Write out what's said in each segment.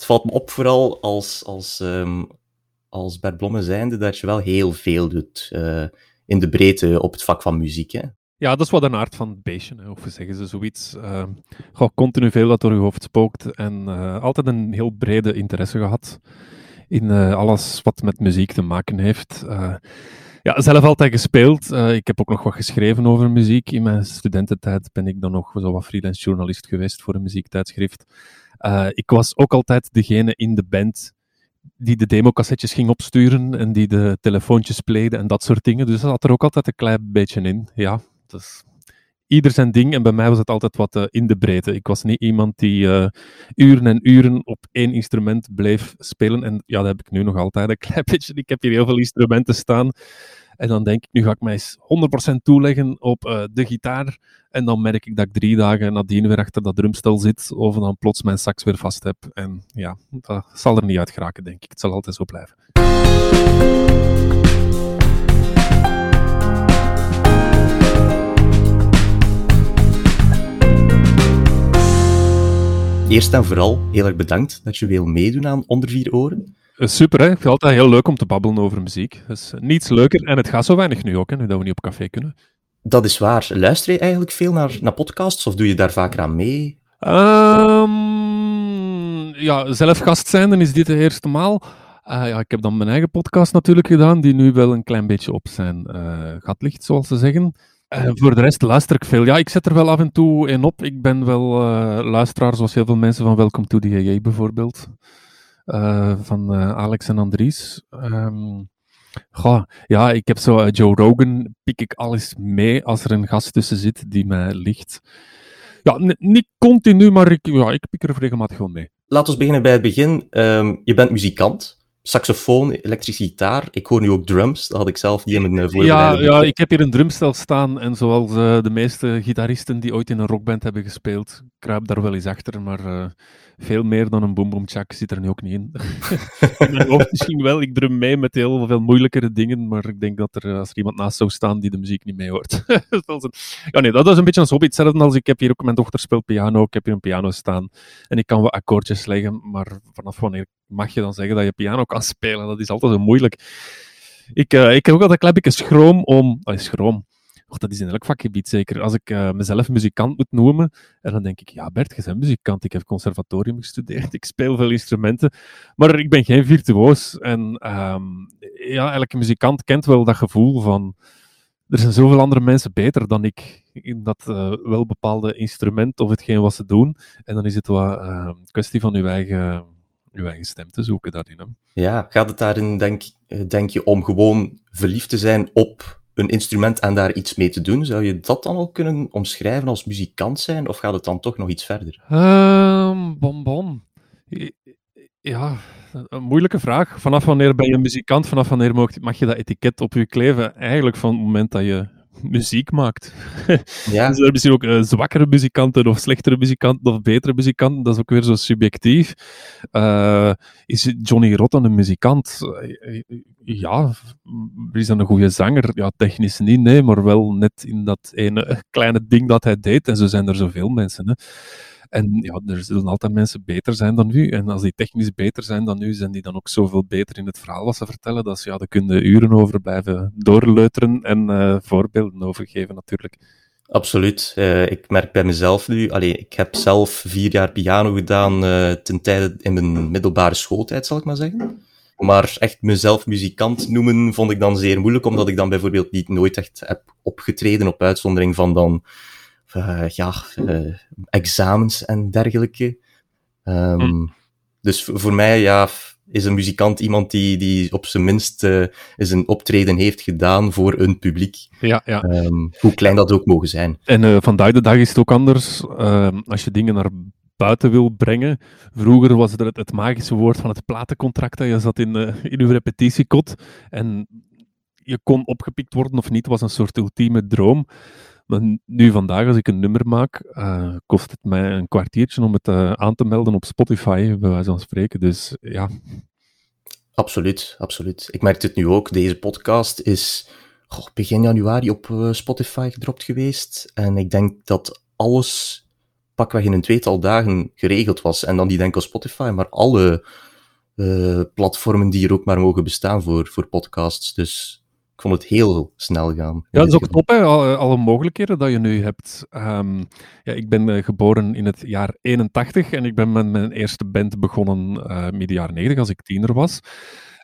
het valt me op vooral als, als, um, als Bert Blomme zijnde dat je wel heel veel doet uh, in de breedte op het vak van muziek. Hè? Ja, dat is wat een aard van beestje, hè, of zeggen ze zoiets. Uh, gewoon continu veel dat door je hoofd spookt en uh, altijd een heel brede interesse gehad in uh, alles wat met muziek te maken heeft. ja, zelf altijd gespeeld. ik heb ook nog wat geschreven over muziek. In mijn studententijd ben ik dan nog zo wat freelance journalist geweest voor een muziektijdschrift. Ik was ook altijd degene in de band die de democassetjes ging opsturen en die de telefoontjes pleegde en dat soort dingen. Dus dat zat er ook altijd een klein beetje in. Ja, dus ieder zijn ding. En bij mij was het altijd wat uh, in de breedte. Ik was niet iemand die uh, uren en uren op één instrument bleef spelen. En ja, dat heb ik nu nog altijd een klein beetje. Ik heb hier heel veel instrumenten staan. En dan denk ik, nu ga ik mij eens 100% toeleggen op uh, de gitaar. En dan merk ik dat ik drie dagen nadien weer achter dat drumstel zit. Of dan plots mijn sax weer vast heb. En ja, dat zal er niet uit geraken, denk ik. Het zal altijd zo blijven. Eerst en vooral heel erg bedankt dat je wil meedoen aan Onder Vier Oren. Eh, super, hè? ik vind het altijd heel leuk om te babbelen over muziek. Dus niets leuker en het gaat zo weinig nu ook, hè, nu dat we niet op café kunnen. Dat is waar. Luister je eigenlijk veel naar, naar podcasts of doe je daar vaker aan mee? Um, ja, zelf gast zijn, dan is dit de eerste maal. Uh, ja, ik heb dan mijn eigen podcast natuurlijk gedaan, die nu wel een klein beetje op zijn uh, gat ligt, zoals ze zeggen. Voor de rest luister ik veel. Ja, ik zet er wel af en toe in op. Ik ben wel uh, luisteraar, zoals heel veel mensen van Welcome to the AA bijvoorbeeld. Uh, van Alex en Andries. Um, goh, ja, ik heb zo Joe Rogan, pik ik alles mee als er een gast tussen zit die mij ligt. Ja, niet continu, maar ik, ja, ik pik er regelmatig wel mee. Laten we beginnen bij het begin. Um, je bent muzikant saxofoon, elektrische gitaar. Ik hoor nu ook drums. Dat had ik zelf niet in mijn Ja, ja, ik heb hier een drumstel staan. En zoals uh, de meeste gitaristen die ooit in een rockband hebben gespeeld, kruip daar wel eens achter. Maar uh, veel meer dan een boom chak zit er nu ook niet in. mijn misschien wel. Ik drum mee met heel veel moeilijkere dingen. Maar ik denk dat er, als er iemand naast zou staan die de muziek niet mee hoort. ja, nee, dat is een beetje een hobby. Hetzelfde als ik heb hier ook, mijn dochter speelt piano. Ik heb hier een piano staan. En ik kan wat akkoordjes leggen. Maar vanaf wanneer mag je dan zeggen dat je piano kan spelen? Dat is altijd zo moeilijk. Ik, uh, ik heb ook altijd een klein beetje schroom om... Oh, schroom. Dat is in elk vakgebied zeker. Als ik uh, mezelf muzikant moet noemen, en dan denk ik, ja Bert, je bent muzikant, ik heb conservatorium gestudeerd, ik speel veel instrumenten, maar ik ben geen virtuoos. En um, ja, elke muzikant kent wel dat gevoel van, er zijn zoveel andere mensen beter dan ik in dat uh, wel bepaalde instrument of hetgeen wat ze doen. En dan is het wel een uh, kwestie van uw eigen uw eigen stem te zoeken daarin. Hè? Ja, gaat het daarin, denk, denk je, om gewoon verliefd te zijn op een instrument en daar iets mee te doen? Zou je dat dan al kunnen omschrijven als muzikant zijn, of gaat het dan toch nog iets verder? Um, bom, bom. Ja, een moeilijke vraag. Vanaf wanneer ben je muzikant? Vanaf wanneer mag je dat etiket op je kleven? Eigenlijk van het moment dat je muziek maakt. Ja. dus er zijn misschien ook uh, zwakkere muzikanten of slechtere muzikanten of betere muzikanten. Dat is ook weer zo subjectief. Uh, is Johnny Rotten een muzikant? Uh, ja, is dan een goede zanger? Ja, technisch niet, nee, maar wel net in dat ene kleine ding dat hij deed. En zo zijn er zoveel mensen. Hè. En ja, er zullen altijd mensen beter zijn dan u. En als die technisch beter zijn dan u, zijn die dan ook zoveel beter in het verhaal wat ze vertellen. Dat ze, ja, daar kunnen uren over blijven doorleuteren en uh, voorbeelden over geven natuurlijk. Absoluut. Uh, ik merk bij mezelf nu, allee, ik heb zelf vier jaar piano gedaan uh, ten tijde in mijn middelbare schooltijd, zal ik maar zeggen. Maar echt mezelf muzikant noemen vond ik dan zeer moeilijk, omdat ik dan bijvoorbeeld niet nooit echt heb opgetreden op uitzondering van dan ja, uh, examens en dergelijke. Um, hm. Dus voor mij ja, is een muzikant iemand die, die op zijn minst uh, eens een optreden heeft gedaan voor een publiek. Ja, ja. Um, hoe klein dat ook mogen zijn. En vandaag de dag is het ook anders. Ehm, als je dingen naar buiten wil brengen. Vroeger was er het, het magische woord van het platencontract. Je zat in, in uw repetitiekot en je kon opgepikt worden of niet. was een soort ultieme droom. Maar nu vandaag, als ik een nummer maak, uh, kost het mij een kwartiertje om het uh, aan te melden op Spotify, bij wijze van spreken. Dus ja. Absoluut, absoluut. Ik merk het nu ook. Deze podcast is begin januari op uh, Spotify gedropt geweest. En ik denk dat alles pakweg in een tweetal dagen geregeld was. En dan niet enkel Spotify, maar alle platformen die er ook maar mogen bestaan voor, voor podcasts. Dus ik vond het heel snel gaan. Ja, dat is ook top, hè? Alle, mogelijkheden dat je nu hebt. Um, ja, ik ben uh, geboren in het jaar 81 en ik ben met mijn eerste band begonnen uh, midden jaren 90 als ik tiener was.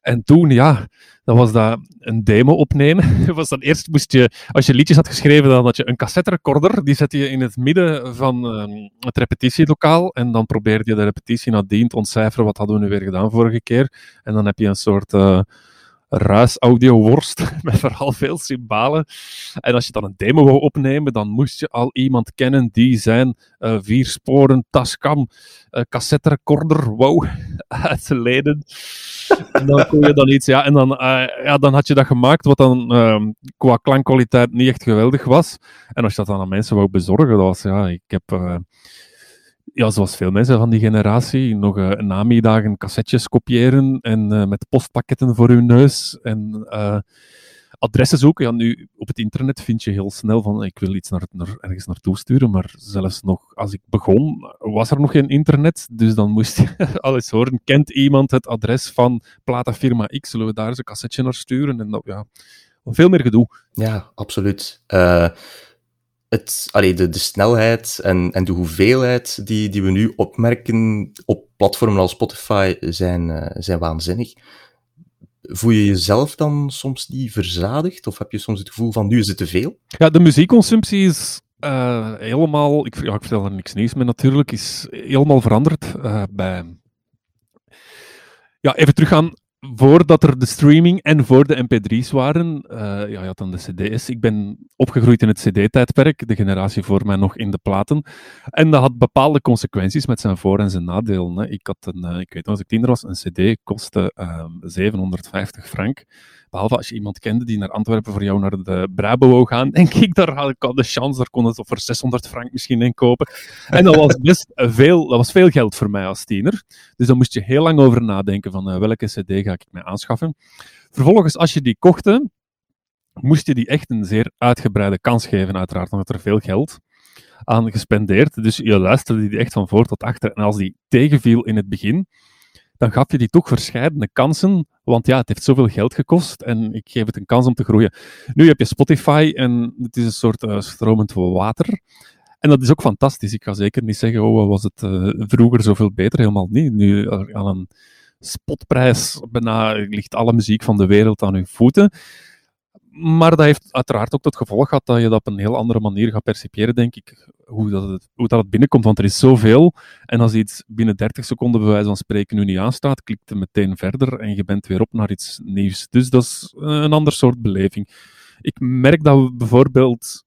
En toen, ja, dan was dat een demo opnemen. was dan eerst moest je, als je liedjes had geschreven, dan had je een cassette recorder. Die zette je in het midden van um, het repetitielokaal. En dan probeerde je de repetitie nadien te ontcijferen. Wat hadden we nu weer gedaan vorige keer? En dan heb je een soort ruis-audio-worst met vooral veel symbolen. En als je dan een demo wou opnemen, dan moest je al iemand kennen die zijn uh, vier sporen Tascam uh, cassette recorder wou en dan kon je dan iets, ja, en dan, uh, ja, dan had je dat gemaakt, wat dan uh, qua klankkwaliteit niet echt geweldig was. En als je dat dan aan mensen wou bezorgen, dat was, ja, ik heb, ja, zoals veel mensen van die generatie, nog uh, namiddagen cassettes kopiëren en met postpakketten voor hun neus. En adressen zoeken. Ja, nu op het internet vind je heel snel van ik wil iets naar, naar, ergens naartoe sturen, maar zelfs nog als ik begon was er nog geen internet, dus dan moest je alles horen. Kent iemand het adres van platafirma X? Zullen we daar eens een cassetje naar sturen? En dat, ja, veel meer gedoe. Ja, absoluut. Het, allee, de, de snelheid en, en de hoeveelheid die, die we nu opmerken op platformen als Spotify zijn, uh, zijn waanzinnig voel je jezelf dan soms niet verzadigd? Of heb je soms het gevoel van nu is het te veel? Ja, de muziekconsumptie is uh, helemaal, ik, ja, ik vertel er niks nieuws mee natuurlijk, is helemaal veranderd uh, bij... Ja, even teruggaan voordat er de streaming en voor de mp3's waren, uh, ja, je had dan de cd's. Ik ben opgegroeid in het cd-tijdperk, de generatie voor mij nog in de platen. En dat had bepaalde consequenties met zijn voor- en zijn nadelen. Hè. Ik had een, uh, ik weet nog, als ik tiener was, een cd kostte uh, ehm, 750 frank. Behalve als je iemand kende die naar Antwerpen voor jou naar de Brabo wou gaan, denk ik, daar had ik al de chance, daar kon het voor 600 frank misschien in kopen. En dat was best veel, dat was veel geld voor mij als tiener. Dus daar moest je heel lang over nadenken van uh, welke cd ga ik mij aanschaffen. Vervolgens, als je die kocht, moest je die echt een zeer uitgebreide kans geven, uiteraard, omdat er veel geld aan gespendeerd. Dus je luisterde die echt van voor tot achter. En als die tegenviel in het begin, dan gaf je die toch verschillende kansen, want ja, het heeft zoveel geld gekost en ik geef het een kans om te groeien. Nu heb je Spotify en het is een soort uh, stromend water. En dat is ook fantastisch. Ik ga zeker niet zeggen, oh, was het uh, vroeger zoveel beter? Helemaal niet. Nu uh, aan een spotprijs bijna ligt alle muziek van de wereld aan uw voeten. Maar dat heeft uiteraard ook tot gevolg gehad dat je dat op een heel andere manier gaat percipiëren, denk ik, hoe dat het, hoe dat binnenkomt. Want er is zoveel. En als iets binnen 30 seconden, bij wijze van spreken, nu niet aanstaat, klikt het meteen verder en je bent weer op naar iets nieuws. Dus dat is een ander soort beleving. Ik merk dat we bijvoorbeeld,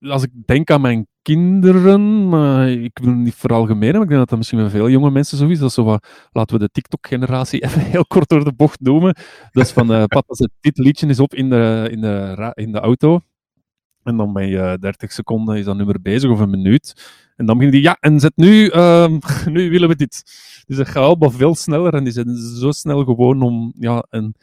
als ik denk aan mijn kinderen, maar ik wil niet veralgemenen, maar ik denk dat dat misschien bij veel jonge mensen zo is. Zo wat, laten we de TikTok-generatie even heel kort door de bocht noemen. Dat is van, uh, papa zet dit liedje is op in de, in, de, in de auto. En dan ben je 30 seconden, is dat nummer bezig, of een minuut. En dan begint hij, ja, en zet nu, uh, nu willen we dit. Dus dat gaat allemaal veel sneller en die zijn zo snel gewoon om ja, een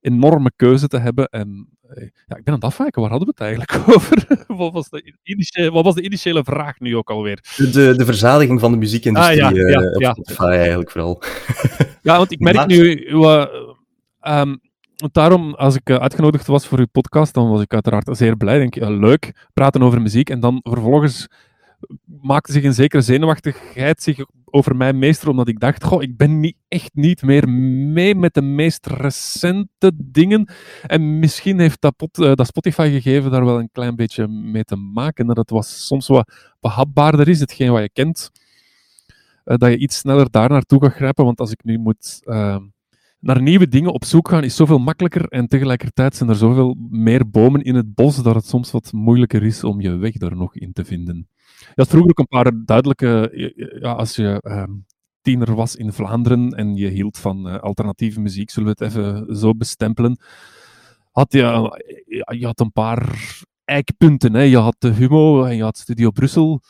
enorme keuze te hebben. En eh, ja, ik ben aan het afwijken. Waar hadden we het eigenlijk over? wat, was de initiële, wat was de initiële vraag nu ook alweer? De, de verzadiging van de muziekindustrie ah, ja, ja, uh, ja, Spotify eigenlijk vooral. ja, want ik merk nu... Uh, um, daarom, als ik uitgenodigd was voor uw podcast, dan was ik uiteraard zeer blij. Denk, ja, leuk, praten over muziek. En dan vervolgens maakte zich een zekere zenuwachtigheid zich over mij meester, omdat ik dacht, goh, ik ben niet, echt niet meer mee met de meest recente dingen. En misschien heeft dat, uh, dat Spotify-gegeven daar wel een klein beetje mee te maken, dat het was soms wat behapbaarder is, hetgeen wat je kent, dat je iets sneller daar naartoe gaat grijpen, want als ik nu moet... Uh, naar nieuwe dingen op zoek gaan is zoveel makkelijker en tegelijkertijd zijn er zoveel meer bomen in het bos dat het soms wat moeilijker is om je weg daar nog in te vinden. Je had vroeger ook een paar duidelijke, ja, als je ehm, tiener was in Vlaanderen en je hield van uh, alternatieve muziek, zullen we het even zo bestempelen, had je, je had een paar eikpunten. Hè. Je had de Humo en je had Studio Brussel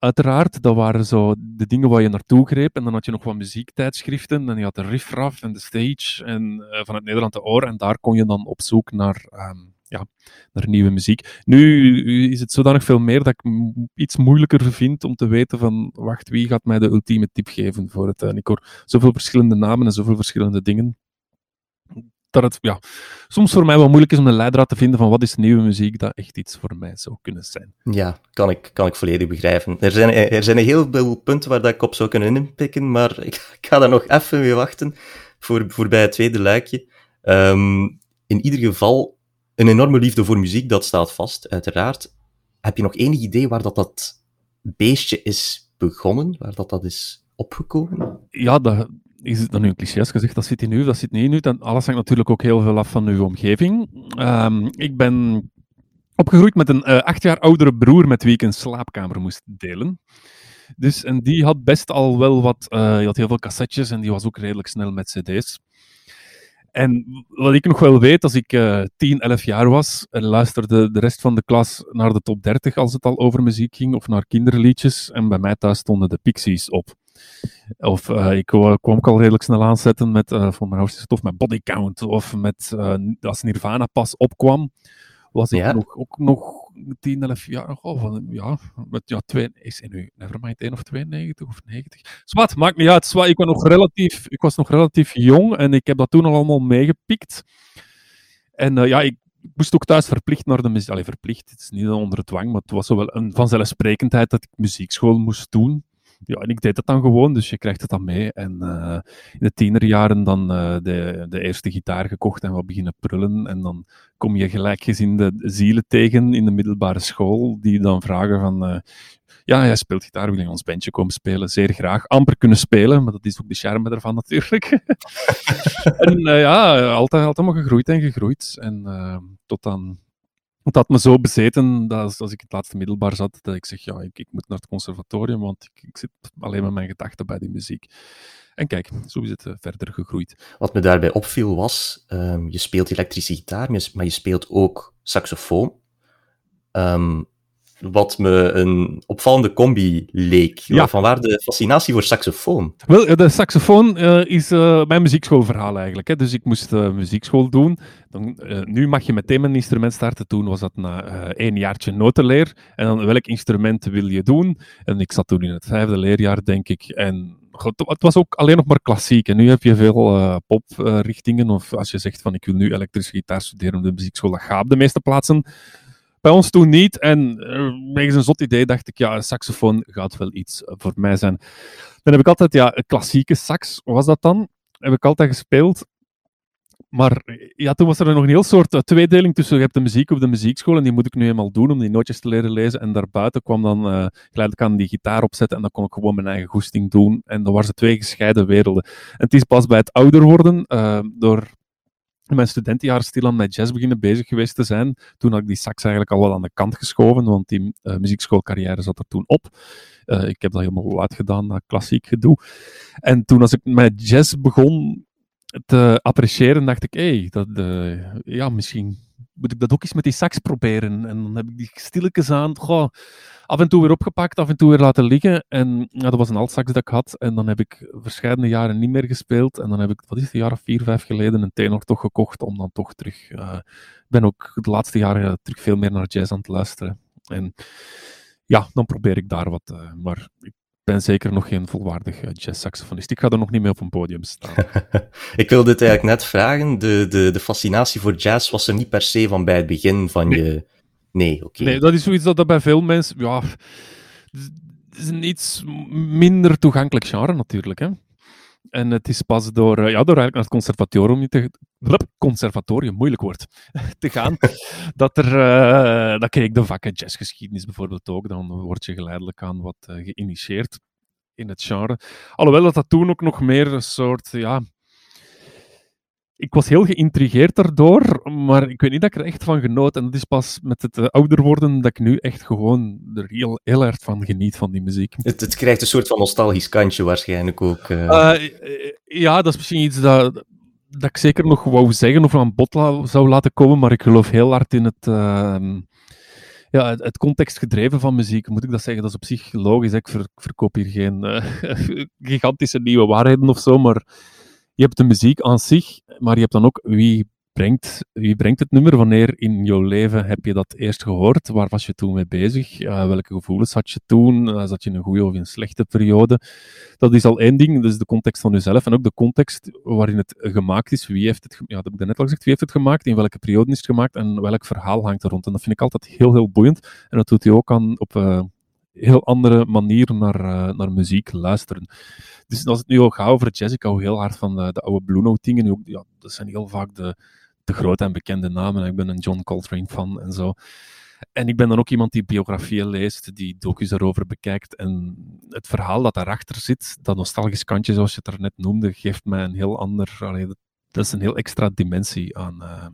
uiteraard, dat waren zo de dingen waar je naartoe greep. En dan had je nog wat muziektijdschriften. En je had de Riffraff en de Stage en uh, vanuit Nederland de Oor. En daar kon je dan op zoek naar um, ja, naar nieuwe muziek. Nu is het zodanig veel meer dat ik iets moeilijker vind om te weten van, wacht, wie gaat mij de ultieme tip geven voor het... En ik hoor zoveel verschillende namen en zoveel verschillende dingen dat het ja, soms voor mij wel moeilijk is om een leidraad te vinden van wat is nieuwe muziek dat echt iets voor mij zou kunnen zijn. Ja, kan ik, kan ik volledig begrijpen. Er zijn, er zijn heel veel punten waar dat ik op zou kunnen inpikken, maar ik, ik ga daar nog even mee wachten voor, voor bij het tweede luikje. Ehm, in ieder geval, een enorme liefde voor muziek, dat staat vast, uiteraard. Heb je nog enig idee waar dat, dat beestje is begonnen, waar dat, dat is opgekomen? Ja, dat, is het dan nu een cliché gezegd, dat zit in u, dat zit niet in u. Dan, alles hangt natuurlijk ook heel veel af van uw omgeving. Um, ik ben opgegroeid met een uh, acht jaar oudere broer met wie ik een slaapkamer moest delen. Dus, en die had best al wel wat, uh, die had heel veel cassettes en die was ook redelijk snel met cd's. En wat ik nog wel weet, als ik uh, 10, 11 jaar was luisterde de rest van de klas naar de top 30 als het al over muziek ging, of naar kinderliedjes, en bij mij thuis stonden de Pixies op. Of uh, ik kwam ook al redelijk snel aanzetten met, uh, voor mijn stof, met Body Count. Of met, uh, als Nirvana pas opkwam, was ik nog, ook nog 10, 11 jaar. Oh, van, ja, met, ja, twee, is in nu, nevermind, 1 of 92 of 90. Zwat, maakt niet uit. Zwat, ik, was nog relatief, ik was nog relatief jong en ik heb dat toen al allemaal meegepikt. En ja, ik, ik moest ook thuis verplicht naar de muziek. Allee, verplicht, het is niet onder dwang, maar het was wel een vanzelfsprekendheid dat ik muziekschool moest doen ja, en ik deed het dan gewoon, dus je krijgt het dan mee. En uh, in de tienerjaren dan uh, de, de eerste gitaar gekocht en wat beginnen prullen. En dan kom je gelijkgezinde zielen tegen in de middelbare school, die dan vragen van... Uh, ja, jij speelt gitaar, wil je ons bandje komen spelen? Zeer graag. Amper kunnen spelen, maar dat is ook de charme ervan natuurlijk. en ja, altijd, altijd maar gegroeid en gegroeid. En tot dan het had me zo bezeten dat als ik het laatste middelbaar zat, dat ik zeg, ja, ik, ik moet naar het conservatorium, want ik, zit alleen met mijn gedachten bij die muziek. En kijk, zo is het uh, verder gegroeid. Wat me daarbij opviel was, um, je speelt elektrische gitaar, maar je speelt ook saxofoon. Um, wat me een opvallende combi leek. Ja. Van waar de fascinatie voor saxofoon? Wel, de saxofoon uh, is uh, mijn muziekschoolverhaal eigenlijk. Hè. Dus ik moest uh, muziekschool doen. Dan, nu mag je meteen met een instrument starten. Toen was dat na één jaartje notenleer. En dan welk instrument wil je doen? En ik zat toen in het vijfde leerjaar, denk ik. En het was ook alleen nog maar klassiek. En nu heb je veel poprichtingen. of als je zegt van ik wil nu elektrische gitaar studeren op de muziekschool, dat gaat op de meeste plaatsen. Bij ons toen niet. En uh, wegens een zot idee dacht ik, ja, een saxofoon gaat wel iets voor mij zijn. Dan heb ik altijd, ja, een klassieke sax was dat dan. Heb ik altijd gespeeld. Maar ja, toen was er nog een heel soort uh, tweedeling tussen je hebt de muziek op de muziekschool en die moet ik nu eenmaal doen om die nootjes te leren lezen. En daarbuiten kwam dan uh, geleidelijk aan die gitaar opzetten en dan kon ik gewoon mijn eigen goesting doen. En dan waren ze twee gescheiden werelden. En het is pas bij het ouder worden, door mijn studentenjaar stilaan met jazz beginnen bezig geweest te zijn. Toen had ik die sax eigenlijk al wel aan de kant geschoven, want die uh, muziekschoolcarrière zat er toen op. Uh, ik heb dat helemaal uitgedaan, dat klassiek gedoe. En toen als ik met jazz begon te appreciëren, dacht ik, hé, hey, dat, uh, ja, misschien moet ik dat ook eens met die sax proberen. En dan heb ik die stilletjes aan, af en toe weer opgepakt, af en toe weer laten liggen. En ja, dat was een altsax dat ik had. En dan heb ik verschillende jaren niet meer gespeeld. En dan heb ik, wat is het, jaar of vier, vijf geleden, een tenor toch gekocht om dan toch terug... Uh, ik ben ook de laatste jaren terug veel meer naar jazz aan het luisteren. En ja, dan probeer ik daar wat. Uh, maar ik ben zeker nog geen volwaardig uh, jazz-saxofonist. Ik ga er nog niet mee op een podium staan. ik wilde het eigenlijk net vragen. De, de, de fascinatie voor jazz was er niet per se van bij het begin van nee. je Nee, oké. Okay. Nee, dat is zoiets dat, dat bij veel mensen... Ja, het is een iets minder toegankelijk genre natuurlijk, hè. En het is pas door, ja, door eigenlijk naar het conservatorium te, conservatorium, moeilijk woord, te gaan, dat er, uh, dat kreeg ik de vakken jazzgeschiedenis bijvoorbeeld ook, dan word je geleidelijk aan wat uh, geïnitieerd in het genre. Alhoewel dat dat toen ook nog meer een soort, ja, ik was heel geïntrigeerd daardoor, maar ik weet niet dat ik er echt van genoot. En dat is pas met het uh, ouder worden dat ik nu echt gewoon er heel, heel erg van geniet van die muziek. Het, het krijgt een soort van nostalgisch kantje waarschijnlijk ook. Uh... Uh, ja, dat is misschien iets dat, dat ik zeker nog wou zeggen of aan bod zou laten komen, maar ik geloof heel hard in het ehm, ja, het, het contextgedreven van muziek, moet ik dat zeggen, dat is op zich logisch. Ik, ver, ik verkoop hier geen uh, gigantische nieuwe waarheden of zo, maar je hebt de muziek aan zich, maar je hebt dan ook wie brengt, wie brengt het nummer? Wanneer in jouw leven heb je dat eerst gehoord? Waar was je toen mee bezig? Uh, welke gevoelens had je toen? Uh, zat je in een goede of in een slechte periode? Dat is al één ding, dus de context van jezelf en ook de context waarin het gemaakt is. Wie heeft het, ja, dat heb ik net al gezegd, wie heeft het gemaakt? In welke periode is het gemaakt? En welk verhaal hangt er rond? En dat vind ik altijd heel, heel boeiend. En dat doet hij ook aan, op uh, heel andere manier naar, uh, naar muziek luisteren. Dus als het nu al gaat over jazz, ik hou heel hard van de, de oude Blue dingen. Ook, ja, dat zijn heel vaak de, de grote en bekende namen. Ik ben een John Coltrane fan en zo. En ik ben dan ook iemand die biografieën leest, die docu's daarover bekijkt. En het verhaal dat daarachter zit, dat nostalgisch kantje zoals je het er net noemde, geeft mij een heel ander... Allee, dat is een heel extra dimensie aan, uh,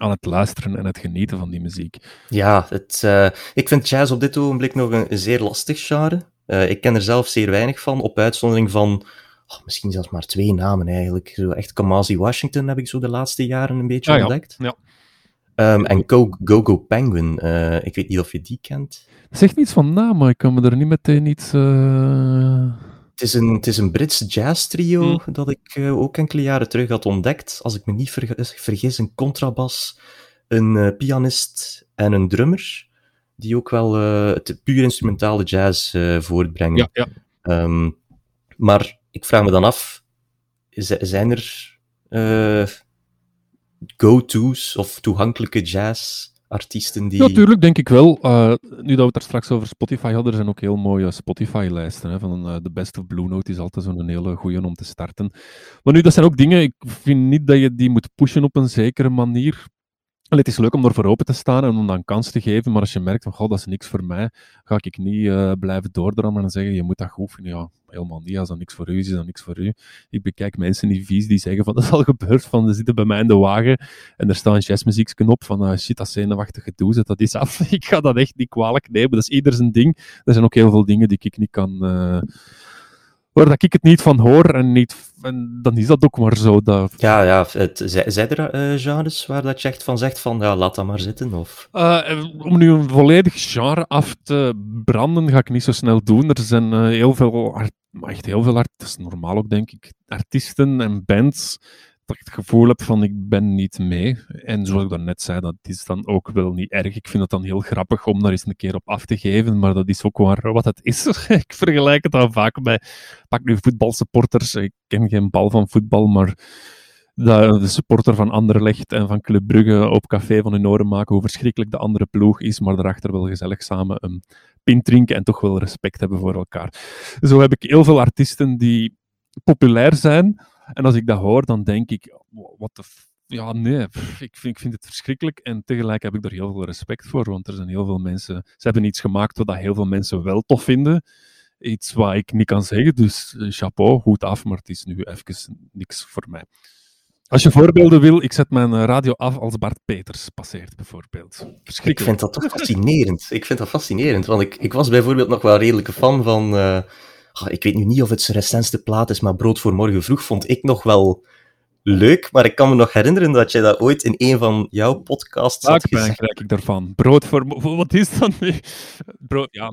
aan het luisteren en het genieten van die muziek. Ja, het, uh, ik vind jazz op dit ogenblik nog een, een zeer lastig genre. Uh, ik ken er zelf zeer weinig van, op uitzondering van oh, misschien zelfs maar twee namen eigenlijk. Zo echt Kamasi Washington heb ik zo de laatste jaren een beetje ah, ontdekt. Ja. Um, en Go Go, Go Penguin, uh, ik weet niet of je die kent. Zegt niets van naam, maar ik kan me er niet meteen iets... Het is een, het is een Brits jazz trio hmm. dat ik uh, ook enkele jaren terug had ontdekt. Als ik me niet vergis, vergis een contrabas, een pianist en een drummer die ook wel uh, het puur instrumentale jazz voortbrengen. Ja, ja. Um, maar ik vraag me dan af, zijn er go-to's of toegankelijke jazzartiesten die... Natuurlijk, denk ik wel. nu dat we het er straks over Spotify hadden, er zijn ook heel mooie Spotify-lijsten. Van de Best of Blue Note is altijd zo'n hele goeie om te starten. Maar nu, dat zijn ook dingen, ik vind niet dat je die moet pushen op een zekere manier het is leuk om ervoor open te staan en om dan kans te geven, maar als je merkt van, god, dat is niks voor mij, ga ik niet uh, blijven doordrammen en zeggen, je moet dat goed. Ja, helemaal niet. Als dat niks voor u is, is dat niks voor u. Ik bekijk mensen die vies die zeggen van, dat is al gebeurd, van, ze zitten bij mij in de wagen en er staat een jazzmuziekknop van, uh, shit, dat zenuwachtige zet dat is af. ik ga dat echt niet kwalijk nemen, dat is ieder zijn ding. Er zijn ook heel veel dingen die ik niet kan... Uh, waar dat ik het niet van hoor en, niet, en dan is dat ook maar zo. Dat... Ja, ja. Het, zijn er uh, genres waar dat je echt van zegt van, ja, laat dat maar zitten? Of? Uh, om nu een volledig genre af te branden, ga ik niet zo snel doen. Er zijn uh, heel veel, echt heel veel, normaal ook denk ik, artiesten en bands dat ik het gevoel heb van ik ben niet mee. En zoals ik daarnet zei, dat is dan ook wel niet erg. Ik vind het dan heel grappig om daar eens een keer op af te geven, maar dat is ook waar wat het is. ik vergelijk het dan vaak bij, pak nu voetbalsupporters, ik ken geen bal van voetbal, maar de supporter van Anderlecht en van Club Brugge op café van hun oren maken hoe verschrikkelijk de andere ploeg is, maar daarachter wel gezellig samen een pint drinken en toch wel respect hebben voor elkaar. Zo heb ik heel veel artiesten die populair zijn, en als ik dat hoor, dan denk ik, wat de ja, nee, ik vind, ik vind het verschrikkelijk. En tegelijk heb ik er heel veel respect voor, want er zijn heel veel mensen... Ze hebben iets gemaakt wat heel veel mensen wel tof vinden. Iets wat ik niet kan zeggen, dus eh, chapeau, goed af, maar het is nu even niks voor mij. Als je voorbeelden wil, ik zet mijn radio af als Bart Peters passeert, bijvoorbeeld. Ik vind dat toch fascinerend. Ik vind dat fascinerend, want ik, ik was bijvoorbeeld nog wel redelijke fan van... Uh ik weet nu niet of het zijn recentste plaat is, maar Brood voor Morgen Vroeg vond ik nog wel leuk. Maar ik kan me nog herinneren dat jij dat ooit in een van jouw podcasts had gezegd. krijg ik daarvan. Brood voor... Wat is dat nu? Brood, ja...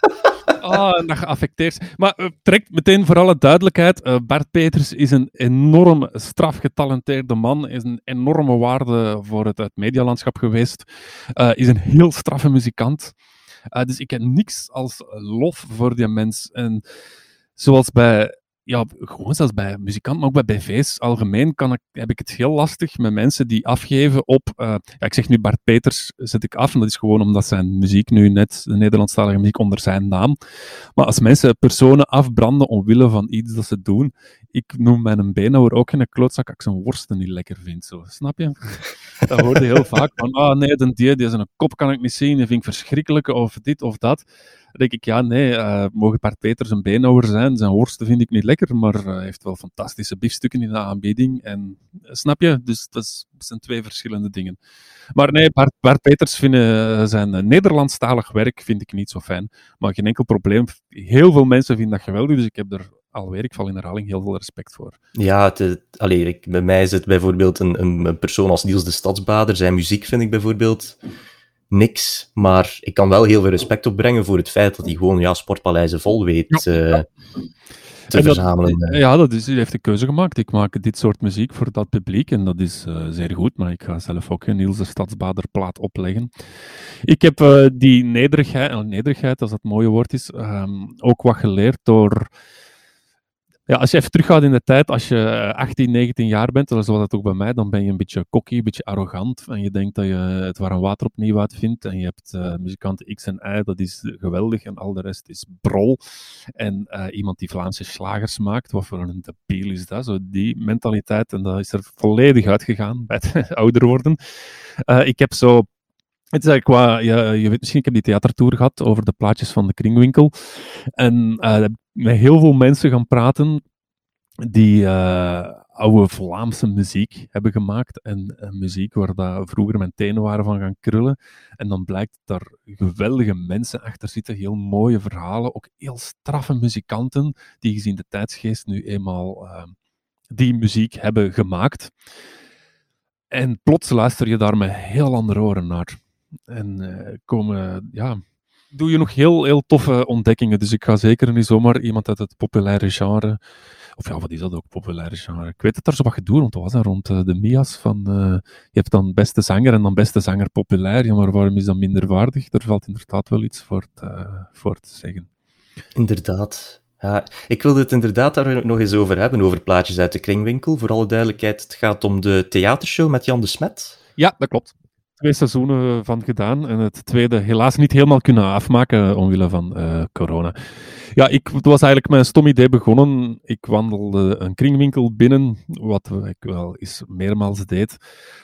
Ah, dat geaffecteerd. Maar uh, trekt meteen voor alle duidelijkheid. Uh, Bart Peters is een enorm strafgetalenteerde man. Is een enorme waarde voor het, het medialandschap geweest. Uh, is een heel straffe muzikant. Uh, dus ik heb niks als lof voor die mens. En zoals bij ja, gewoon zelfs bij muzikanten, maar ook bij BV's algemeen kan ik, heb ik het heel lastig met mensen die afgeven op... Uh, ja, ik zeg nu Bart Peters zet ik af, en dat is gewoon omdat zijn muziek nu net, de Nederlandstalige muziek, onder zijn naam. Maar als mensen personen afbranden omwille van iets dat ze doen, ik noem mijn beenhouwer ook geen klootzak als ik zijn worsten niet lekker vind. Zo, snap je? Dat hoorde heel vaak van, ah nee, die, die, die zijn kop kan ik niet zien, die vind ik verschrikkelijk, of dit of dat denk ik, ja, nee, uh, mogen Bart Peters een beenhouwer zijn. Zijn worsten vind ik niet lekker, maar uh, hij heeft wel fantastische biefstukken in de aanbieding. En, uh, snap je? Dus dat, is, dat, zijn twee verschillende dingen. Maar nee, Bart, Bart Peters vinden zijn Nederlandstalig werk vind ik niet zo fijn. Maar geen enkel probleem. Heel veel mensen vinden dat geweldig, dus ik heb er alweer, ik val in herhaling, heel veel respect voor. Ja, het, allee, ik, bij mij is het bijvoorbeeld een, een persoon als Niels de Stadsbader. Zijn muziek vind ik bijvoorbeeld niks. Maar ik kan wel heel veel respect opbrengen voor het feit dat hij gewoon ja, sportpaleizen vol weet. Ja, uh, te verzamelen. ja, dat is, hij heeft een keuze gemaakt. Ik maak dit soort muziek voor dat publiek en dat is zeer goed, maar ik ga zelf ook een Niels de Stadsbader plaat opleggen. Ik heb die nederigheid, nederigheid, als dat mooie woord is, ehm, ook wat geleerd door ja, als je even teruggaat in de tijd, als je 18, eh, 19 jaar bent, zoals dat ook bij mij, dan ben je een beetje cocky, een beetje arrogant. En je denkt dat je het warm water opnieuw uitvindt. En je hebt uh, muzikanten X en Y, dat is geweldig. En al de rest is brol. En uh, iemand die Vlaamse slagers maakt, wat voor een debiel is dat? Zo die mentaliteit. En dat is er volledig uitgegaan bij het ouder worden. Ik heb zo het is eigenlijk qua, je, je weet misschien, ik heb die theatertour gehad over de plaatjes van de kringwinkel. En uh, met heel veel mensen gaan praten die uh, oude Vlaamse muziek hebben gemaakt. En muziek waar dat vroeger mijn tenen waren van gaan krullen. En dan blijkt dat er geweldige mensen achter zitten, heel mooie verhalen, ook heel straffe muzikanten, die gezien de tijdsgeest nu eenmaal die muziek hebben gemaakt. En plots luister je daar met heel andere oren naar. En uh, komen, ja, doe je nog heel, heel toffe ontdekkingen. Dus ik ga zeker niet zomaar iemand uit het populaire genre. Of ja, wat is dat ook, populaire genre? Ik weet dat er zo wat gedoe rond was, hè, rond uh, de Mia's. Van, uh, je hebt dan beste zanger en dan beste zanger populair. Ja, maar waarom is dat minder waardig? Er valt inderdaad wel iets voor, te, voor te zeggen. Inderdaad. Ja, ik wilde het inderdaad daar nog eens over hebben, over plaatjes uit de kringwinkel. Voor alle duidelijkheid, het gaat om de theatershow met Jan de Smet. Ja, dat klopt twee seizoenen van gedaan. En het tweede helaas niet helemaal kunnen afmaken omwille van uh, corona. Ja, ik, het was eigenlijk mijn stom idee begonnen. Ik wandelde een kringwinkel binnen, wat ik wel eens meermaals deed.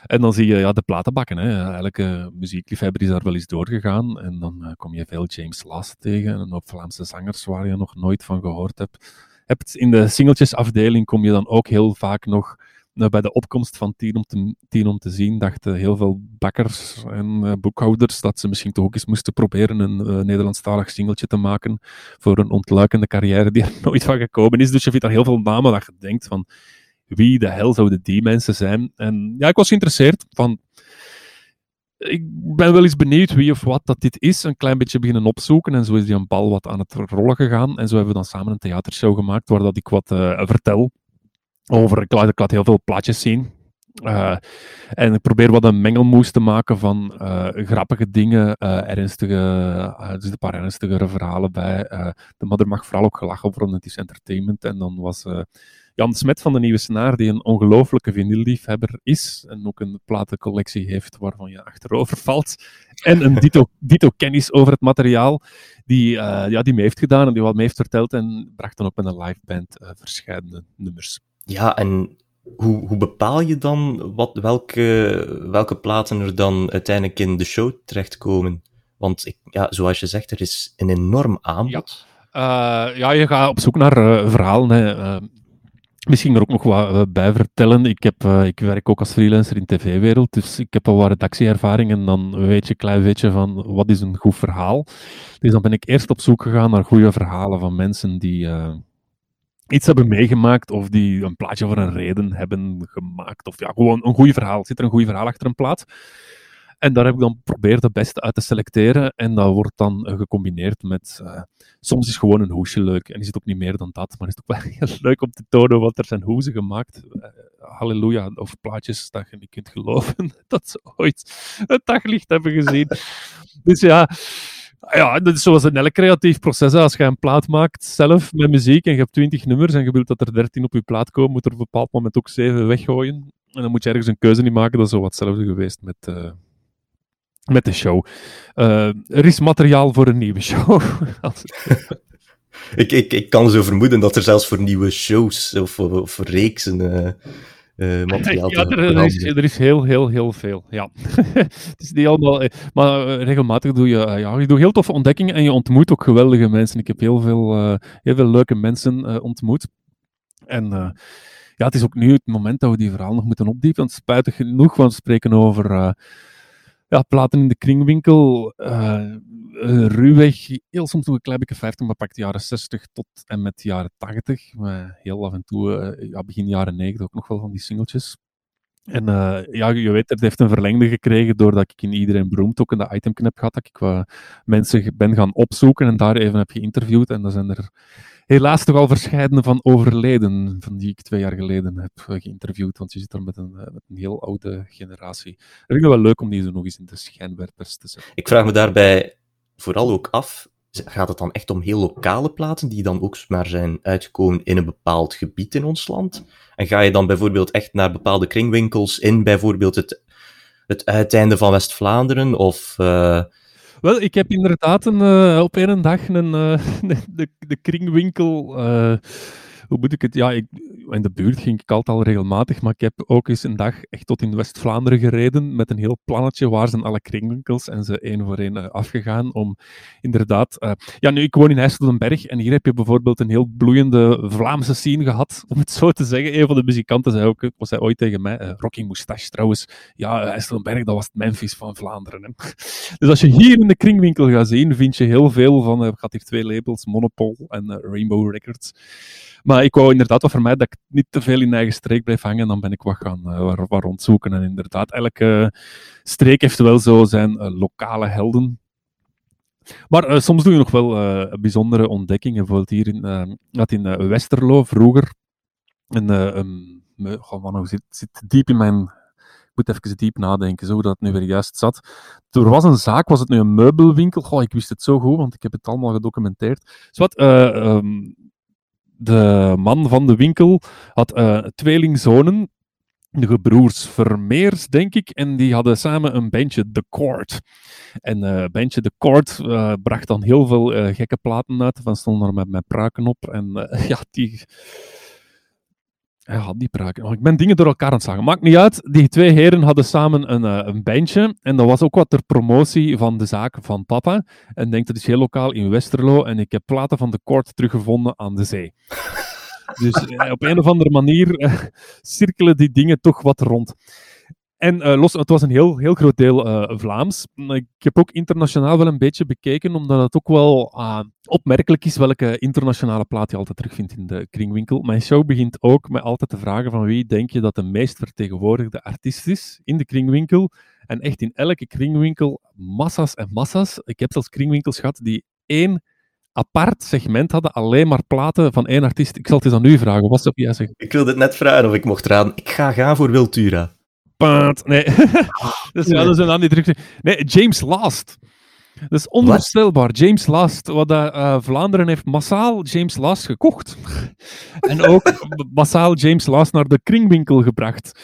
En dan zie je ja, de platenbakken. Hè. Elke muziekliefhebber is daar wel eens doorgegaan. En dan kom je veel James Last tegen. En op Vlaamse zangers waar je nog nooit van gehoord hebt. hebt in de singeltjesafdeling kom je dan ook heel vaak nog bij de opkomst van Tien om te, tien om te zien dachten heel veel bakkers en uh, boekhouders dat ze misschien toch ook eens moesten proberen een uh, Nederlandstalig singeltje te maken voor een ontluikende carrière die er nooit van gekomen is. Dus je vindt daar heel veel namen dat je denkt van wie de hel zouden die mensen zijn? En ja, ik was geïnteresseerd van ik ben wel eens benieuwd wie of wat dat dit is. Een klein beetje beginnen opzoeken. En zo is die een bal wat aan het rollen gegaan. En zo hebben we dan samen een theatershow gemaakt waar dat ik wat uh, vertel over, ik laat, ik laat heel veel plaatjes zien. Uh, en ik probeer wat een mengelmoes te maken van uh, grappige dingen, uh, ernstige, er zitten een paar ernstigere verhalen bij. de, maar er mag vooral ook gelachen worden, het is entertainment. En dan was Jan Smet van de Nieuwe Snaar, die een ongelofelijke vinylliefhebber is en ook een platencollectie heeft waarvan je achterover valt. En een dito, dito kennis over het materiaal, die, ja, die me heeft gedaan en die wat me heeft verteld en bracht dan ook met een live band verschillende nummers. Ja, en hoe, hoe bepaal je dan wat, welke, welke platen er dan uiteindelijk in de show terechtkomen? Want ik, ja, zoals je zegt, er is een enorm aanbod. Ja, uh, ja je gaat op zoek naar uh, verhalen. Hè. Uh, misschien er ook nog wat bij vertellen. Ik, heb, ik werk ook als freelancer in de tv-wereld, dus ik heb al wat redactieervaring en dan weet je een klein beetje van wat is een goed verhaal. Dus dan ben ik eerst op zoek gegaan naar goede verhalen van mensen die iets hebben meegemaakt of die een plaatje voor een reden hebben gemaakt. Of ja, gewoon een goed verhaal. Zit er een goed verhaal achter een plaat? En daar heb ik dan geprobeerd het beste uit te selecteren. En dat wordt dan gecombineerd met... Uh, soms is gewoon een hoesje leuk. En is het ook niet meer dan dat. Maar is het ook wel heel leuk om te tonen wat er zijn hoezen gemaakt. Uh, halleluja. Of plaatjes dat je niet kunt geloven dat ze ooit het daglicht hebben gezien. dus ja... Ja, dat is zoals in elk creatief proces. Als je een plaat maakt zelf met muziek en je hebt 20 nummers en je wilt dat er 13 op je plaat komen, moet er op een bepaald moment ook 7 weggooien. En dan moet je ergens een keuze niet maken. Dat is zo wat hetzelfde geweest met, uh, met de show. Uh, er is materiaal voor een nieuwe show. ik, ik, ik kan zo vermoeden dat er zelfs voor nieuwe shows of, of, reeksen. Uh uh, materiaal ja, er, is, er, is, heel, heel, heel veel. Ja. het is niet allemaal, eh, maar eh, regelmatig doe je, ja, je doet heel toffe ontdekkingen en je ontmoet ook geweldige mensen. Ik heb heel veel, heel veel leuke mensen ontmoet. En ja, het is ook nu het moment dat we die verhaal nog moeten opdiepen. Want spijtig genoeg, want we spreken over ja, platen in de kringwinkel. Uh, ruwweg, heel soms nog een klein beetje 50, maar pakt de jaren 60 tot en met de jaren 80. Maar heel af en toe, uh, ja, begin jaren 90 ook nog wel van die singeltjes. En ja, je weet, het heeft een verlengde gekregen doordat ik in Iedereen Beroemd ook in de itemknip gehad. Dat ik mensen ben gaan opzoeken en daar even heb geïnterviewd. En dan zijn er helaas toch al verscheidene van overleden, van die ik twee jaar geleden heb geïnterviewd, want je zit er met een, met een heel oude generatie. Ik vind het wel leuk om die zo nog eens in de schijnwerpers te zetten. Ik vraag me daarbij vooral ook af, gaat het dan echt om heel lokale platen die dan ook maar zijn uitgekomen in een bepaald gebied in ons land? En ga je dan bijvoorbeeld echt naar bepaalde kringwinkels in bijvoorbeeld het, het uiteinde van West-Vlaanderen of... Uh... Wel, ik heb inderdaad een, uh, op een dag een, uh, de, de, kringwinkel hoe moet ik het? Ja, ik, in de buurt ging ik altijd al regelmatig, maar ik heb ook eens een dag echt tot in West-Vlaanderen gereden met een heel plannetje waar zijn alle kringwinkels en ze één voor één uh, afgegaan om inderdaad... Uh, ja, nu, ik woon in IJsseldenberg en hier heb je bijvoorbeeld een heel bloeiende Vlaamse scene gehad, om het zo te zeggen. Een van de muzikanten zei ook, was hij ooit tegen mij, uh, Rocky Moustache trouwens, ja, IJsseldenberg, dat was het Memphis van Vlaanderen. Dus als je hier in de kringwinkel gaat zien, vind je heel veel van, ik had hier twee labels, Monopol en Rainbow Records. Maar ik wou inderdaad wel vermijden dat ik niet te veel in eigen streek blijf hangen. Dan ben ik wat gaan uh, waar, rondzoeken. En inderdaad, elke streek heeft wel zo zijn uh, lokale helden. Maar uh, soms doe je nog wel bijzondere ontdekkingen. Bijvoorbeeld hier in, dat in Westerlo vroeger. En, um, oh zit, zit diep in mijn ik moet even diep nadenken, zo hoe dat nu weer juist zat. Er was een zaak, was het nu een meubelwinkel? Goh, ik wist het zo goed, want ik heb het allemaal gedocumenteerd. Dus wat, um, de man van de winkel had uh, tweelingzonen, de gebroers Vermeers, denk ik, en die hadden samen een bandje The Court. En uh, bandje The Court uh, bracht dan heel veel gekke platen uit, van stonden er met, met praken op. En ja, die hij had die praken. Oh, ik ben dingen door elkaar aan het zagen. Maakt niet uit. Die twee heren hadden samen een, uh, een bandje. En dat was ook wat ter promotie van de zaak van papa. En denk dat is heel lokaal in Westerlo. En ik heb platen van de Kort teruggevonden aan de zee. dus uh, op een of andere manier uh, cirkelen die dingen toch wat rond. En uh, los, het was een heel, heel groot deel uh, Vlaams. Ik heb ook internationaal wel een beetje bekeken, omdat het ook wel uh, opmerkelijk is welke internationale plaat je altijd terugvindt in de kringwinkel. Mijn show begint ook met altijd te vragen van wie denk je dat de meest vertegenwoordigde artiest is in de kringwinkel. En echt in elke kringwinkel massa's en massa's. Ik heb zelfs kringwinkels gehad die één apart segment hadden, alleen maar platen van één artiest. Ik zal het eens aan u vragen, wat zou jij zeggen? Ik wilde het net vragen of ik mocht raden. Ik ga gaan voor Wiltura. Nee. dus ja, dat is een andere. Nee, James Last. Dat is onvoorstelbaar. James Last, wat uh, Vlaanderen heeft massaal James Last gekocht. en ook massaal James Last naar de kringwinkel gebracht.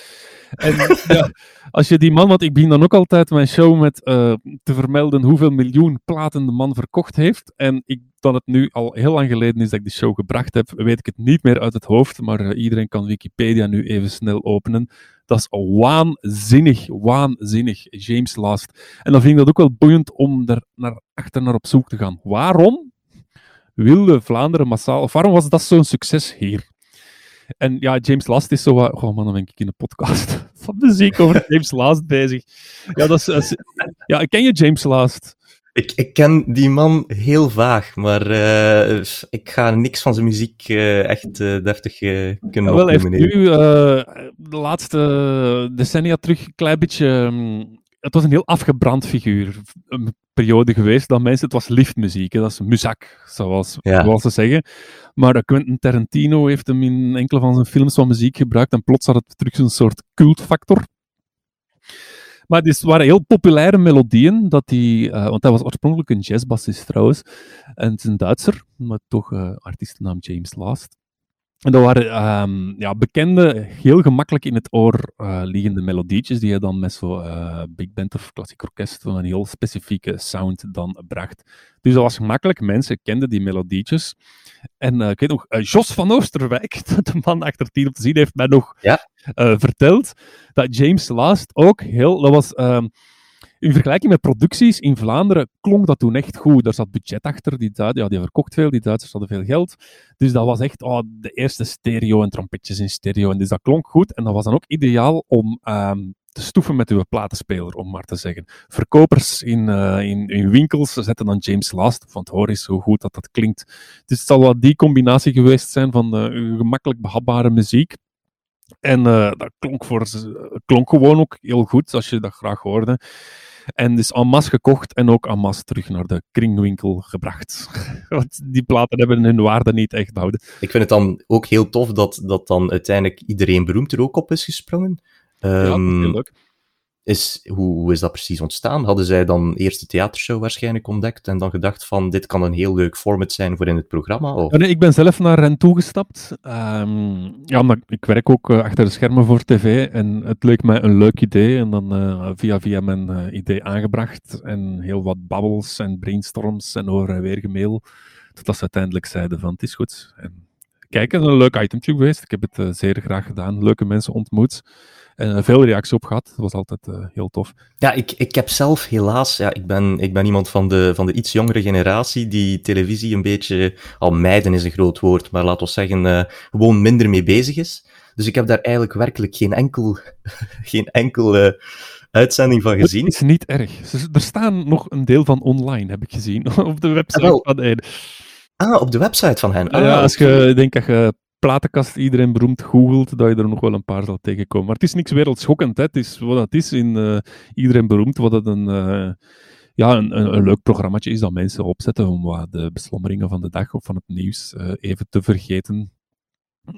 En ja, als je die man, want ik begin dan ook altijd mijn show met uh, te vermelden hoeveel miljoen platen de man verkocht heeft. En ik, dan het nu al heel lang geleden is dat ik die show gebracht heb, weet ik het niet meer uit het hoofd. Maar uh, iedereen kan Wikipedia nu even snel openen. Dat is waanzinnig, waanzinnig, James Last. En dan vind ik dat ook wel boeiend om er naar achter naar op zoek te gaan. Waarom wilde Vlaanderen massaal, of waarom was dat zo'n succes hier? En ja, James Last is zo wat... Oh man, dan ben ik in de podcast van muziek over James Last bezig. Ja, dat is, ja, ken je James Last? Ik, ik ken die man heel vaag, maar uh, ik ga niks van zijn muziek uh, echt uh, deftig kunnen ja, wel, heeft nu de laatste decennia terug een klein beetje... Um, het was een heel afgebrand figuur. Een periode geweest dat mensen... Het was liftmuziek, hè, dat is muzak, zoals, ja. zoals ze zeggen. Maar Quentin Tarantino heeft hem in enkele van zijn films van muziek gebruikt en plots had het terug een soort cultfactor. Maar het waren heel populaire melodieën, dat die, uh, want hij was oorspronkelijk een jazzbassist trouwens. En het is een Duitser, maar toch uh, artiestennaam James Last. En dat waren um, ja, bekende, heel gemakkelijk in het oor uh, liggende melodietjes, die hij dan met zo'n big band of klassiek orkest een heel specifieke sound dan bracht. Dus dat was gemakkelijk, mensen kenden die melodietjes. En ik weet nog, Jos van Oosterwijk, de man achter tien op te zien, heeft mij nog ja? Verteld dat James Last ook heel, dat was... Um, in vergelijking met producties in Vlaanderen klonk dat toen echt goed. Daar zat budget achter. Die, ja, die verkocht veel, die Duitsers hadden veel geld. Dus dat was echt oh, de eerste stereo en trompetjes in stereo. En dus dat klonk goed. En dat was dan ook ideaal om um, te stoeven met uw platenspeler, om maar te zeggen. Verkopers in, uh, in, in, winkels zetten dan James Last. Want hoor eens hoe goed dat dat klinkt. Dus het zal wel die combinatie geweest zijn van uh, gemakkelijk behapbare muziek en uh, dat klonk, voor, klonk, gewoon ook heel goed, als je dat graag hoorde. En dus en masse gekocht en ook en masse terug naar de kringwinkel gebracht. Want die platen hebben hun waarde niet echt behouden. Ik vind het dan ook heel tof dat, dat dan uiteindelijk iedereen beroemd er ook op is gesprongen. ja, dat is Ehm, heel leuk. Is, hoe, is dat precies ontstaan? Hadden zij dan eerst de theatershow waarschijnlijk ontdekt en dan gedacht van dit kan een heel leuk format zijn voor in het programma? Of... Nee, ik ben zelf naar hen toegestapt. Ehm ja, omdat ik werk ook eh, achter de schermen voor tv en het leek mij een leuk idee. En dan eh, via via mijn eh, idee aangebracht en heel wat babbels en brainstorms en over en weer gemail. Totdat ze uiteindelijk zeiden van het is goed. En kijk, het is een leuk itemtje geweest. Ik heb het zeer graag gedaan. Leuke mensen ontmoet. En eh, veel reacties op gehad. Dat was altijd eh, heel tof. Ja, ik, ik heb zelf helaas, ja, ik ben, ik ben iemand van de, van de iets jongere generatie die televisie een beetje, al mijden is een groot woord, maar laten we zeggen, eh, gewoon minder mee bezig is. Dus ik heb daar eigenlijk werkelijk geen enkel, geen enkel uitzending van gezien. Het is niet erg. Ze- Er staan nog een deel van online, heb ik gezien. Op de website Ah, van Eide. Ah, op de website van hen. Ah, ja, als oké. je denkt dat je platenkast iedereen beroemd googelt, dat je er nog wel een paar zal tegenkomen. Maar het is niks wereldschokkend. Hè. Het is wat het is in eh, iedereen beroemd, wat het een, eh, ja, een, een, een leuk programmaatje is dat mensen opzetten om wat de beslommeringen van de dag of van het nieuws eh, even te vergeten.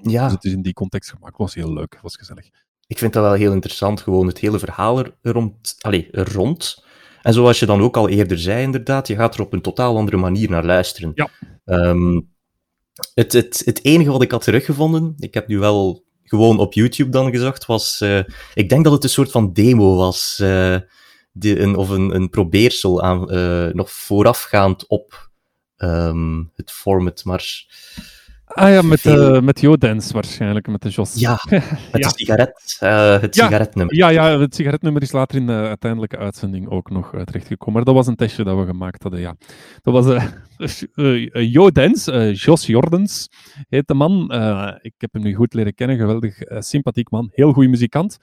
Ja. Dus het is in die context gemaakt. Het was heel leuk, het was gezellig. Ik vind dat wel heel interessant, gewoon het hele verhaal er rond, allee, er rond. En zoals je dan ook al eerder zei, inderdaad, je gaat er op een totaal andere manier naar luisteren. Ja. Ehm, het, het, het enige wat ik had teruggevonden, ik heb nu wel gewoon op YouTube dan gezocht, was, eh, ik denk dat het een soort van demo was, eh, een, of een, een probeersel aan, eh, nog voorafgaand op ehm, het format, maar Ah ja, met, eh met Jodens waarschijnlijk, met de Jos. Ja, het Ja. sigaret, eh, het Ja. sigaretnummer. Ja, ja, het sigaretnummer is later in de uiteindelijke uitzending ook nog uh, terechtgekomen. Maar dat was een testje dat we gemaakt hadden, ja. Dat was Jo Dens, eh, Jos Jordens heet de man. Ik heb hem nu goed leren kennen, geweldig sympathiek man, heel goede muzikant.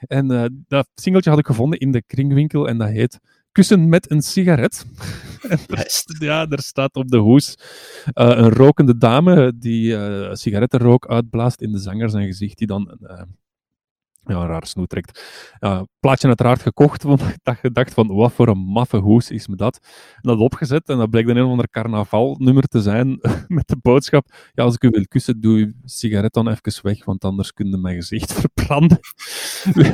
En dat singeltje had ik gevonden in de kringwinkel en dat heet Kussen met een sigaret. En ja, er staat op de hoes eh, een rokende dame die eh, sigarettenrook uitblaast in de zanger zijn gezicht, die dan eh, ja, een raar snoet trekt. Plaatje uiteraard gekocht, want ik dacht, gedacht van wat voor een maffe hoes is me dat. En dat opgezet en dat bleek dan een of ander carnavalnummer te zijn met de boodschap ja, als ik u wil kussen, doe uw sigaret dan even weg, want anders kun je mijn gezicht verbranden.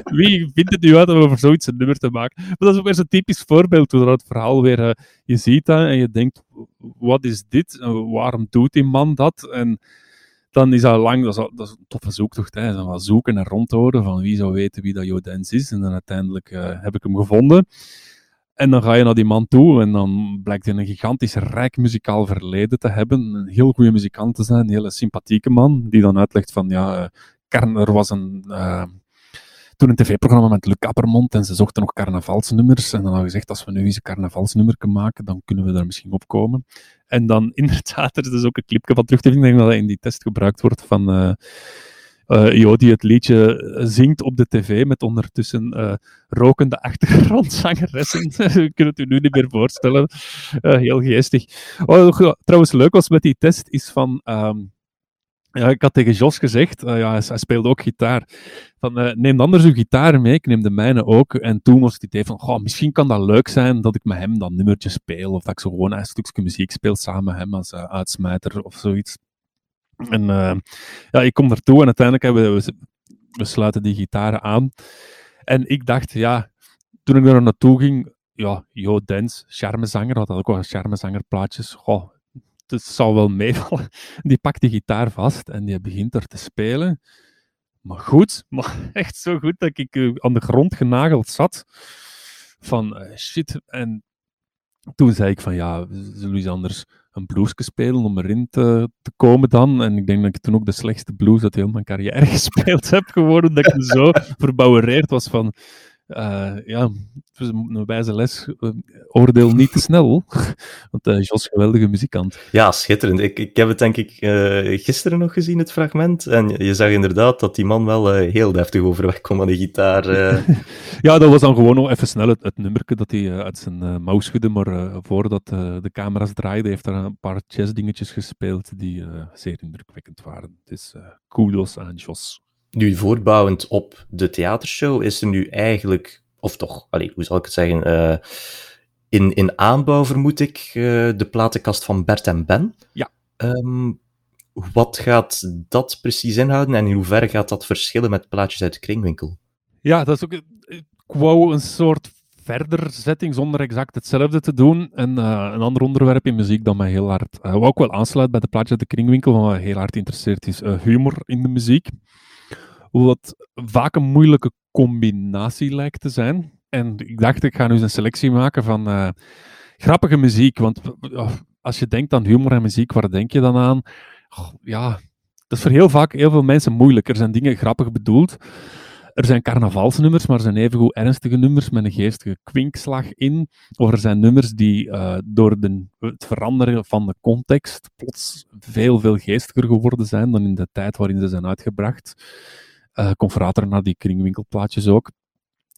Wie vindt het nu uit om over zoiets een nummer te maken? Maar dat is ook weer zo'n typisch voorbeeld hoe dat het verhaal weer... eh, je ziet dat en je denkt, wat is dit? Waarom doet die man dat? En dan is dat lang, dat is, dat is een toffe zoektocht. Hè. Dan wel zoeken en rondhouden van wie zou weten wie dat Jodens is. En dan uiteindelijk eh, heb ik hem gevonden. En dan ga je naar die man toe en dan blijkt hij een gigantisch rijk muzikaal verleden te hebben. Een heel goede muzikant te zijn, een hele sympathieke man, die dan uitlegt van, ja, eh, Kern, er was een... toen een tv-programma met Luc Appermond en ze zochten nog carnavalsnummers. En dan hadden we gezegd, als we nu eens een carnavalsnummer kunnen maken, dan kunnen we daar misschien op komen. En dan inderdaad, er is dus ook een clipje van terug te vinden, dat in die test gebruikt wordt van eh eh, Jo, die het liedje zingt op de tv met ondertussen eh, rokende achtergrondzangeressen. Kunt het u nu niet meer voorstellen. Heel geestig. Oh, trouwens leuk was met die test is van... ehm, ja, ik had tegen Jos gezegd, eh, ja, hij, speelde ook gitaar, van eh, neem anders uw gitaar mee, ik neem de mijne ook. En toen was het idee van, misschien kan dat leuk zijn dat ik met hem dat nummertje speel, of dat ik zo gewoon een stukje muziek speel samen met hem als eh, uitsmijter of zoiets. En ja, ik kom ertoe en uiteindelijk hebben we, we sluiten die gitaren aan. En ik dacht, ja, toen ik daar naartoe ging, ja, Jo Dens, charmezanger, had ook wel charmezangerplaatjes. Goh, het zal wel meevallen. Die pakt die gitaar vast en die begint er te spelen. Maar goed, maar echt zo goed dat ik eh, aan de grond genageld zat. Van eh, shit. En toen zei ik van ja, zullen we eens anders een bluesje spelen om erin te, te komen dan. En ik denk dat ik toen ook de slechtste blues uit heel mijn carrière gespeeld heb geworden. Dat ik zo verbouwereerd was van eh, ja, het een wijze les. eh, oordeel niet te snel. Want eh Jos, geweldige muzikant. Ja, schitterend. Ik, ik heb het denk ik gisteren nog gezien, het fragment. En je zag inderdaad dat die man wel heel deftig overweg kwam aan de gitaar. Ja, dat was dan gewoon nog even snel het, het nummerke dat hij uit zijn mouw schudde. Maar voordat de camera's draaiden, heeft hij een paar jazzdingetjes gespeeld die zeer indrukwekkend waren. Dus eh kudos aan Jos. Nu, voortbouwend op de theatershow, is er nu eigenlijk of toch, allee, hoe zal ik het zeggen, uh, in, in aanbouw vermoed ik uh, de platenkast van Bert en Ben. Ja. Um, wat gaat dat precies inhouden en in hoeverre gaat dat verschillen met plaatjes uit de kringwinkel? Ja, dat is ook. Ik wou een soort verderzetting zonder exact hetzelfde te doen. En uh, een ander onderwerp in muziek dat mij heel hard. Uh, wat ook wel aansluit bij de plaatjes uit de kringwinkel, wat mij heel hard interesseert, is uh, humor in de muziek. Wat vaak een moeilijke combinatie lijkt te zijn. En ik dacht, ik ga nu eens een selectie maken van grappige muziek. Want als je denkt aan humor en muziek, waar denk je dan aan? Oh, ja, dat is voor heel vaak heel veel mensen moeilijk. Er zijn dingen grappig bedoeld. Er zijn carnavalsnummers, maar er zijn evengoed ernstige nummers met een geestige kwinkslag in. Of er zijn nummers die uh, door de, het veranderen van de context plots veel, veel geestiger geworden zijn dan in de tijd waarin ze zijn uitgebracht. Uh, Confrater naar die kringwinkelplaatjes ook.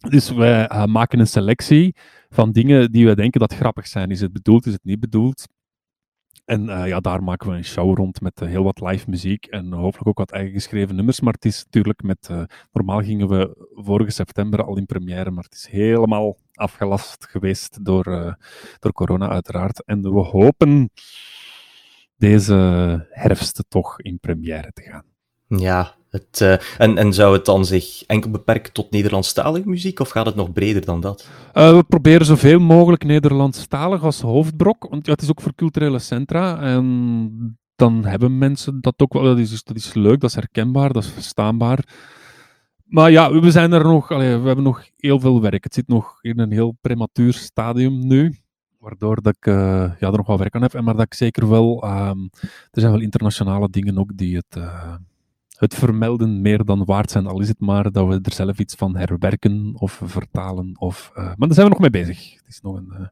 Dus wij uh, maken een selectie van dingen die wij denken dat grappig zijn. Is het bedoeld, is het niet bedoeld? En uh, ja, daar maken we een show rond met heel wat live muziek en hopelijk ook wat eigen geschreven nummers. Maar het is natuurlijk met. Normaal gingen we vorige september al in première, maar het is helemaal afgelast geweest door, door corona, uiteraard. En we hopen deze herfst toch in première te gaan. Ja, uh, en, en zou het dan zich enkel beperken tot Nederlandstalige muziek, of gaat het nog breder dan dat? Uh, we proberen zoveel mogelijk Nederlandstalig als hoofdbrok, want ja, het is ook voor culturele centra. En dan hebben mensen dat ook wel. Dat is, dat is leuk, dat is herkenbaar, dat is verstaanbaar. Maar ja, we zijn er nog, we hebben nog heel veel werk. Het zit nog in een heel prematuur stadium nu. Waardoor dat ik uh, ja, er nog wel werk aan heb. En maar dat ik zeker wel. Um, er zijn wel internationale dingen ook die het het vermelden meer dan waard zijn, al is het maar dat we er zelf iets van herwerken of vertalen. Of, uh, maar daar zijn we nog mee bezig. Het is nog een, uh,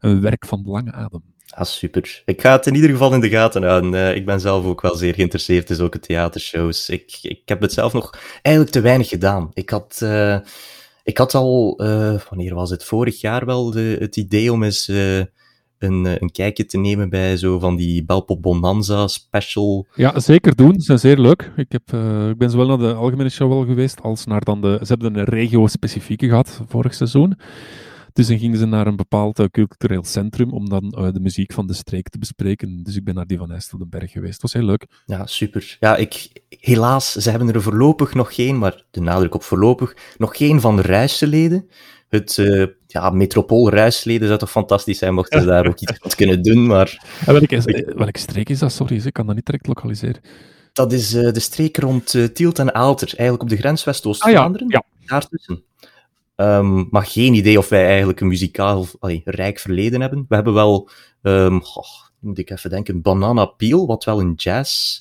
een werk van lange adem. Ah, super. Ik ga het in ieder geval in de gaten houden. Uh, ik ben zelf ook wel zeer geïnteresseerd in zulke theatershows. Ik, ik heb het zelf nog eigenlijk te weinig gedaan. Ik had, ik had al, wanneer was het, vorig jaar wel de, het idee om eens een, eh, een kijkje te nemen bij zo van die Belpop Bonanza special. Ja, zeker doen. Ze zijn zeer leuk. Ik, heb, uh, ik ben zowel naar de algemene show wel geweest, als naar dan de... Ze hebben een regio-specifieke gehad vorig seizoen. Dus dan gingen ze naar een bepaald uh, cultureel centrum om dan uh, de muziek van de streek te bespreken. Dus ik ben naar die van IJsseldenberg geweest. Het was heel leuk. Ja, super. Ja, ik, helaas, ze hebben er voorlopig nog geen, maar de nadruk op voorlopig, nog geen van de Ruisseleden het uh, ja, metropoolruisleden zou toch fantastisch zijn mochten ze daar ook iets wat kunnen doen, maar... En welke, eh, welke streek is dat? Sorry, ik kan dat niet direct lokaliseren. Dat is uh, de streek rond uh, Tielt en Aalter, eigenlijk op de grens West-Oost-Vlaanderen, ah, ja. ja. daartussen. Um, maar geen idee of wij eigenlijk een muzikaal allee, rijk verleden hebben. We hebben wel, um, oh, moet ik even denken, Banana Peel, wat wel een jazz,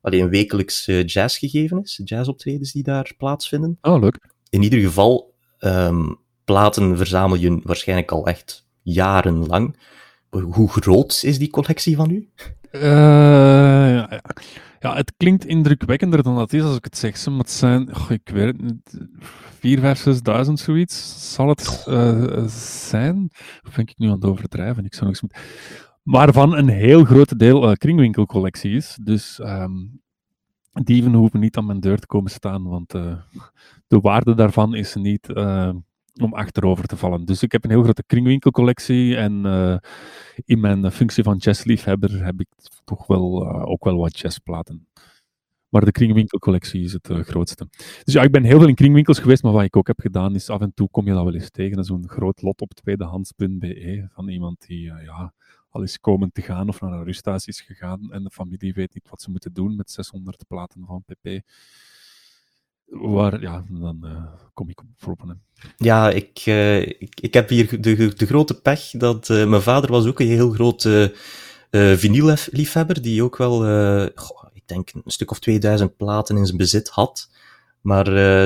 allee, een wekelijks uh, jazz gegeven is, jazzoptredens die daar plaatsvinden. Oh, leuk. In ieder geval, um, platen verzamel je waarschijnlijk al echt jarenlang. Hoe groot is die collectie van u? Uh, ja, ja, het klinkt indrukwekkender dan dat is als ik het zeg. Maar het zijn, oh, ik weet het niet, 4, 5, 6.000 zoiets zal het uh, zijn. Of ben ik nu aan het overdrijven? Ik zou nog eens Maar van een heel groot deel uh, kringwinkelcollectie is. Dus um, dieven hoeven niet aan mijn deur te komen staan, want de waarde daarvan is niet om achterover te vallen. Dus ik heb een heel grote kringwinkelcollectie en uh, in mijn functie van jazzliefhebber heb ik toch wel, uh, ook wel wat jazzplaten. Maar de kringwinkelcollectie is het uh, grootste. Dus ja, ik ben heel veel in kringwinkels geweest, maar wat ik ook heb gedaan is af en toe kom je dat wel eens tegen. Zo'n groot lot op tweedehands.be van iemand die ja, al is komen te gaan of naar een rusthuis is gegaan en de familie weet niet wat ze moeten doen met 600 platen van pp waar, ja, dan uh, kom ik op proppen. Ja, ik, uh, ik, ik heb hier de, de grote pech dat uh, mijn vader was ook een heel grote vinyl-liefhebber, die ook wel, ik denk, een stuk of 2000 platen in zijn bezit had. Maar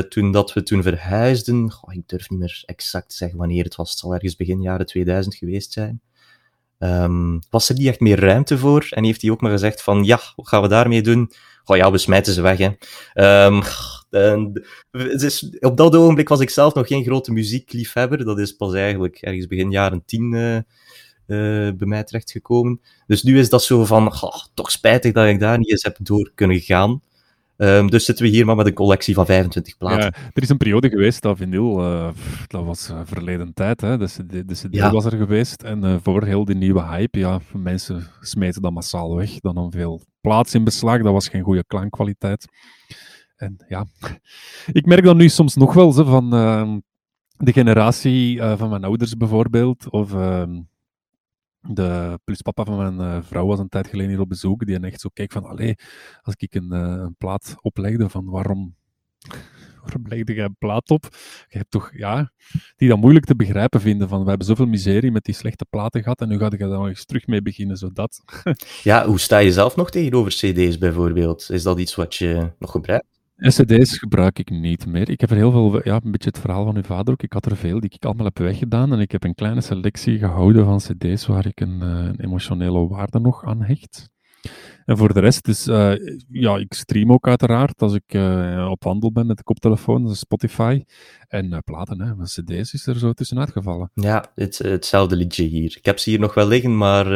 toen dat we toen verhuisden, ik durf niet meer exact zeggen wanneer het was, het zal ergens begin jaren 2000 geweest zijn. Um, was er niet echt meer ruimte voor en heeft hij ook maar gezegd van, ja, wat gaan we daarmee doen? Goh ja, we smijten ze weg, hè. Um, en, dus op dat ogenblik was ik zelf nog geen grote muziekliefhebber. Dat is pas eigenlijk ergens begin jaren tien uh, uh, bij mij terechtgekomen. Dus nu is dat zo van, oh, toch spijtig dat ik daar niet eens heb door kunnen gaan. Um, dus zitten we hier maar met een collectie van 25 platen. Ja, er is een periode geweest dat vinyl, uh, dat was uh, verleden tijd, hè. de CD, de CD ja. was er geweest. En uh, voor heel die nieuwe hype, ja, mensen smeten dat massaal weg. Dan nam veel plaats in beslag, dat was geen goede klankkwaliteit. En ja, ik merk dat nu soms nog wel van ehm, de generatie van mijn ouders bijvoorbeeld, of ehm, de pluspapa van mijn uh, vrouw was een tijd geleden hier op bezoek. Die echt zo kijkt van, allee, als ik een, uh, een plaat oplegde, van waarom, waarom legde jij een plaat op? Je toch, ja, die dat moeilijk te begrijpen vinden. Van, we hebben zoveel miserie met die slechte platen gehad en nu ga je daar nog eens terug mee beginnen, zodat. ja, hoe sta je zelf nog tegenover cd's bijvoorbeeld? Is dat iets wat je nog gebruikt? SCD's gebruik ik niet meer. Ik heb er heel veel, ja, een beetje het verhaal van uw vader ook. Ik had er veel die ik allemaal heb weggedaan. En ik heb een kleine selectie gehouden van CD's waar ik een, uh, een emotionele waarde nog aan hecht. En voor de rest, dus, uh, ja, ik stream ook uiteraard als ik uh, op wandel ben met de koptelefoon, dus Spotify. En platen, hè, mijn CD's is er zo tussenuit gevallen. Ja, het, hetzelfde liedje hier. Ik heb ze hier nog wel liggen, maar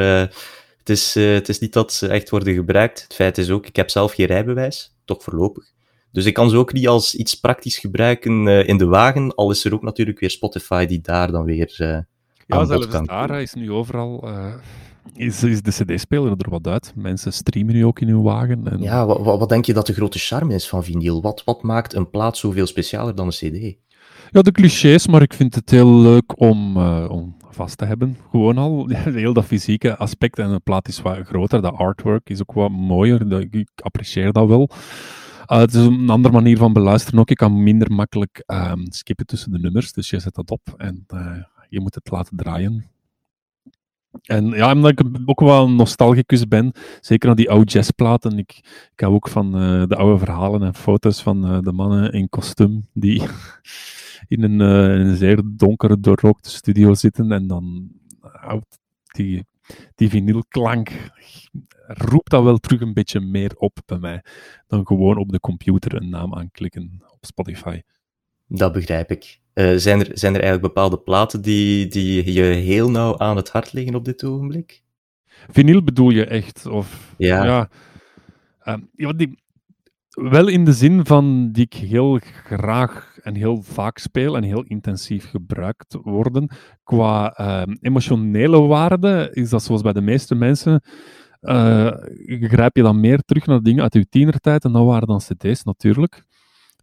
het, is, het is niet dat ze echt worden gebruikt. Het feit is ook, ik heb zelf geen rijbewijs, toch voorlopig. Dus ik kan ze ook niet als iets praktisch gebruiken uh, in de wagen, al is er ook natuurlijk weer Spotify die daar dan weer uh, Ja, zelfs daar is nu overal... Uh, is, is de cd-speler er wat uit. Mensen streamen nu ook in hun wagen. En... Ja, wat, wat, denk je dat de grote charme is van vinyl? Wat, wat maakt een plaat zoveel specialer dan een cd? Ja, de clichés, maar ik vind het heel leuk om, om vast te hebben. Gewoon al, heel dat fysieke aspect. En een plaat is wat groter, de artwork is ook wat mooier. Ik apprecieer dat wel. Uh, het is een andere manier van beluisteren ook. Je kan minder makkelijk um, skippen tussen de nummers. Dus je zet dat op en uh, je moet het laten draaien. En ja, omdat ik ook wel nostalgicus ben, zeker naar die oude jazzplaten. Ik, ik hou ook van uh, de oude verhalen en foto's van de mannen in kostuum die in een, een zeer donkere, doorrookte studio zitten en dan houdt die die vinylklank roept dat wel terug een beetje meer op bij mij dan gewoon op de computer een naam aanklikken op Spotify. Dat begrijp ik. Uh, zijn, er, zijn er eigenlijk bepaalde platen die, die je heel nauw aan het hart liggen op dit ogenblik? Vinyl bedoel je echt? Of, ja. ja, uh, ja die, wel in de zin van die ik heel graag en heel vaak speel en heel intensief gebruikt worden. Qua uh, emotionele waarde is dat zoals bij de meeste mensen. Uh, grijp je dan meer terug naar dingen uit je tienertijd en dat waren dan cd's natuurlijk.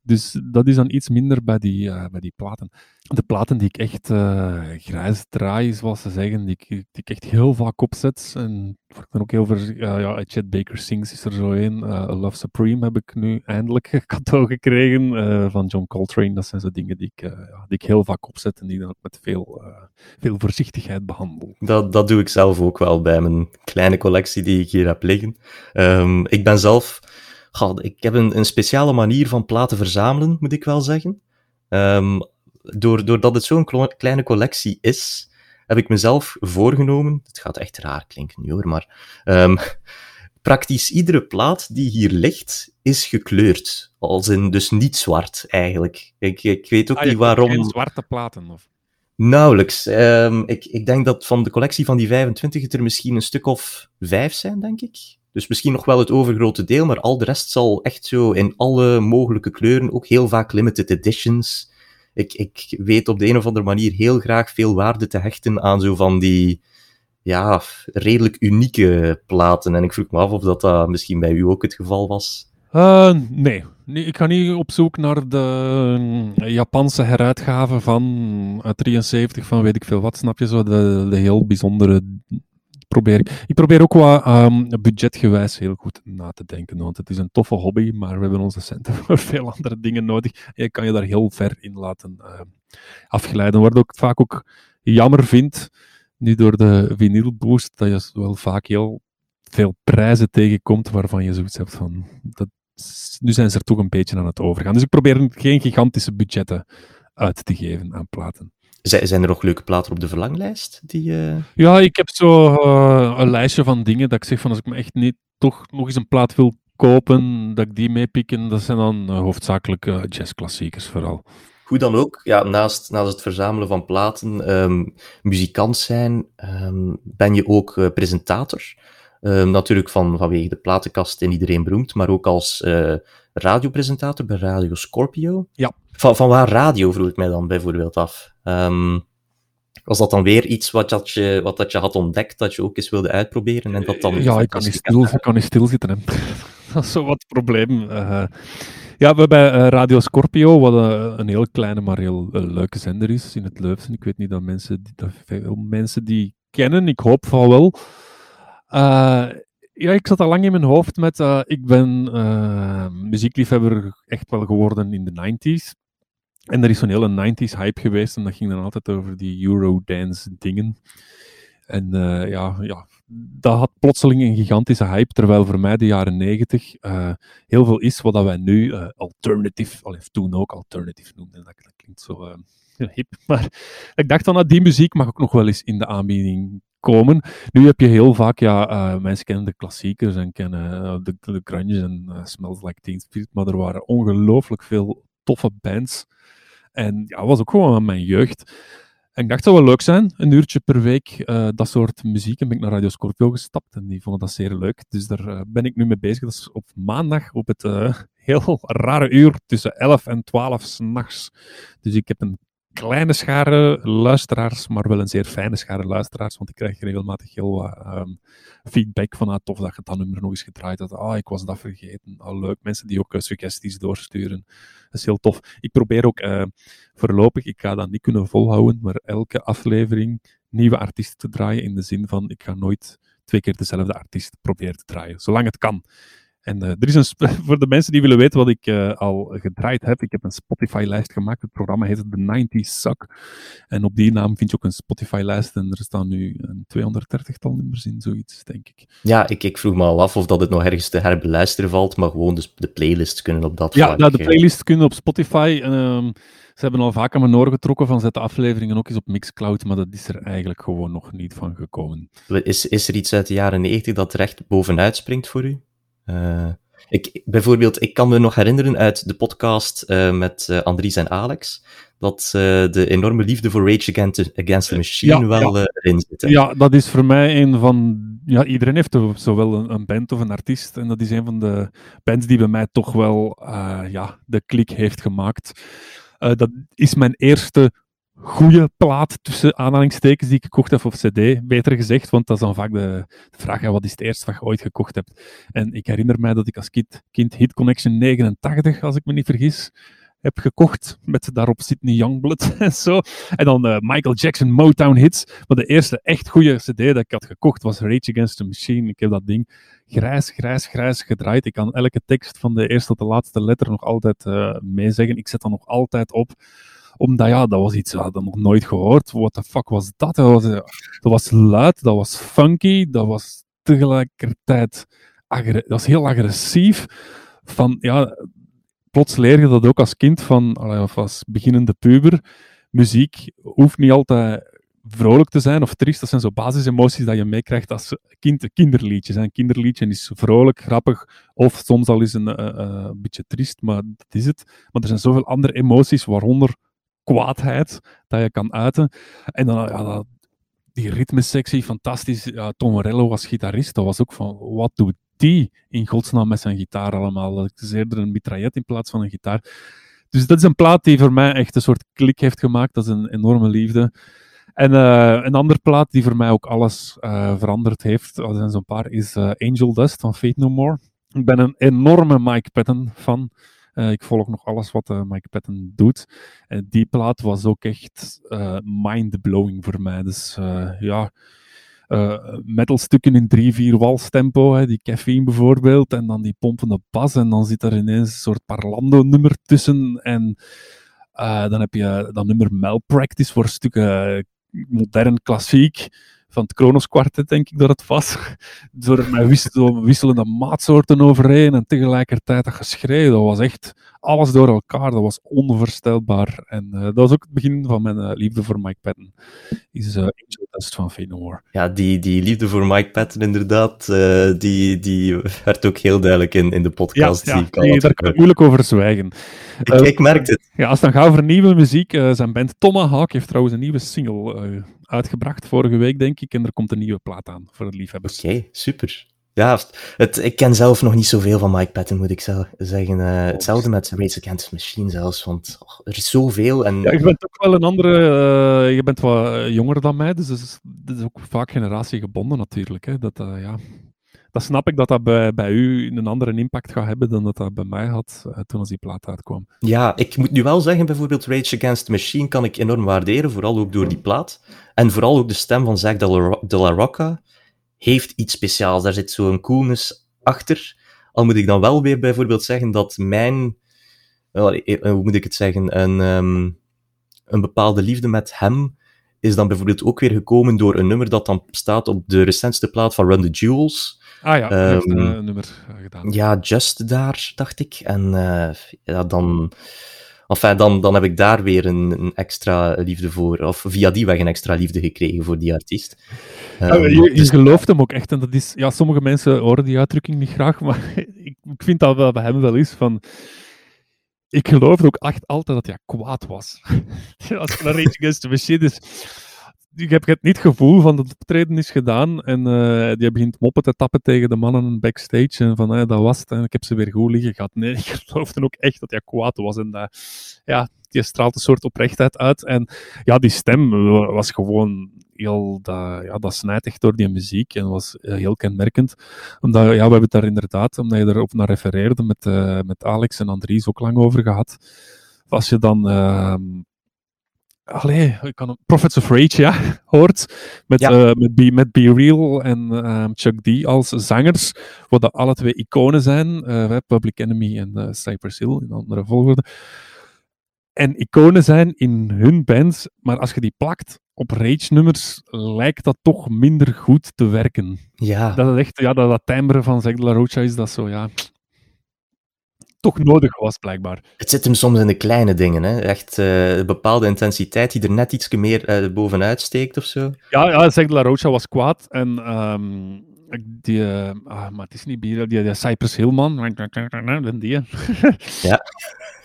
Dus dat is dan iets minder bij die, uh, bij die platen. De platen die ik echt uh, grijs draai, zoals ze zeggen, die, die ik echt heel vaak opzet. En ik dan ook heel veel, uh, ja, Chet Baker Sings is er zo een. Love Supreme heb ik nu eindelijk cadeau gekregen van John Coltrane. Dat zijn zo dingen die ik, die ik heel vaak opzet en die dan ook met veel, veel voorzichtigheid behandel. Dat, dat doe ik zelf ook wel bij mijn kleine collectie die ik hier heb liggen. Um, ik ben zelf ik heb een, een speciale manier van platen verzamelen, moet ik wel zeggen. Um, door, doordat het zo'n kleine collectie is, heb ik mezelf voorgenomen. Het gaat echt raar klinken nu hoor, maar. Um, praktisch iedere plaat die hier ligt, is gekleurd. Als in dus niet zwart eigenlijk. Ik, ik weet ook ah, niet waarom. Geen zwarte platen of? Nauwelijks. Um, ik, ik denk dat van de collectie van die 25 het er misschien een stuk of vijf zijn, denk ik. Dus misschien nog wel het overgrote deel, maar al de rest zal echt zo in alle mogelijke kleuren, ook heel vaak limited editions. Ik, ik weet op de een of andere manier heel graag veel waarde te hechten aan zo van die, ja, redelijk unieke platen. En ik vroeg me af of dat, dat misschien bij u ook het geval was. Uh, nee. nee. ik ga niet op zoek naar de Japanse heruitgave van uit 73 van weet ik veel wat, snap je zo? De, de heel bijzondere ik. Probeer ook wat um, budgetgewijs heel goed na te denken. Want het is een toffe hobby, maar we hebben onze centen voor veel andere dingen nodig. En je kan je daar heel ver in laten uh, afgeleiden. Wat ik vaak ook jammer vind, nu door de vinyl boost, dat je wel vaak heel veel prijzen tegenkomt waarvan je zoiets hebt van. Dat, nu zijn ze er toch een beetje aan het overgaan. Dus ik probeer geen gigantische budgetten uit te geven aan platen. Zijn er nog leuke platen op de verlanglijst? Die, uh... Ja, ik heb zo uh, een lijstje van dingen dat ik zeg van als ik me echt niet toch nog eens een plaat wil kopen, dat ik die meepik. En dat zijn dan uh, hoofdzakelijk jazzklassiekers vooral. Hoe dan ook, ja, naast, naast het verzamelen van platen, um, muzikant zijn, um, ben je ook presentator. Um, natuurlijk van, vanwege de platenkast en iedereen beroemd, maar ook als radiopresentator bij Radio Scorpio. Ja. Van, van waar radio vroeg ik mij dan bijvoorbeeld af. Ehm, was dat dan weer iets wat, dat je, wat dat je had ontdekt, dat je ook eens wilde uitproberen? En dat dan ja, ik kan niet, stil, ik kan niet stilzitten. Hè. dat is zo wat het probleem. Uh, ja, we bij uh, Radio Scorpio, wat uh, een heel kleine, maar heel leuke zender is in het Leuven. Ik weet niet dat mensen, die, dat veel mensen die kennen, ik hoop van wel. Ja, ik zat al lang in mijn hoofd met, ik ben muziekliefhebber echt wel geworden in de 90s. En er is zo'n hele 90s hype geweest en dat ging dan altijd over die Eurodance dingen. En uh, ja, ja, dat had plotseling een gigantische hype, terwijl voor mij de jaren 90 uh, eh, heel veel is wat wij nu alternative, of toen ook alternative noemden. Dat, dat klinkt zo hip. Maar ik dacht dan, dat die muziek mag ook nog wel eens in de aanbieding komen. Nu heb je heel vaak, ja, mensen kennen de klassiekers en kennen de, de grunge en Smells Like Teen Spirit, maar er waren ongelooflijk veel toffe bands en ja, was ook gewoon mijn jeugd. En ik dacht, het zou wel leuk zijn, een uurtje per week, dat soort muziek. En ben ik naar Radio Scorpio gestapt en die vonden dat zeer leuk. Dus daar ben ik nu mee bezig. Dat is op maandag op het heel rare uur tussen 11 en 12 s'nachts. Dus ik heb een kleine schare luisteraars, maar wel een zeer fijne schare luisteraars, want ik krijg regelmatig heel wat um, feedback van, ah, tof dat je dat nummer nog eens gedraaid had, ah, ik was dat vergeten, ah, leuk, mensen die ook uh, suggesties doorsturen, dat is heel tof. Ik probeer ook uh, voorlopig, ik ga dat niet kunnen volhouden, maar elke aflevering nieuwe artiesten te draaien, in de zin van, ik ga nooit twee keer dezelfde artiest proberen te draaien, zolang het kan. En uh, er is een voor de mensen die willen weten wat ik uh, al gedraaid heb, ik heb een Spotify-lijst gemaakt. Het programma heet The 90s Suck. En op die naam vind je ook een Spotify-lijst. En er staan nu een 230-tal nummers in, zoiets, denk ik. Ja, ik, ik vroeg me al af of dat het nog ergens te herbeluisteren valt, maar gewoon dus de playlist kunnen op dat Ja, nou, de playlist kunnen op Spotify. Um, ze hebben al vaak aan mijn oor getrokken van zet de afleveringen ook eens op Mixcloud, maar dat is er eigenlijk gewoon nog niet van gekomen. Is, is er iets uit de jaren 90 dat recht bovenuit springt voor u? Uh, ik, bijvoorbeeld, ik kan me nog herinneren uit de podcast uh, met uh, Andries en Alex, dat de enorme liefde voor Rage Against, Against the Machine ja, wel ja. erin zit. Ja, dat is voor mij een van... Ja, iedereen heeft zowel een, een, band of een artiest, en dat is een van de bands die bij mij toch wel ja, de klik heeft gemaakt. dat is mijn eerste goede plaat tussen aanhalingstekens die ik gekocht heb op CD, beter gezegd, want dat is dan vaak de, vraag, ja, wat is het eerst wat je ooit gekocht hebt? En ik herinner mij dat ik als kind, Hit Connection 89, als ik me niet vergis, heb gekocht, met daarop Sydney Youngblood en zo. En dan uh, Michael Jackson Motown hits. Maar de eerste echt goede cd dat ik had gekocht was Rage Against the Machine. Ik heb dat ding grijs, grijs, grijs gedraaid. Ik kan elke tekst van de eerste tot de laatste letter nog altijd uh, meezeggen. Ik zet dat nog altijd op omdat ja, dat was iets dat ik nog nooit gehoord. What the fuck was dat? Dat was, luid, dat was funky, dat was tegelijkertijd dat was heel agressief. Van, ja, plots leer je dat ook als kind van, of als beginnende puber. Muziek hoeft niet altijd vrolijk te zijn of triest. Dat zijn zo basisemoties dat je meekrijgt als kind, kinderliedjes. Een kinderliedje is vrolijk, grappig of soms al een, eh, eh, een beetje triest, maar dat is het. Maar er zijn zoveel andere emoties, waaronder kwaadheid dat je kan uiten. En dan, ja, die ritmesectie, fantastisch. Ja, Tom Morello was gitarist, dat was ook van, wat doet die in godsnaam met zijn gitaar allemaal? Dat is eerder een mitraillet in plaats van een gitaar. Dus dat is een plaat die voor mij echt een soort klik heeft gemaakt. Dat is een enorme liefde. En uh, een andere plaat die voor mij ook alles uh, veranderd heeft, er zijn zo'n paar, is uh, Angel Dust van Fate No More. Ik ben een enorme Mike Patton fan. Uh, ik volg nog alles wat uh, Mike Patton doet. En die plaat was ook echt mind-blowing voor mij. Dus ja, metalstukken in 3-4 walstempo, hè, die caffeine bijvoorbeeld, en dan die pompende bas, en dan zit er ineens een soort Parlando-nummer tussen. En dan heb je dat nummer Malpractice voor stukken modern klassiek van het Kronos Quartet, denk ik dat het was. Door met wisselende maatsoorten overheen en tegelijkertijd dat geschreeuw. Dat was echt alles door elkaar. Dat was onvoorstelbaar. En uh, dat was ook het begin van mijn uh, liefde voor Mike Patton. Is uh, Angel Dust van Fenor. Ja, die, die liefde voor Mike Patton inderdaad, die, die werd ook heel duidelijk in, in de podcast. Ja, ja nee, daar kan ik moeilijk over zwijgen. Ik, ik merk het. Ja, als het dan gaat over nieuwe muziek, zijn band Tomahawk heeft trouwens een nieuwe single uitgebracht vorige week, denk ik. En er komt een nieuwe plaat aan voor de liefhebbers. Oké, super. Ja, het, ik ken zelf nog niet zoveel van Mike Patton, moet ik zelf zeggen. Uh, hetzelfde met Rage Against Machine zelfs, want oh, er is zoveel. En... Ja, je bent ook wel een andere... Uh, je bent wat jonger dan mij, dus dat is, dat is ook vaak generatiegebonden natuurlijk. Hè. Dat, uh, ja, dat snap ik dat dat bij, bij u een andere impact gaat hebben dan dat dat bij mij had toen als die plaat uitkwam. Ja, ik moet nu wel zeggen, bijvoorbeeld Rage Against the Machine kan ik enorm waarderen, vooral ook door die plaat. En vooral ook de stem van Zack de la Rocca heeft iets speciaals. Daar zit zo'n coolness achter. Al moet ik dan wel weer bijvoorbeeld zeggen dat mijn, eh, hoe moet ik het zeggen, een, um, een bepaalde liefde met hem is dan bijvoorbeeld ook weer gekomen door een nummer dat dan staat op de recentste plaat van Run the Jewels. Ah ja, um, een, een nummer gedaan. Ja, Just daar, dacht ik. En uh, ja, dan Enfin, dan, dan heb ik daar weer een, een, extra liefde voor, of via die weg een extra liefde gekregen voor die artiest. Um, je, je gelooft hem ook echt, en dat is, ja, sommige mensen horen die uitdrukking niet graag, maar ik, ik vind dat wel bij hem wel is van ik geloof ook echt altijd dat hij kwaad was. Naar Rage Against the Machine is, ik heb het niet gevoel van dat het optreden is gedaan. En uh, die begint moppen te tappen tegen de mannen backstage. En van, hey, dat was het. En ik heb ze weer goed liggen gehad. Nee, ik geloofde ook echt dat hij kwaad was. En dat, ja, die straalt een soort oprechtheid uit. En ja, die stem was gewoon heel, dat, ja, dat snijdt door die muziek. En was eh, heel kenmerkend. Omdat, ja, we hebben het daar inderdaad, omdat je erop naar refereerde, met, met Alex en Andries ook lang over gehad. Als je dan... Uh, Allee, ik kan Prophets of Rage, ja, hoort. Met, ja. Uh, met, Be, met Be Real en uh, Chuck D als zangers, wat dat alle twee iconen zijn. Uh, Public Enemy en uh, Cypress Hill in andere volgorde. En iconen zijn in hun bands, maar als je die plakt op Rage-nummers, lijkt dat toch minder goed te werken. Ja. Dat is echt, ja, dat, dat timbre van Zeg de La Rocha is dat zo, ja toch nodig was, blijkbaar. Het zit hem soms in de kleine dingen, hè? Echt uh, een bepaalde intensiteit die er net iets meer uh, bovenuit steekt of zo. Ja, ja zeg, La Rocha was kwaad en um, die, uh, ah, maar het is niet bier, die, die Cypress Hillman, die. ja.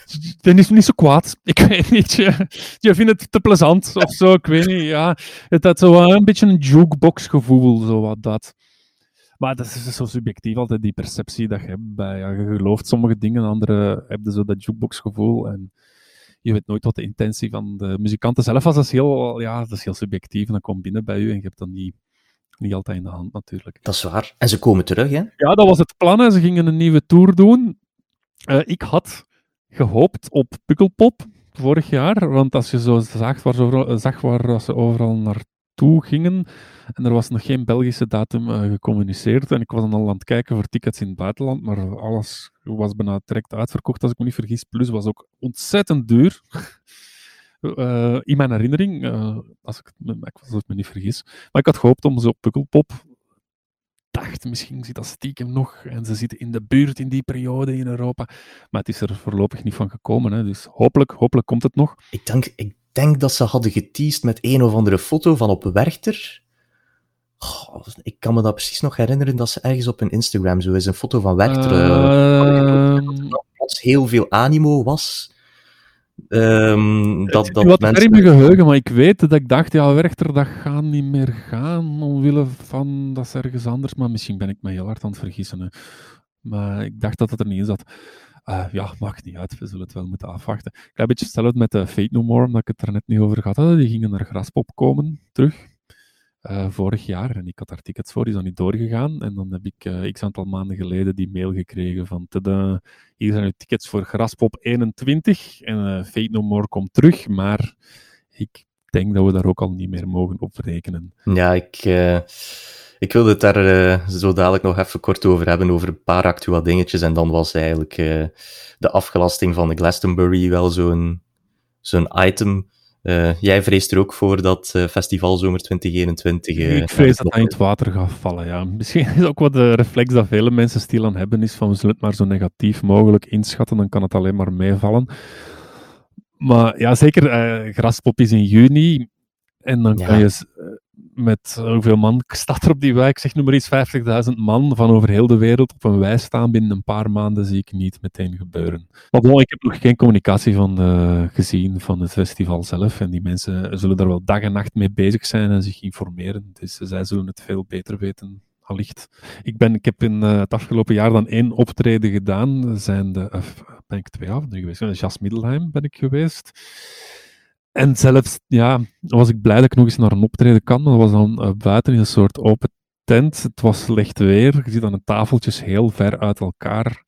Die is niet zo kwaad. Ik weet niet. Je, je vindt het te plezant of zo. Ik weet niet. Ja, het had zo een beetje een jukebox gevoel, zo wat dat. Maar dat is zo subjectief altijd, die perceptie dat je hebt. Bij, ja, je gelooft sommige dingen, andere heb je zo dat jukebox-gevoel. En je weet nooit wat de intentie van de muzikanten zelf was. Dat is heel, ja, dat is heel subjectief. En dan komt binnen bij u en je hebt dan niet, niet altijd in de hand, natuurlijk. Dat is waar. En ze komen terug, hè? Ja, dat was het plan. Hè. Ze gingen een nieuwe tour doen. Uh, ik had gehoopt op Pukkelpop vorig jaar. Want als je zo zag waar ze, zag waar ze overal naar naartoe gingen. En er was nog geen Belgische datum uh, gecommuniceerd. En ik was dan al aan het kijken voor tickets in het buitenland. Maar alles was bijna direct uitverkocht, als ik me niet vergis. Plus was ook ontzettend duur. Uh, in mijn herinnering, uh, als ik, ik me niet vergis. Maar ik had gehoopt om zo op Pukkelpop dacht, misschien zit dat stiekem nog en ze zitten in de buurt in die periode in Europa. Maar het is er voorlopig niet van gekomen. Hè. Dus hopelijk, hopelijk komt het nog. Ik denk, ik denk dat ze hadden geteased met een of andere foto van op Werchter. Ik kan me dat precies nog herinneren dat ze ergens op hun Instagram zo is een foto van Werchter. Uh, dat heel veel animo was. Um, dat, dat wat mensen... in mijn geheugen, maar ik weet dat ik dacht, ja, Werchter, dat gaat niet meer gaan, omwille van dat ze ergens anders, maar misschien ben ik me heel hard aan het vergissen. Hè. Maar ik dacht dat het er niet in zat. Uh, ja, maakt niet uit, we zullen het wel moeten afwachten. Ik heb een beetje hetzelfde met uh, Fate No More, omdat ik het er net niet over gehad had. Die gingen naar Graspop komen, terug, uh, vorig jaar. En ik had daar tickets voor, die zijn niet doorgegaan. En dan heb ik x aantal maanden geleden die mail gekregen van... Hier zijn uw tickets voor Graspop 21. En Fate No More komt terug, maar ik denk dat we daar ook al niet meer mogen op rekenen. Ja, ik ik wilde het daar uh, zo dadelijk nog even kort over hebben, over een paar actuele dingetjes. En dan was eigenlijk uh, de afgelasting van de Glastonbury wel zo'n zo'n item. Uh, jij vreest er ook voor dat festivalzomer 2021... ik vrees dat dat in het water gaat vallen, ja. Misschien is ook wat de reflex dat vele mensen stil aan hebben, is van we zullen het maar zo negatief mogelijk inschatten, dan kan het alleen maar meevallen. Maar ja, zeker, Graspop is in juni, en dan kan je met hoeveel man staat er op die wijk? Zeg nu maar iets 50.000 man van over heel de wereld op een wij staan binnen een paar maanden zie ik niet meteen gebeuren. Maar ik heb nog geen communicatie van, uh, gezien van het festival zelf en die mensen zullen daar wel dag en nacht mee bezig zijn en zich informeren. Dus zij zullen het veel beter weten allicht. Ik, ben, ik heb in het afgelopen jaar dan één optreden gedaan. Zijn de, ben ik twee avonden geweest. Jas Middelheim ben ik geweest. En zelfs, ja, was ik blij dat ik nog eens naar een optreden kan. Dat was dan buiten in een soort open tent. Het was slecht weer. Je zit aan de tafeltjes heel ver uit elkaar.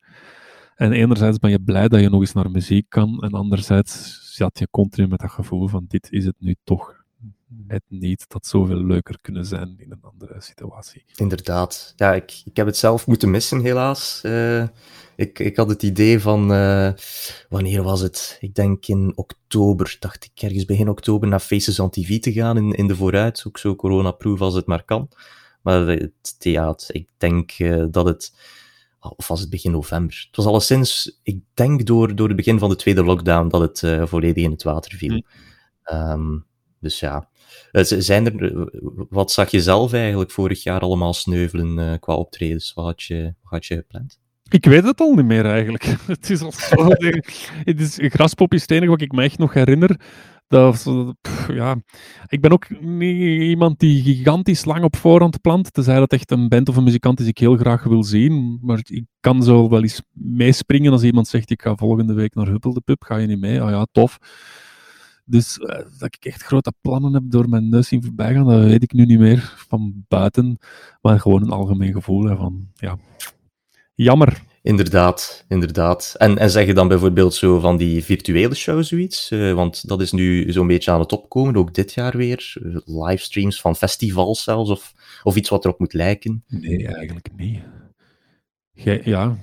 En enerzijds ben je blij dat je nog eens naar muziek kan. En anderzijds zat je continu met dat gevoel van dit is het nu toch het niet. Dat zoveel leuker kunnen zijn in een andere situatie. Inderdaad. Ja, ik, ik heb het zelf moeten missen, helaas. Uh, ik, ik had het idee van, uh, wanneer was het? Ik denk in oktober, dacht ik ergens begin oktober naar Faces on TV te gaan in, in de vooruit. Ook zo coronaproof als het maar kan. Maar het, ja, ik denk uh, dat het, of was het begin november? Het was alleszins, ik denk door, door het begin van de tweede lockdown dat het volledig in het water viel. Um, dus ja, zijn er, wat zag je zelf eigenlijk vorig jaar allemaal sneuvelen uh, qua optredens? Wat had je, wat had je gepland? Ik weet het al niet meer eigenlijk. Het is al zo. het is graspop is het enige wat ik me echt nog herinner. Dat, ja. Ik ben ook niet iemand die gigantisch lang op voorhand plant. Tenzij dat echt een band of een muzikant is die ik heel graag wil zien. Maar ik kan zo wel eens meespringen als iemand zegt: Ik ga volgende week naar Huppel de Pub. Ga je niet mee? Ah ja, tof. Dus uh, dat ik echt grote plannen heb door mijn neus zien voorbij gaan, dat weet ik nu niet meer van buiten. Maar gewoon een algemeen gevoel van, ja, jammer. Inderdaad, inderdaad. En, en zeg je dan bijvoorbeeld zo van die virtuele show zoiets? Uh, want dat is nu zo'n beetje aan het opkomen, ook dit jaar weer. Uh, livestreams van festivals zelfs, of, of iets wat erop moet lijken. Nee, eigenlijk niet. ja,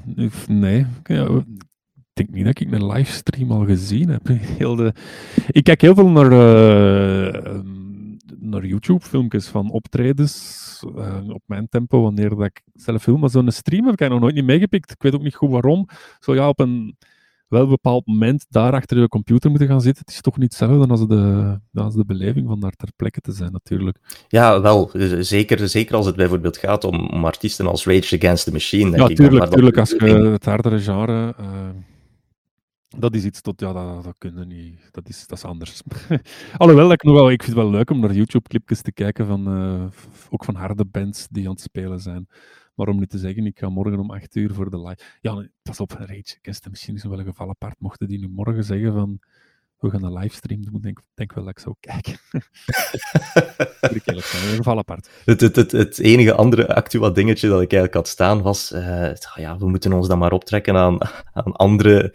nee. Denk niet dat ik een livestream al gezien heb. Heel de... Ik kijk heel veel naar, uh, naar YouTube-filmpjes van optredens uh, op mijn tempo, wanneer dat ik zelf film. Maar zo'n stream heb ik nog nooit niet meegepikt. Ik weet ook niet goed waarom. Zo ja, op een wel bepaald moment daar achter de computer moeten gaan zitten. Het is toch niet hetzelfde als de, als de beleving van daar ter plekke te zijn, natuurlijk. Ja, wel. Zeker, zeker als het bijvoorbeeld gaat om, om artiesten als Rage Against the Machine. Denk ja, tuurlijk, ik, tuurlijk. Als je het hardere genre... Uh, dat is iets tot, ja, dat, dat kunnen niet. Dat is, dat is anders. Alhoewel, dat ik, nog wel, ik vind het wel leuk om naar YouTube-clipjes te kijken van, uh, ook van harde bands die aan het spelen zijn. Maar om nu te zeggen, ik ga morgen om 8 uur voor de live. Ja, pas op, Rage Against the Machine is wel een geval apart. Mochten die nu morgen zeggen van we gaan een livestream doen, denk, denk wel dat ik zou kijken. een geval apart. Het, het, het, het, enige andere actueel dingetje dat ik eigenlijk had staan was, uh, ja, we moeten ons dan maar optrekken aan, aan andere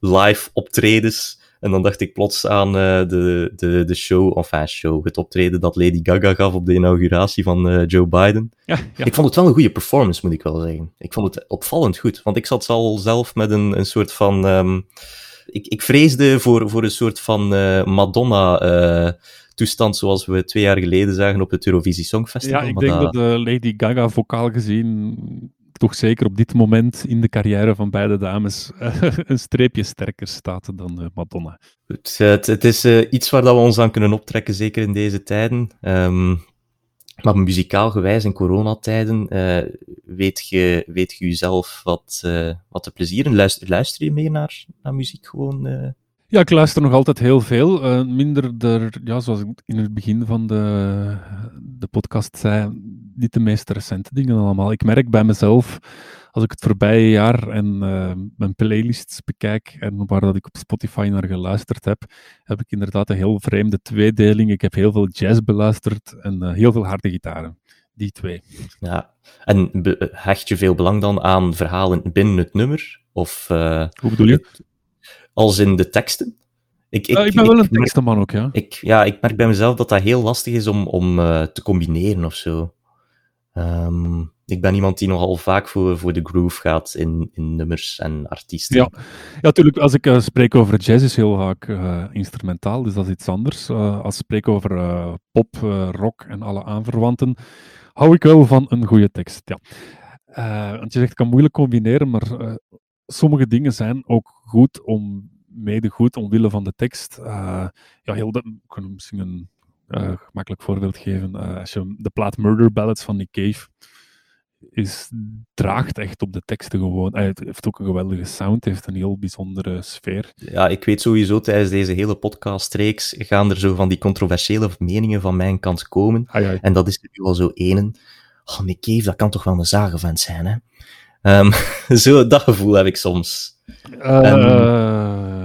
live optredens. En dan dacht ik plots aan uh, de, de, de show, enfin show, het optreden dat Lady Gaga gaf op de inauguratie van uh, Joe Biden. Ja, ja. Ik vond het wel een goede performance, moet ik wel zeggen. Ik vond het opvallend goed, want ik zat al zelf met een, een soort van... Um, ik, ik vreesde voor, voor een soort van uh, Madonna toestand zoals we twee jaar geleden zagen op het Eurovisie Songfestival. Ja, ik denk dat, dat Lady Gaga vocaal gezien toch zeker op dit moment in de carrière van beide dames een streepje sterker staat dan uh, Madonna. Het, het, het is iets waar dat we ons aan kunnen optrekken, zeker in deze tijden. Um, maar muzikaal gewijs in coronatijden, weet, je, weet je zelf wat, wat te plezieren? Luister, luister je meer naar, naar muziek gewoon? Ja, ik luister nog altijd heel veel. Uh, minder er, ja, zoals ik in het begin van de, de podcast zei, niet de meest recente dingen allemaal. Ik merk bij mezelf, als ik het voorbije jaar en uh, mijn playlists bekijk en waar dat ik op Spotify naar geluisterd heb, heb ik inderdaad een heel vreemde tweedeling. Ik heb heel veel jazz beluisterd en uh, heel veel harde gitaren. Die twee. Ja, en hecht je veel belang dan aan verhalen binnen het nummer? Of, Hoe bedoel je? Als in de teksten. Ik, ik, ik ben wel een tekstenman ook, ja. Ik, ja, ik merk bij mezelf dat dat heel lastig is om, om uh, te combineren of zo. Um, ik ben iemand die nogal vaak voor, voor de groove gaat in, in nummers en artiesten. Ja, ja natuurlijk. Als ik uh, spreek over jazz, is heel vaak uh, instrumentaal, dus dat is iets anders. als ik spreek over pop, rock en alle aanverwanten, hou ik wel van een goede tekst. Ja. want je zegt, ik kan moeilijk combineren, maar sommige dingen zijn ook goed om, mede goed omwille van de tekst. Uh, ja, heel de, ik kan misschien een uh, gemakkelijk voorbeeld geven. Uh, als je de plaat Murder Ballads van Nick Cave is, draagt echt op de teksten gewoon. het heeft ook een geweldige sound, heeft een heel bijzondere sfeer. Ja, ik weet sowieso tijdens deze hele podcastreeks gaan er zo van die controversiële meningen van mijn kant komen. En dat is nu al zo ene oh, Nick Cave, dat kan toch wel een zagenvent zijn, hè? Um, zo, dat gevoel heb ik soms. Uh,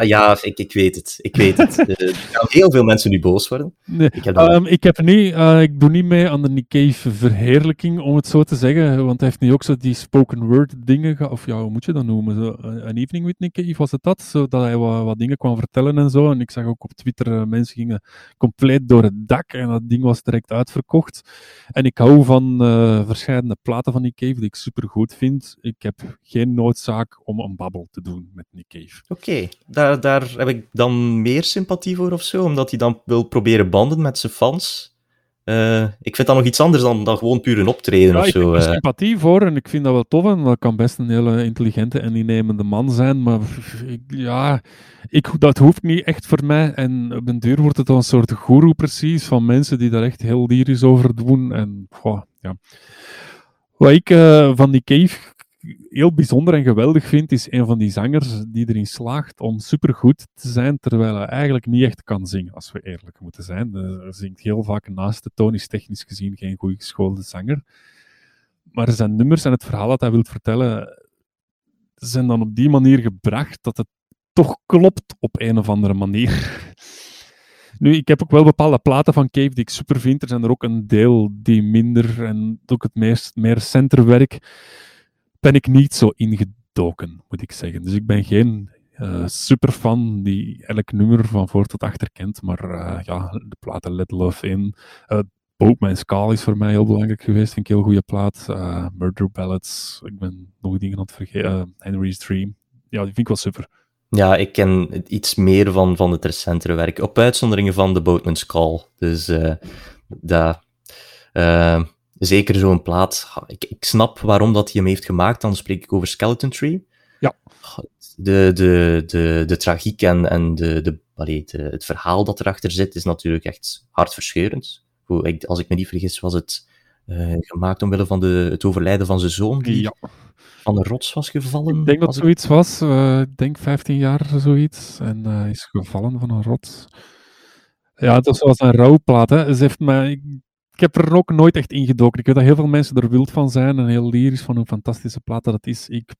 ja, ik, ik weet het. Ik weet het. er gaan heel veel mensen nu boos worden. Nee, ik, heb um, ik, heb niet, uh, ik doe niet mee aan de Nick Cave verheerlijking, om het zo te zeggen. Want hij heeft nu ook zo die spoken word dingen, of ja, hoe moet je dat noemen? Zo, een evening with Nick Cave was het dat? Zodat hij wat, wat, dingen kwam vertellen en zo. En ik zag ook op Twitter, mensen gingen compleet door het dak en dat ding was direct uitverkocht. En ik hou van uh, verschillende platen van Nick Cave die ik super goed vind. Ik heb geen noodzaak om een babbel te doen met Nick Cave. Oké, daar daar, heb ik dan meer sympathie voor of zo, omdat hij dan wil proberen banden met zijn fans. Uh, ik vind dat nog iets anders dan, dan gewoon puur een optreden ja, of zo. Ik heb er sympathie voor en ik vind dat wel tof en dat kan best een hele intelligente en innemende man zijn, maar ik, ja, ik, dat hoeft niet echt voor mij en op den duur wordt het dan een soort guru precies van mensen die daar echt heel lyrisch over doen en goh, ja. Wat ik uh, van die cave heel bijzonder en geweldig vind, is een van die zangers die erin slaagt om supergoed te zijn, terwijl hij eigenlijk niet echt kan zingen, als we eerlijk moeten zijn. Hij zingt heel vaak naast de toon, is technisch gezien geen goed geschoolde zanger. Maar zijn nummers en het verhaal dat hij wil vertellen, zijn dan op die manier gebracht dat het toch klopt op een of andere manier. Nu, ik heb ook wel bepaalde platen van Cave die ik super vind. Er zijn er ook een deel die minder en ook het meest, meer centerwerk ben ik niet zo ingedoken, moet ik zeggen. Dus ik ben geen uh, superfan die elk nummer van voor tot achter kent, maar uh, ja, de platen Let Love In. Uh, Boat My Skull is voor mij heel belangrijk geweest, een heel goede plaat. Murder Ballads, ik ben nog dingen aan het vergeten. Henry's Dream, ja, die vind ik wel super. Ja, ik ken iets meer van, van het recentere werk. Op uitzonderingen van The Boatman's Call. Dus dat zeker zo'n plaat. Ik, ik snap waarom dat hij hem heeft gemaakt. Dan spreek ik over Skeleton Tree. Ja. De, de, de, de tragiek en, en de, de, allee, de, het verhaal dat erachter zit, is natuurlijk echt hartverscheurend. Als ik me niet vergis, was het uh, gemaakt omwille van de, het overlijden van zijn zoon, die ja. van de rots was gevallen. Ik denk dat zoiets was. Uh, ik denk 15 jaar zoiets. En hij uh, is gevallen van een rots. Ja, het was een rouwplaat. Hè. Ze heeft mij, ik heb er ook nooit echt ingedoken. Ik weet dat heel veel mensen er wild van zijn en heel lyrisch van hoe fantastische plaat dat is. Ik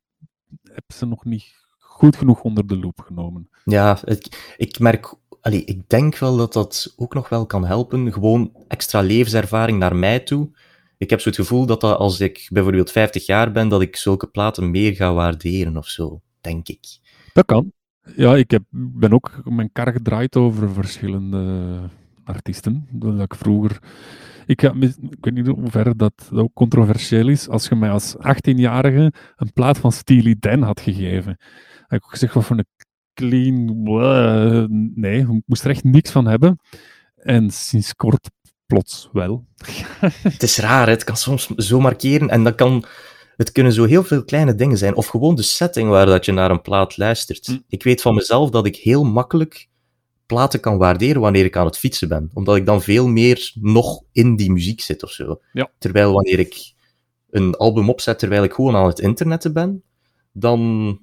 heb ze nog niet goed genoeg onder de loep genomen. Ja, ik, ik merk, allee, ik denk wel dat dat ook nog wel kan helpen. Gewoon extra levenservaring naar mij toe. Ik heb zo het gevoel dat, dat als ik bijvoorbeeld 50 jaar ben, dat ik zulke platen meer ga waarderen of zo, denk ik. Dat kan. Ja, ik heb, ben ook mijn kar gedraaid over verschillende artiesten. Dat ik vroeger ik, ik weet niet hoe ver dat, ook controversieel is. Als je mij als 18-jarige een plaat van Steely Dan had gegeven, had ik ook gezegd, wat voor een clean... nee, ik moest er echt niks van hebben. En sinds kort plots wel. het is raar, het kan soms zo markeren en dat kan... Het kunnen zo heel veel kleine dingen zijn. Of gewoon de setting waar dat je naar een plaat luistert. Hm. Ik weet van mezelf dat ik heel makkelijk platen kan waarderen wanneer ik aan het fietsen ben. Omdat ik dan veel meer nog in die muziek zit of zo. Ja. Terwijl wanneer ik een album opzet terwijl ik gewoon aan het internetten ben, dan,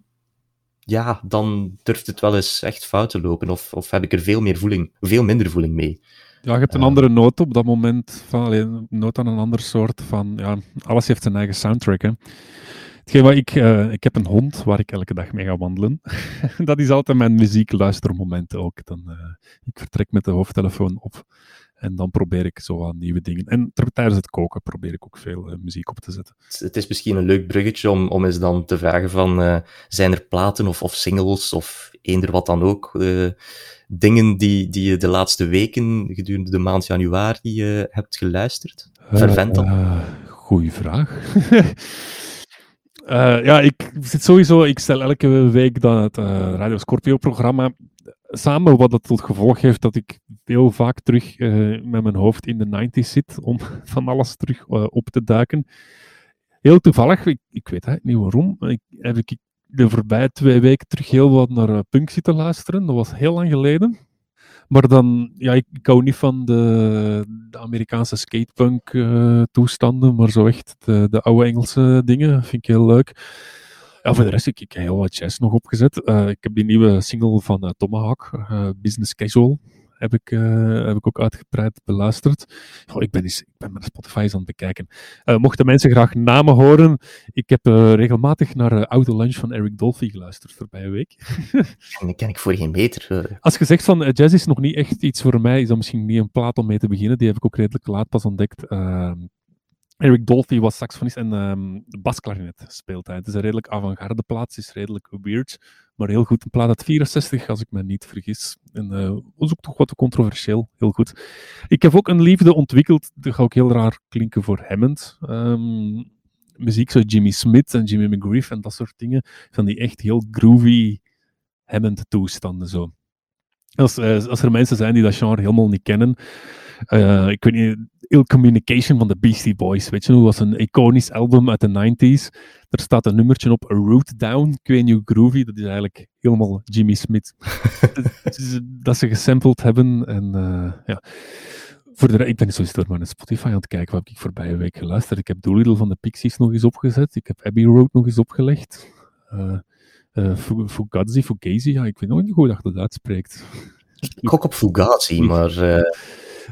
ja, dan durft het wel eens echt fout te lopen. Of, of heb ik er veel, meer voeling, veel minder voeling mee. Ja, je hebt een andere noot op dat moment. Van, alleen, noot aan een ander soort van. Ja, alles heeft zijn eigen soundtrack. Hè. Hetgeen wat ik, uh, ik heb een hond waar ik elke dag mee ga wandelen. dat is altijd mijn muziekluistermoment ook. Dan, uh, ik vertrek met de hoofdtelefoon op en dan probeer ik zo wat nieuwe dingen. En tijdens het koken probeer ik ook veel uh, muziek op te zetten. Het is misschien een leuk bruggetje om, om eens dan te vragen van, zijn er platen of, of singles of eender wat dan ook, dingen die, die je de laatste weken gedurende de maand januari hebt geluisterd? Vervent dan? goeie vraag. Uh, ja, ik zit sowieso, ik stel elke week dan het uh, Radio Scorpio-programma samen, wat dat tot gevolg heeft dat ik heel vaak terug uh, met mijn hoofd in de 90s zit om van alles terug op te duiken. Heel toevallig, ik, ik weet niet waarom, ik, heb ik de voorbije twee weken terug heel wat naar punk zitten luisteren. Dat was heel lang geleden. Maar dan, ja, ik, hou niet van de, de Amerikaanse skatepunk uh, toestanden, maar zo echt de, de, oude Engelse dingen vind ik heel leuk. Ja, voor de rest, ik, ik heb heel wat jazz nog opgezet. Uh, ik heb die nieuwe single van uh, Tomahawk, Business Casual. Heb ik, uh, heb ik ook uitgebreid beluisterd. Oh, ik, ben eens, ik ben mijn Spotify eens aan het bekijken. Uh, mochten mensen graag namen horen, ik heb uh, regelmatig naar Auto Lunch van Eric Dolphy geluisterd voorbije week. en ken ik voor geen beter. Als je zegt van jazz is nog niet echt iets voor mij, is dat misschien niet een plaat om mee te beginnen. Die heb ik ook redelijk laat pas ontdekt. Ehm, Eric Dolphy was saxofonist en um, basklarinet speelt hij. Het is een redelijk avant-garde plaats, is redelijk weird, maar heel goed. Een plaat uit 64, als ik me niet vergis. En uh, was ook toch wat controversieel, heel goed. Ik heb ook een liefde ontwikkeld, dat gaat ook heel raar klinken voor Hammond. Um, muziek zoals Jimmy Smith en Jimmy McGriff en dat soort dingen. Van die echt heel groovy Hammond-toestanden zo. Als, uh, als er mensen zijn die dat genre helemaal niet kennen, uh, ik weet niet, Ill Communication van de Beastie Boys, weet je nog, was een iconisch album uit de 90s. Er staat een nummertje op, A Root Down, Queen New Groovy, dat is eigenlijk helemaal Jimmy Smith. dat ze gesampled hebben en uh, ja. Voor de, ik ben zo door mijn Spotify aan het kijken, wat heb ik voorbije week geluisterd. Ik heb Doolittle van de Pixies nog eens opgezet, ik heb Abbey Road nog eens opgelegd. Uh, uh, Fugazi, Fugazi, ja, ik weet nog niet hoe dat dat uitspreekt. Ik gok op Fugazi, maar... Uh...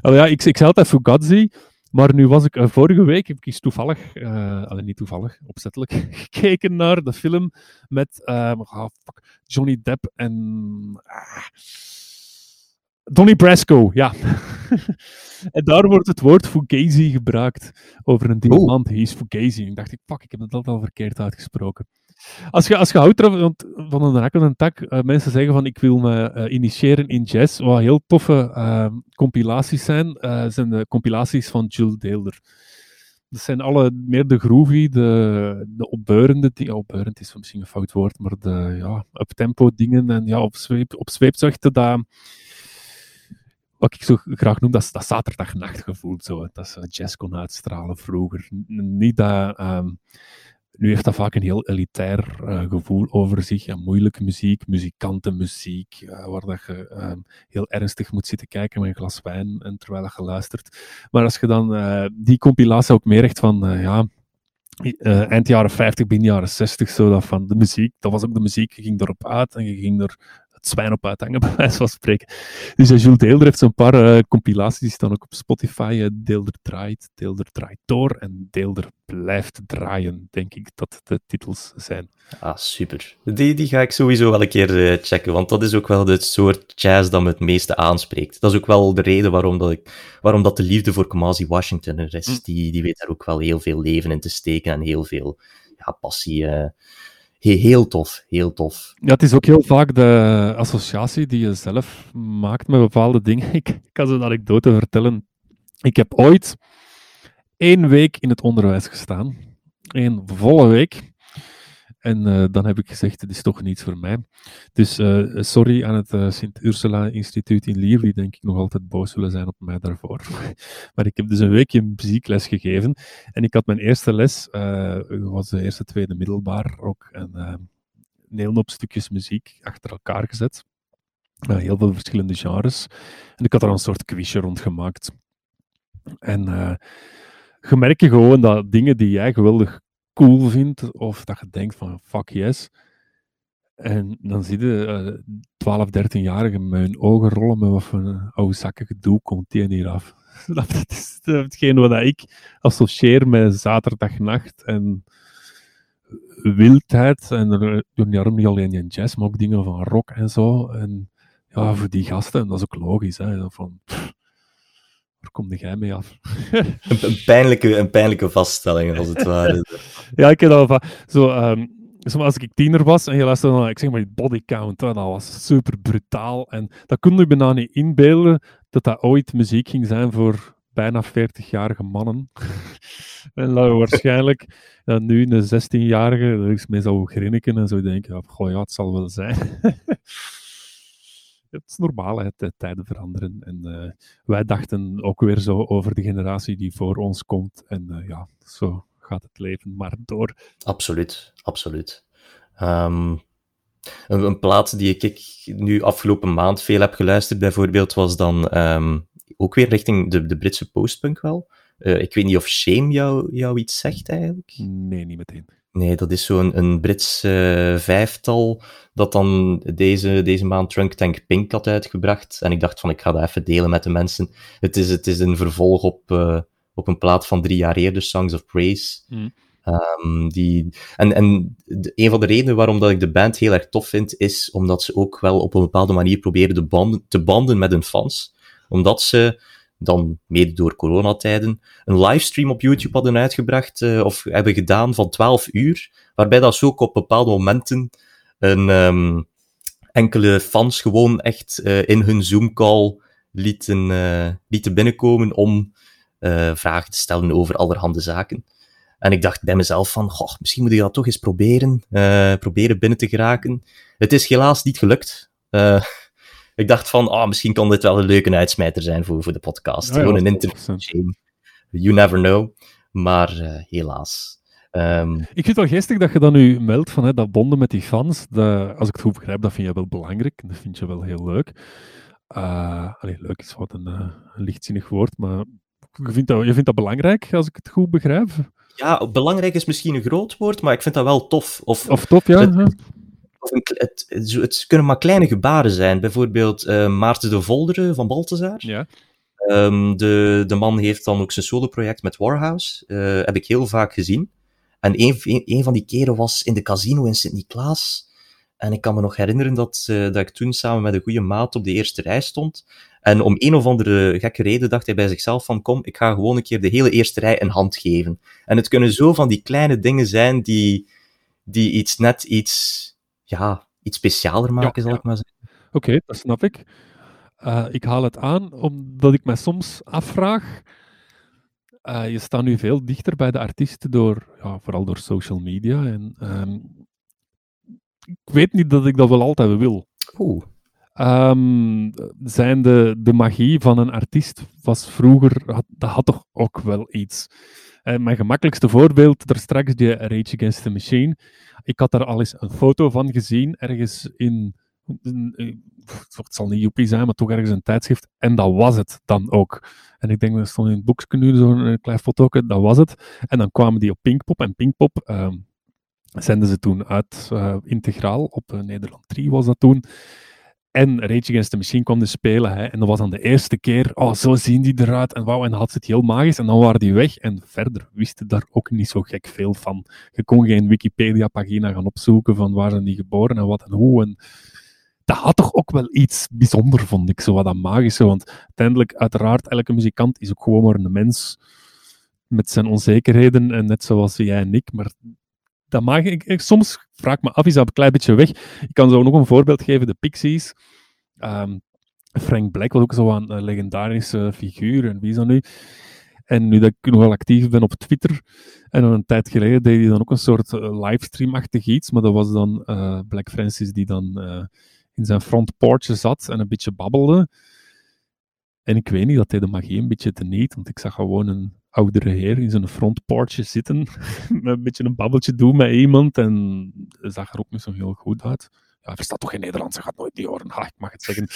ja, ik, ik zei altijd Fugazi, maar nu was ik... Uh, vorige week heb ik eens toevallig, uh, alleen niet toevallig, opzettelijk, gekeken naar de film met oh, fuck, Johnny Depp en... Ah, Donnie Brasco, ja. en daar wordt het woord Fugazi gebruikt over een diamant. Hij is Fugazi. En ik dacht, fuck, ik heb het al verkeerd uitgesproken. Als je, als je houdt van een rak en tak, uh, mensen zeggen van ik wil me uh, initiëren in jazz, wat heel toffe uh, compilaties zijn, zijn de compilaties van Jules Deelder. Dat zijn alle meer de groovy, de, de opbeurende dingen. Opbeurend is misschien een fout woord, maar de ja, up-tempo dingen. En ja, op, zweep, op dat, wat ik zo graag noem, dat is dat zaterdagnachtgevoel. Zo, dat ze jazz kon uitstralen vroeger. Niet dat... Um, nu heeft dat vaak een heel elitair uh, gevoel over zich. Ja, moeilijke muziek, muzikantenmuziek, uh, waar dat je uh, heel ernstig moet zitten kijken met een glas wijn en terwijl je luistert. Maar als je dan eh, die compilatie ook meer echt van, ja, eind jaren 50, begin jaren 60, zo dat van de muziek, dat was ook de muziek, je ging erop uit en je ging er zwijn op uithangen, bij wijze van spreken. Dus uh, Jules Deelder heeft zo'n paar uh, compilaties, die staan ook op Spotify. Uh, Deelder draait, Deelder draait door en Deelder blijft draaien, denk ik dat de titels zijn. Ah, super. Die, die ga ik sowieso wel een keer checken, want dat is ook wel het soort jazz dat me het meeste aanspreekt. Dat is ook wel de reden waarom dat, ik, waarom dat de liefde voor Kamasi Washington er is. Mm. Die, die weet daar ook wel heel veel leven in te steken en heel veel ja, passie heel tof, heel tof. Ja, het is ook heel vaak de associatie die je zelf maakt met bepaalde dingen. Ik kan zo'n anekdote vertellen. Ik heb ooit één week in het onderwijs gestaan. Eén volle week. En uh, dan heb ik gezegd, het is toch niets voor mij. Dus uh, sorry aan het uh, Sint-Ursula-instituut in Lier, die denk ik nog altijd boos zullen zijn op mij daarvoor. maar ik heb dus een weekje muziekles gegeven. En ik had mijn eerste les, was de eerste, tweede middelbaar ook, en een hele stukjes muziek achter elkaar gezet. heel veel verschillende genres. En ik had er een soort quizje rond gemaakt. En je gewoon dat dingen die jij geweldig cool vindt, of dat je denkt van fuck yes. En dan zie je uh, 12, 13-jarigen met hun ogen rollen met wat voor oude zakken gedoe komt die hier af. dat is hetgeen wat ik associeer met zaterdagnacht en wildheid. En daarom niet alleen in jazz, maar ook dingen van rock en zo. En ja, voor die gasten, dat is ook logisch. Hè, van, waar kom jij mee af? een, een, pijnlijke, een pijnlijke vaststelling, als het ware. ja, ik heb dat van, zo, um, als ik tiener was en je luisterde naar, ik zeg maar, body count, dat was super brutaal. En dat kon je bijna niet inbeelden dat dat ooit muziek ging zijn voor bijna 40-jarige mannen. en dat waarschijnlijk ja, nu een 16-jarige, dat is meestal grinniken en zo denken, goh ja, het zal wel zijn het is normaal, hè, de tijden veranderen. En uh, wij dachten ook weer zo over de generatie die voor ons komt. En uh, ja, zo gaat het leven maar door. Absoluut, absoluut. Um, een, een, plaat die ik, nu afgelopen maand veel heb geluisterd, bijvoorbeeld, was dan um, ook weer richting de, de Britse postpunk wel. Uh, ik weet niet of Shame jou, jou iets zegt eigenlijk. Nee, niet meteen. Nee, dat is zo'n een Brits uh, vijftal dat dan deze, deze maand Trunk Tank Pink had uitgebracht. En ik dacht van, ik ga dat even delen met de mensen. Het is, het is een vervolg op, uh, op een plaat van drie jaar eerder, Songs of Praise. Mm. Um, die, en en de, een van de redenen waarom dat ik de band heel erg tof vind, is omdat ze ook wel op een bepaalde manier proberen de banden, te banden met hun fans. Omdat ze dan mede door coronatijden, een livestream op YouTube hadden uitgebracht, uh, of hebben gedaan van 12 uur, waarbij dat ze ook op bepaalde momenten een, um, enkele fans gewoon echt uh, in hun Zoom-call lieten, uh, lieten binnenkomen om vragen te stellen over allerhande zaken. En ik dacht bij mezelf van, goh, misschien moet ik dat toch eens proberen, proberen binnen te geraken. Het is helaas niet gelukt ik dacht van, oh, misschien kan dit wel een leuke uitsmijter zijn voor, voor de podcast. Gewoon een interview. You never know. Maar uh, helaas. Um, ik vind het wel geestig dat je dan nu meldt van hè, dat bonden met die fans. Dat, als ik het goed begrijp, dat vind je wel belangrijk. Dat vind je wel heel leuk. Uh, allee, leuk is wat een, uh, een lichtzinnig woord, maar je vindt, dat, je vindt dat belangrijk, als ik het goed begrijp? Ja, belangrijk is misschien een groot woord, maar ik vind dat wel tof. Of, of tof, ja. Het, het, kunnen maar kleine gebaren zijn. Bijvoorbeeld uh, Maarten de Volderen van Balthazar. Ja. Um, de, de man heeft dan ook zijn soloproject met Warhouse. Uh, heb ik heel vaak gezien. En een, een, een, van die keren was in de casino in Sint-Niklaas. En ik kan me nog herinneren dat, uh, dat ik toen samen met een goede maat op de eerste rij stond. En om een of andere gekke reden dacht hij bij zichzelf van kom, ik ga gewoon een keer de hele eerste rij een hand geven. En het kunnen zo van die kleine dingen zijn die, die iets net iets ja, iets specialer maken, zal ik maar zeggen. Oké, dat snap ik. Uh, ik haal het aan omdat ik me soms afvraag. Uh, je staat nu veel dichter bij de artiesten door, ja, vooral door social media. En, um, ik weet niet dat ik dat wel altijd wil. Oeh. Um, zijn de, de magie van een artiest was vroeger, had, dat had toch ook wel iets. Uh, mijn gemakkelijkste voorbeeld, daar straks die Rage Against the Machine. Ik had daar al eens een foto van gezien, ergens in, het zal niet Joepie zijn, maar toch ergens een tijdschrift. En dat was het dan ook. En ik denk, dat stond in het boekje nu zo'n klein foto, dat was het. En dan kwamen die op Pinkpop. En Pinkpop uh, zenden ze toen uit integraal, op Nederland 3 was dat toen. En Rage Against the Machine kwam dus spelen. Hè, en dat was dan de eerste keer, oh, zo zien die eruit. En wauw, en had ze het heel magisch. En dan waren die weg. En verder wisten daar ook niet zo gek veel van. Je kon geen Wikipedia-pagina gaan opzoeken van waar zijn die geboren en wat en hoe. En dat had toch ook wel iets bijzonder, vond ik, zo wat dat magische. Want uiteindelijk, uiteraard, elke muzikant is ook gewoon maar een mens met zijn onzekerheden. En net zoals jij en ik. Maar dat mag ik, soms vraag ik me af, is dat een klein beetje weg? Ik kan zo nog een voorbeeld geven, de Pixies. Um, Frank Black was ook zo een legendarische figuur, en wie is dat nu? En nu dat ik nogal actief ben op Twitter, en dan een tijd geleden deed hij dan ook een soort uh, livestream-achtig iets, maar dat was dan uh, Black Francis die dan uh, in zijn front porch zat en een beetje babbelde. En ik weet niet, dat hij de magie een beetje te niet, want ik zag gewoon een oudere heer in zijn frontportje zitten, met een beetje een babbeltje doen met iemand en zag er ook niet zo heel goed uit. Ja, hij verstaat toch geen Nederlands, hij gaat nooit die horen, ha, ik mag het zeggen.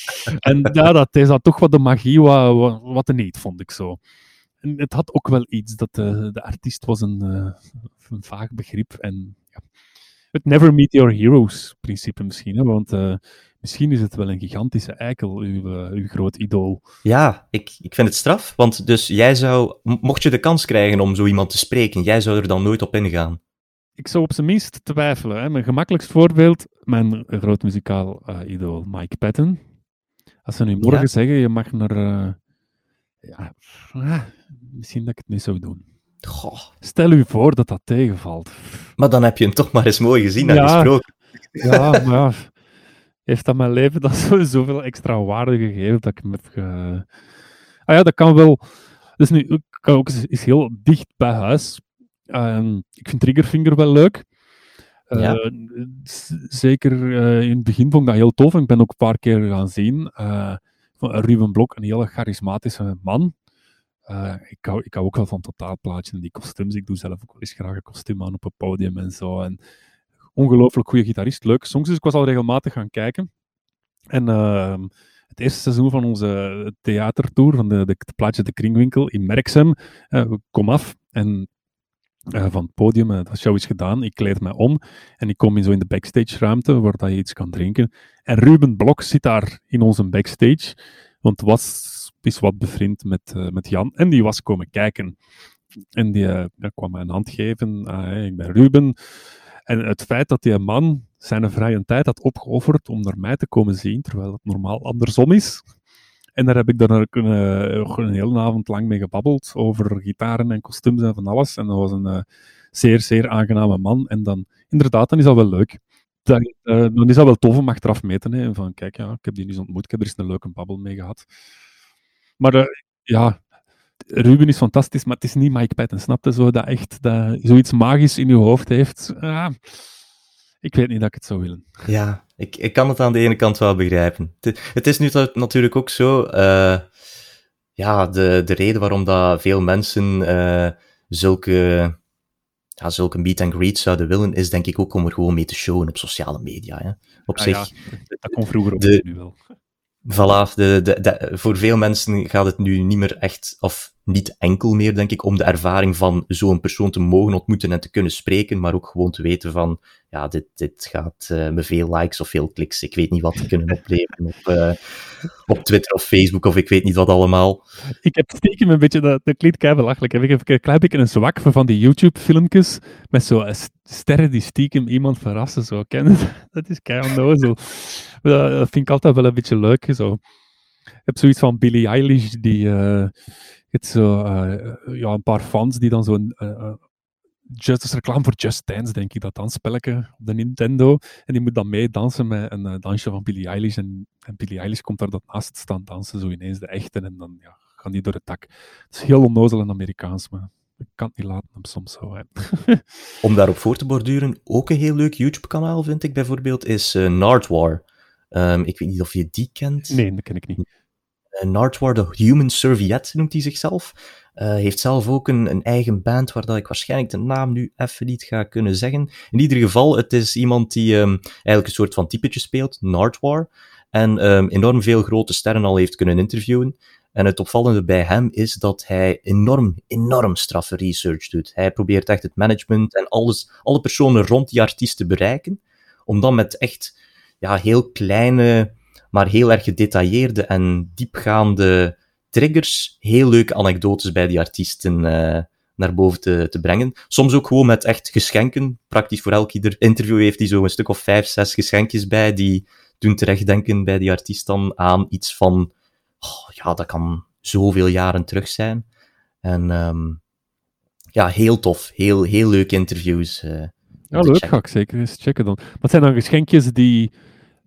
en ja, dat is dat toch wat de magie, wat, wat, wat niet, vond ik zo. En het had ook wel iets, dat de, de artiest was een, uh, een vaag begrip en ja, het never meet your heroes principe misschien, hè, want uh, Misschien is het wel een gigantische eikel, uw, uh, uw groot idool. Ja, ik, ik vind het straf. Want dus jij zou, mocht je de kans krijgen om zo iemand te spreken, jij zou er dan nooit op ingaan. Ik zou op zijn minst twijfelen. Hè. Mijn gemakkelijkst voorbeeld, mijn groot muzikaal uh, idool, Mike Patton. Als ze nu morgen ja. zeggen, je mag naar... Uh, ja, ah, misschien dat ik het niet zou doen. Goh. Stel u voor dat dat tegenvalt. Maar dan heb je hem toch maar eens mooi gezien en ja, gesproken. Ja, maar ja, heeft dat mijn leven dan zoveel extra waarde gegeven dat ik hem heb ge... Ah ja, dat kan wel... Dus nu, kan ook is heel dicht bij huis. Uh, ik vind Triggerfinger wel leuk. Uh, ja. Zeker uh, in het begin vond ik dat heel tof. En ik ben ook een paar keer gaan zien. Uh, Ruben Blok, een hele charismatische man. Ik, hou, ik hou ook wel van totaalplaatjes en die kostuums. Ik doe zelf ook wel eens graag een kostuum aan op een podium en zo. En ongelooflijk goede gitarist, leuke songs. Dus ik was al regelmatig gaan kijken. En uh, het eerste seizoen van onze theatertour, van de, de, de plaatje De Kringwinkel in Merksem, uh, kom af. En uh, van het podium. Uh, dat show is gedaan. Ik kleed me om en ik kom in zo in de backstage ruimte waar dat je iets kan drinken. En Ruben Blok zit daar in onze backstage, want was is wat bevriend met, uh, met Jan en die was komen kijken. En die uh, kwam mij een hand geven. Uh, ik ben Ruben. En het feit dat die man zijn vrije tijd had opgeofferd om naar mij te komen zien, terwijl het normaal andersom is. En daar heb ik dan ook een, een hele avond lang mee gebabbeld over gitaren en kostuums en van alles. En dat was een zeer, zeer aangename man. En dan, inderdaad, dan is dat wel leuk. Dan, is dat wel tof om achteraf mee te nemen. Van, kijk, ja, ik heb die niet ontmoet, ik heb er eens een leuke babbel mee gehad. Maar uh, ja, Ruben is fantastisch, maar het is niet Mike Patton. Snap je zo dat echt dat zoiets magisch in je hoofd heeft? Uh, ik weet niet dat ik het zou willen. Ja, ik, ik kan het aan de ene kant wel begrijpen. Het, het is nu natuurlijk ook zo. Uh, ja, de, de reden waarom dat veel mensen zulke, ja, zulke meet and greet zouden willen, is denk ik ook om er gewoon mee te showen op sociale media. Hè. Op ah, zich. Ja, dat komt vroeger op de, nu wel. Voilà, de, de, voor veel mensen gaat het nu niet meer echt, of niet enkel meer, denk ik, om de ervaring van zo'n persoon te mogen ontmoeten en te kunnen spreken, maar ook gewoon te weten van, ja, dit, dit gaat uh, me veel likes of veel kliks, ik weet niet wat te kunnen opleveren op, uh, op Twitter of Facebook of ik weet niet wat allemaal. Ik heb stiekem een beetje, dat, dat klinkt belachelijk, ik heb een klein beetje een zwak van die YouTube-filmpjes met zo sterren die stiekem iemand verrassen, zo, kennen dat is kei onnozel. Dat vind ik altijd wel een beetje leuk, zo. Ik heb zoiets van Billie Eilish, die... Het zo, ja, een paar fans die dan zo'n Just, is reclame voor Just Dance, denk ik, dat dansspelletje op de Nintendo. En die moet dan meedansen met een uh, dansje van Billie Eilish. En, en Billie Eilish komt daar dan naast staan dansen, zo ineens de echte. En dan ja, gaan die door het dak. Het is heel onnozel en Amerikaans, maar ik kan het niet laten hem soms zo. Hè. Om daarop voor te borduren, ook een heel leuk YouTube-kanaal vind ik bijvoorbeeld, is uh, Nardwar. Um, ik weet niet of je die kent. Nee, dat ken ik niet. Uh, Nardwar, de Human Serviette noemt hij zichzelf. Uh, heeft zelf ook een, een, eigen band waar dat ik waarschijnlijk de naam nu even niet ga kunnen zeggen. In ieder geval, het is iemand die um, eigenlijk een soort van typetje speelt, Nardwar. En um, enorm veel grote sterren al heeft kunnen interviewen. En het opvallende bij hem is dat hij enorm, enorm straffe research doet. Hij probeert echt het management en alles, alle personen rond die artiest te bereiken. Om dan met echt ja, heel kleine, maar heel erg gedetailleerde en diepgaande triggers heel leuke anekdotes bij die artiesten uh, naar boven te, te brengen. Soms ook gewoon met echt geschenken. Praktisch voor elk ieder interview heeft hij zo een stuk of vijf, zes geschenkjes bij, die doen terechtdenken bij die artiest dan aan iets van, oh, ja, dat kan zoveel jaren terug zijn. En um, ja, heel tof. Heel, heel leuke interviews. Uh, ja, leuk, ga ik zeker eens checken dan. Wat zijn dan geschenkjes die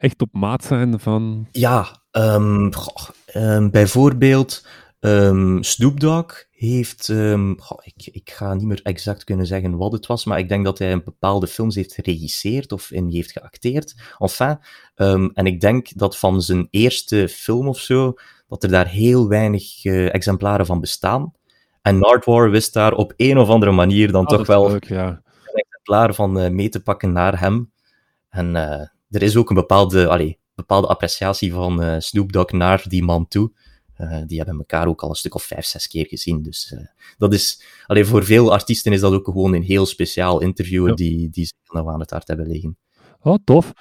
echt op maat zijn van... Ja, um, goh, um, bijvoorbeeld um, Snoop Dogg heeft... Goh, ik, ik ga niet meer exact kunnen zeggen wat het was, maar ik denk dat hij een bepaalde films heeft geregisseerd of in heeft geacteerd. Enfin, en ik denk dat van zijn eerste film of zo, dat er daar heel weinig uh, exemplaren van bestaan. En Nardwar wist daar op een of andere manier dan oh, toch wel leuk, ja. een exemplaar van uh, mee te pakken naar hem. En uh, er is ook een bepaalde, allee, bepaalde appreciatie van uh, Snoop Dogg naar die man toe. Uh, die hebben elkaar ook al een stuk of vijf, zes keer gezien. Dus uh, dat is, allee, voor veel artiesten is dat ook gewoon een heel speciaal interview ja. die, die ze nou aan het hart hebben liggen. Oh, tof.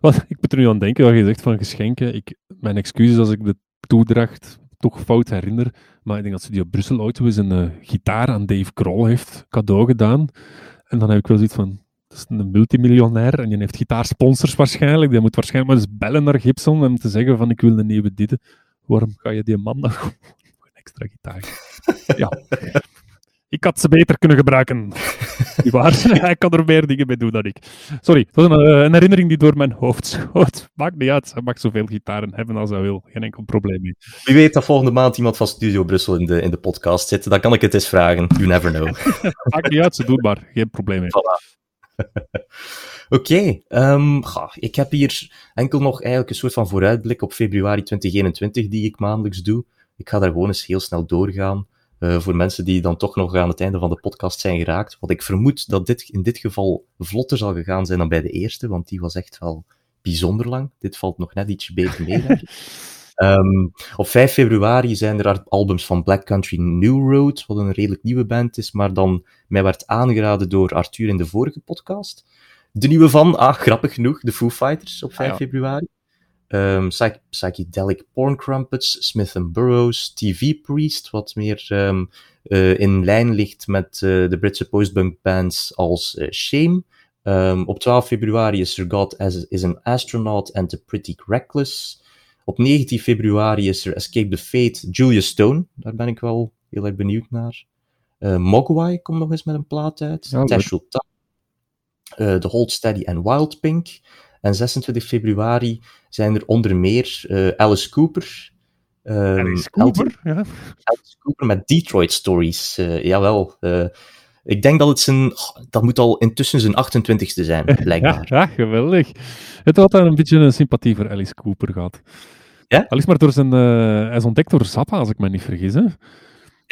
Wat, ik moet er nu aan denken, wat je zegt van geschenken. Ik, mijn excuses als ik de toedracht toch fout herinner. Maar ik denk dat ze die op Brussel ooit eens een uh, gitaar aan Dave Kroll heeft cadeau gedaan. En dan heb ik wel zoiets van, dat is een multimiljonair en die heeft gitaarsponsors waarschijnlijk. Die moet waarschijnlijk maar eens bellen naar Gibson om te zeggen van ik wil een nieuwe dit. Waarom ga je die man nog een extra gitaar? ja. Ik had ze beter kunnen gebruiken. Die waar. Hij kan er meer dingen mee doen dan ik. Sorry, dat is een, eh, een, herinnering die door mijn hoofd schoot. Maakt niet uit. Hij mag zoveel gitaren hebben als hij wil. Geen enkel probleem mee. Wie weet dat volgende maand iemand van Studio Brussel in de, in de podcast zit. Dan kan ik het eens vragen. You never know. Maakt niet uit. Ze doen maar. Geen probleem mee. Voilà. Oké, um, ik heb hier enkel nog eigenlijk een soort van vooruitblik op februari 2021 die ik maandelijks doe. Ik ga daar gewoon eens heel snel doorgaan. Uh, voor mensen die dan toch nog aan het einde van de podcast zijn geraakt. Want ik vermoed dat dit in dit geval vlotter zal gegaan zijn dan bij de eerste, want die was echt wel bijzonder lang. Dit valt nog net ietsje beter mee, Ehm, op 5 februari zijn er albums van Black Country New Road, wat een redelijk nieuwe band is, maar dan mij werd aangeraden door Arthur in de vorige podcast. De nieuwe van, ah, grappig genoeg, de Foo Fighters op 5 Ah, ja. februari. Ehm, psych- psychedelic Porn Crumpets, Smith Burroughs, TV Priest, wat meer ehm, eh, in lijn ligt met eh, de Britse postpunk bands als eh, Shame. Op 12 februari is er God as, is an Astronaut and The Pretty Reckless. Op 19 februari is er Escape the Fate, Julia Stone. Daar ben ik wel heel erg benieuwd naar. Eh Mogwai komt nog eens met een plaat uit. Ja. Tashul Ta- eh, The Hold Steady en Wild Pink. En 26 februari zijn er onder meer eh, Alice Cooper. ehm, Alice Cooper, ja. Alice Cooper met Detroit Stories. Jawel. Ik denk dat het zijn... dat moet al intussen zijn 28ste zijn, Ja, blijkbaar. ja, geweldig. Het had daar een beetje een sympathie voor Alice Cooper gehad. Ja? Al is maar door zijn... eh, hij is ontdekt door Zappa, als ik me niet vergis. Hè?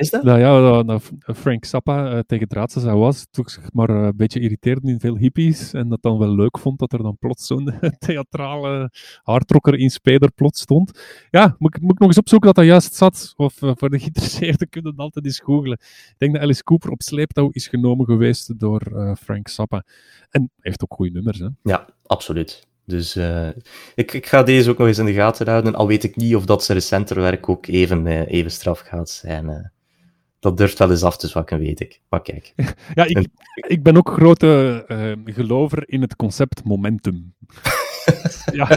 Is dat? Dat, ja, dat, dat Frank Zappa eh, tegen het raad hij was, toch zeg maar eh, een beetje irriteerde in veel hippies. En dat dan wel leuk vond dat er dan plots zo'n theatrale hardrocker in Speder plots stond. Ja, moet, ik- moet ik nog eens opzoeken dat dat juist zat. Of eh, voor de geïnteresseerden kunnen dat altijd eens googlen. Ik denk dat Alice Cooper op sleeptouw is genomen geweest door Frank Zappa. En heeft ook goede nummers, hè. Ja, absoluut. Dus ik, ik ga deze ook nog eens in de gaten houden. Al weet ik niet of dat zijn recenter werk ook even, even straf gaat zijn. Dat durft wel eens af te zwakken, weet ik. Maar kijk. Ja, ik, En- ik ben ook grote eh, gelover in het concept momentum. ja.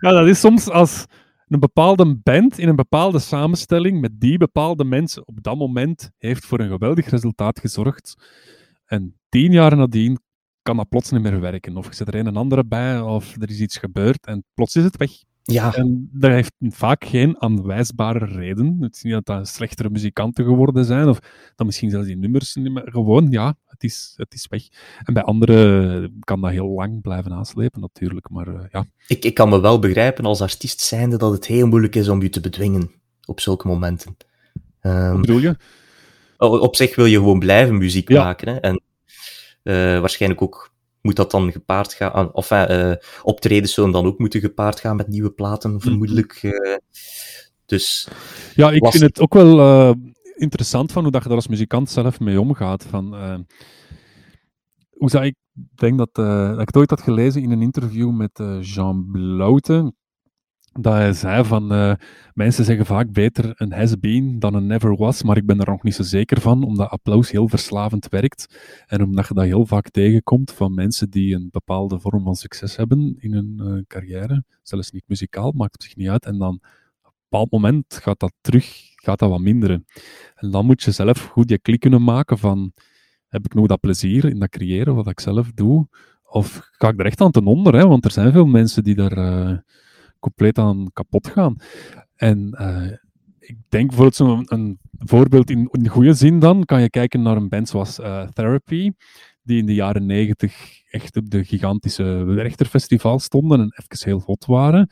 ja, dat is soms als een bepaalde band in een bepaalde samenstelling met die bepaalde mensen op dat moment heeft voor een geweldig resultaat gezorgd. En tien jaar nadien kan dat plots niet meer werken. Of je zet er een en andere bij, of er is iets gebeurd en plots is het weg. Ja, En dat heeft vaak geen aanwijsbare reden. Het is niet dat dat slechtere muzikanten geworden zijn, of dat misschien zelfs die nummers niet meer... Gewoon, ja, het is, het is weg. En bij anderen kan dat heel lang blijven aanslepen, natuurlijk. Maar eh, ja, ik, ik kan me wel begrijpen als artiest zijnde dat het heel moeilijk is om je te bedwingen op zulke momenten. Ehm, wat bedoel je? Op zich wil je gewoon blijven muziek Ja. maken. Hè? En eh, waarschijnlijk ook moet dat dan gepaard gaan. ah, Of eh, optredens zullen dan ook moeten gepaard gaan met nieuwe platen, vermoedelijk. eh. dus Ja, ik lastig. vind het ook wel eh, interessant van hoe dat je daar als muzikant zelf mee omgaat. Van, eh, hoe zou ik denk dat, eh, dat ik het ooit had gelezen in een interview met eh, Jean Blouten. Dat hij zei van, eh, mensen zeggen vaak beter een has been dan een never was, maar ik ben er nog niet zo zeker van, omdat applaus heel verslavend werkt. En omdat je dat heel vaak tegenkomt van mensen die een bepaalde vorm van succes hebben in hun eh, carrière, zelfs niet muzikaal, maakt het zich niet uit. En dan op een bepaald moment gaat dat terug, gaat dat wat minderen. En dan moet je zelf goed je klik kunnen maken van, heb ik nog dat plezier in dat creëren, wat ik zelf doe? Of ga ik er echt aan ten onder? Hè? Want er zijn veel mensen die daar eh, compleet aan kapot gaan. En eh, ik denk bijvoorbeeld zo'n een voorbeeld in, in goede zin dan, kan je kijken naar een band zoals eh, Therapy, die in de jaren negentig echt op de gigantische Werchterfestival stonden en even heel hot waren.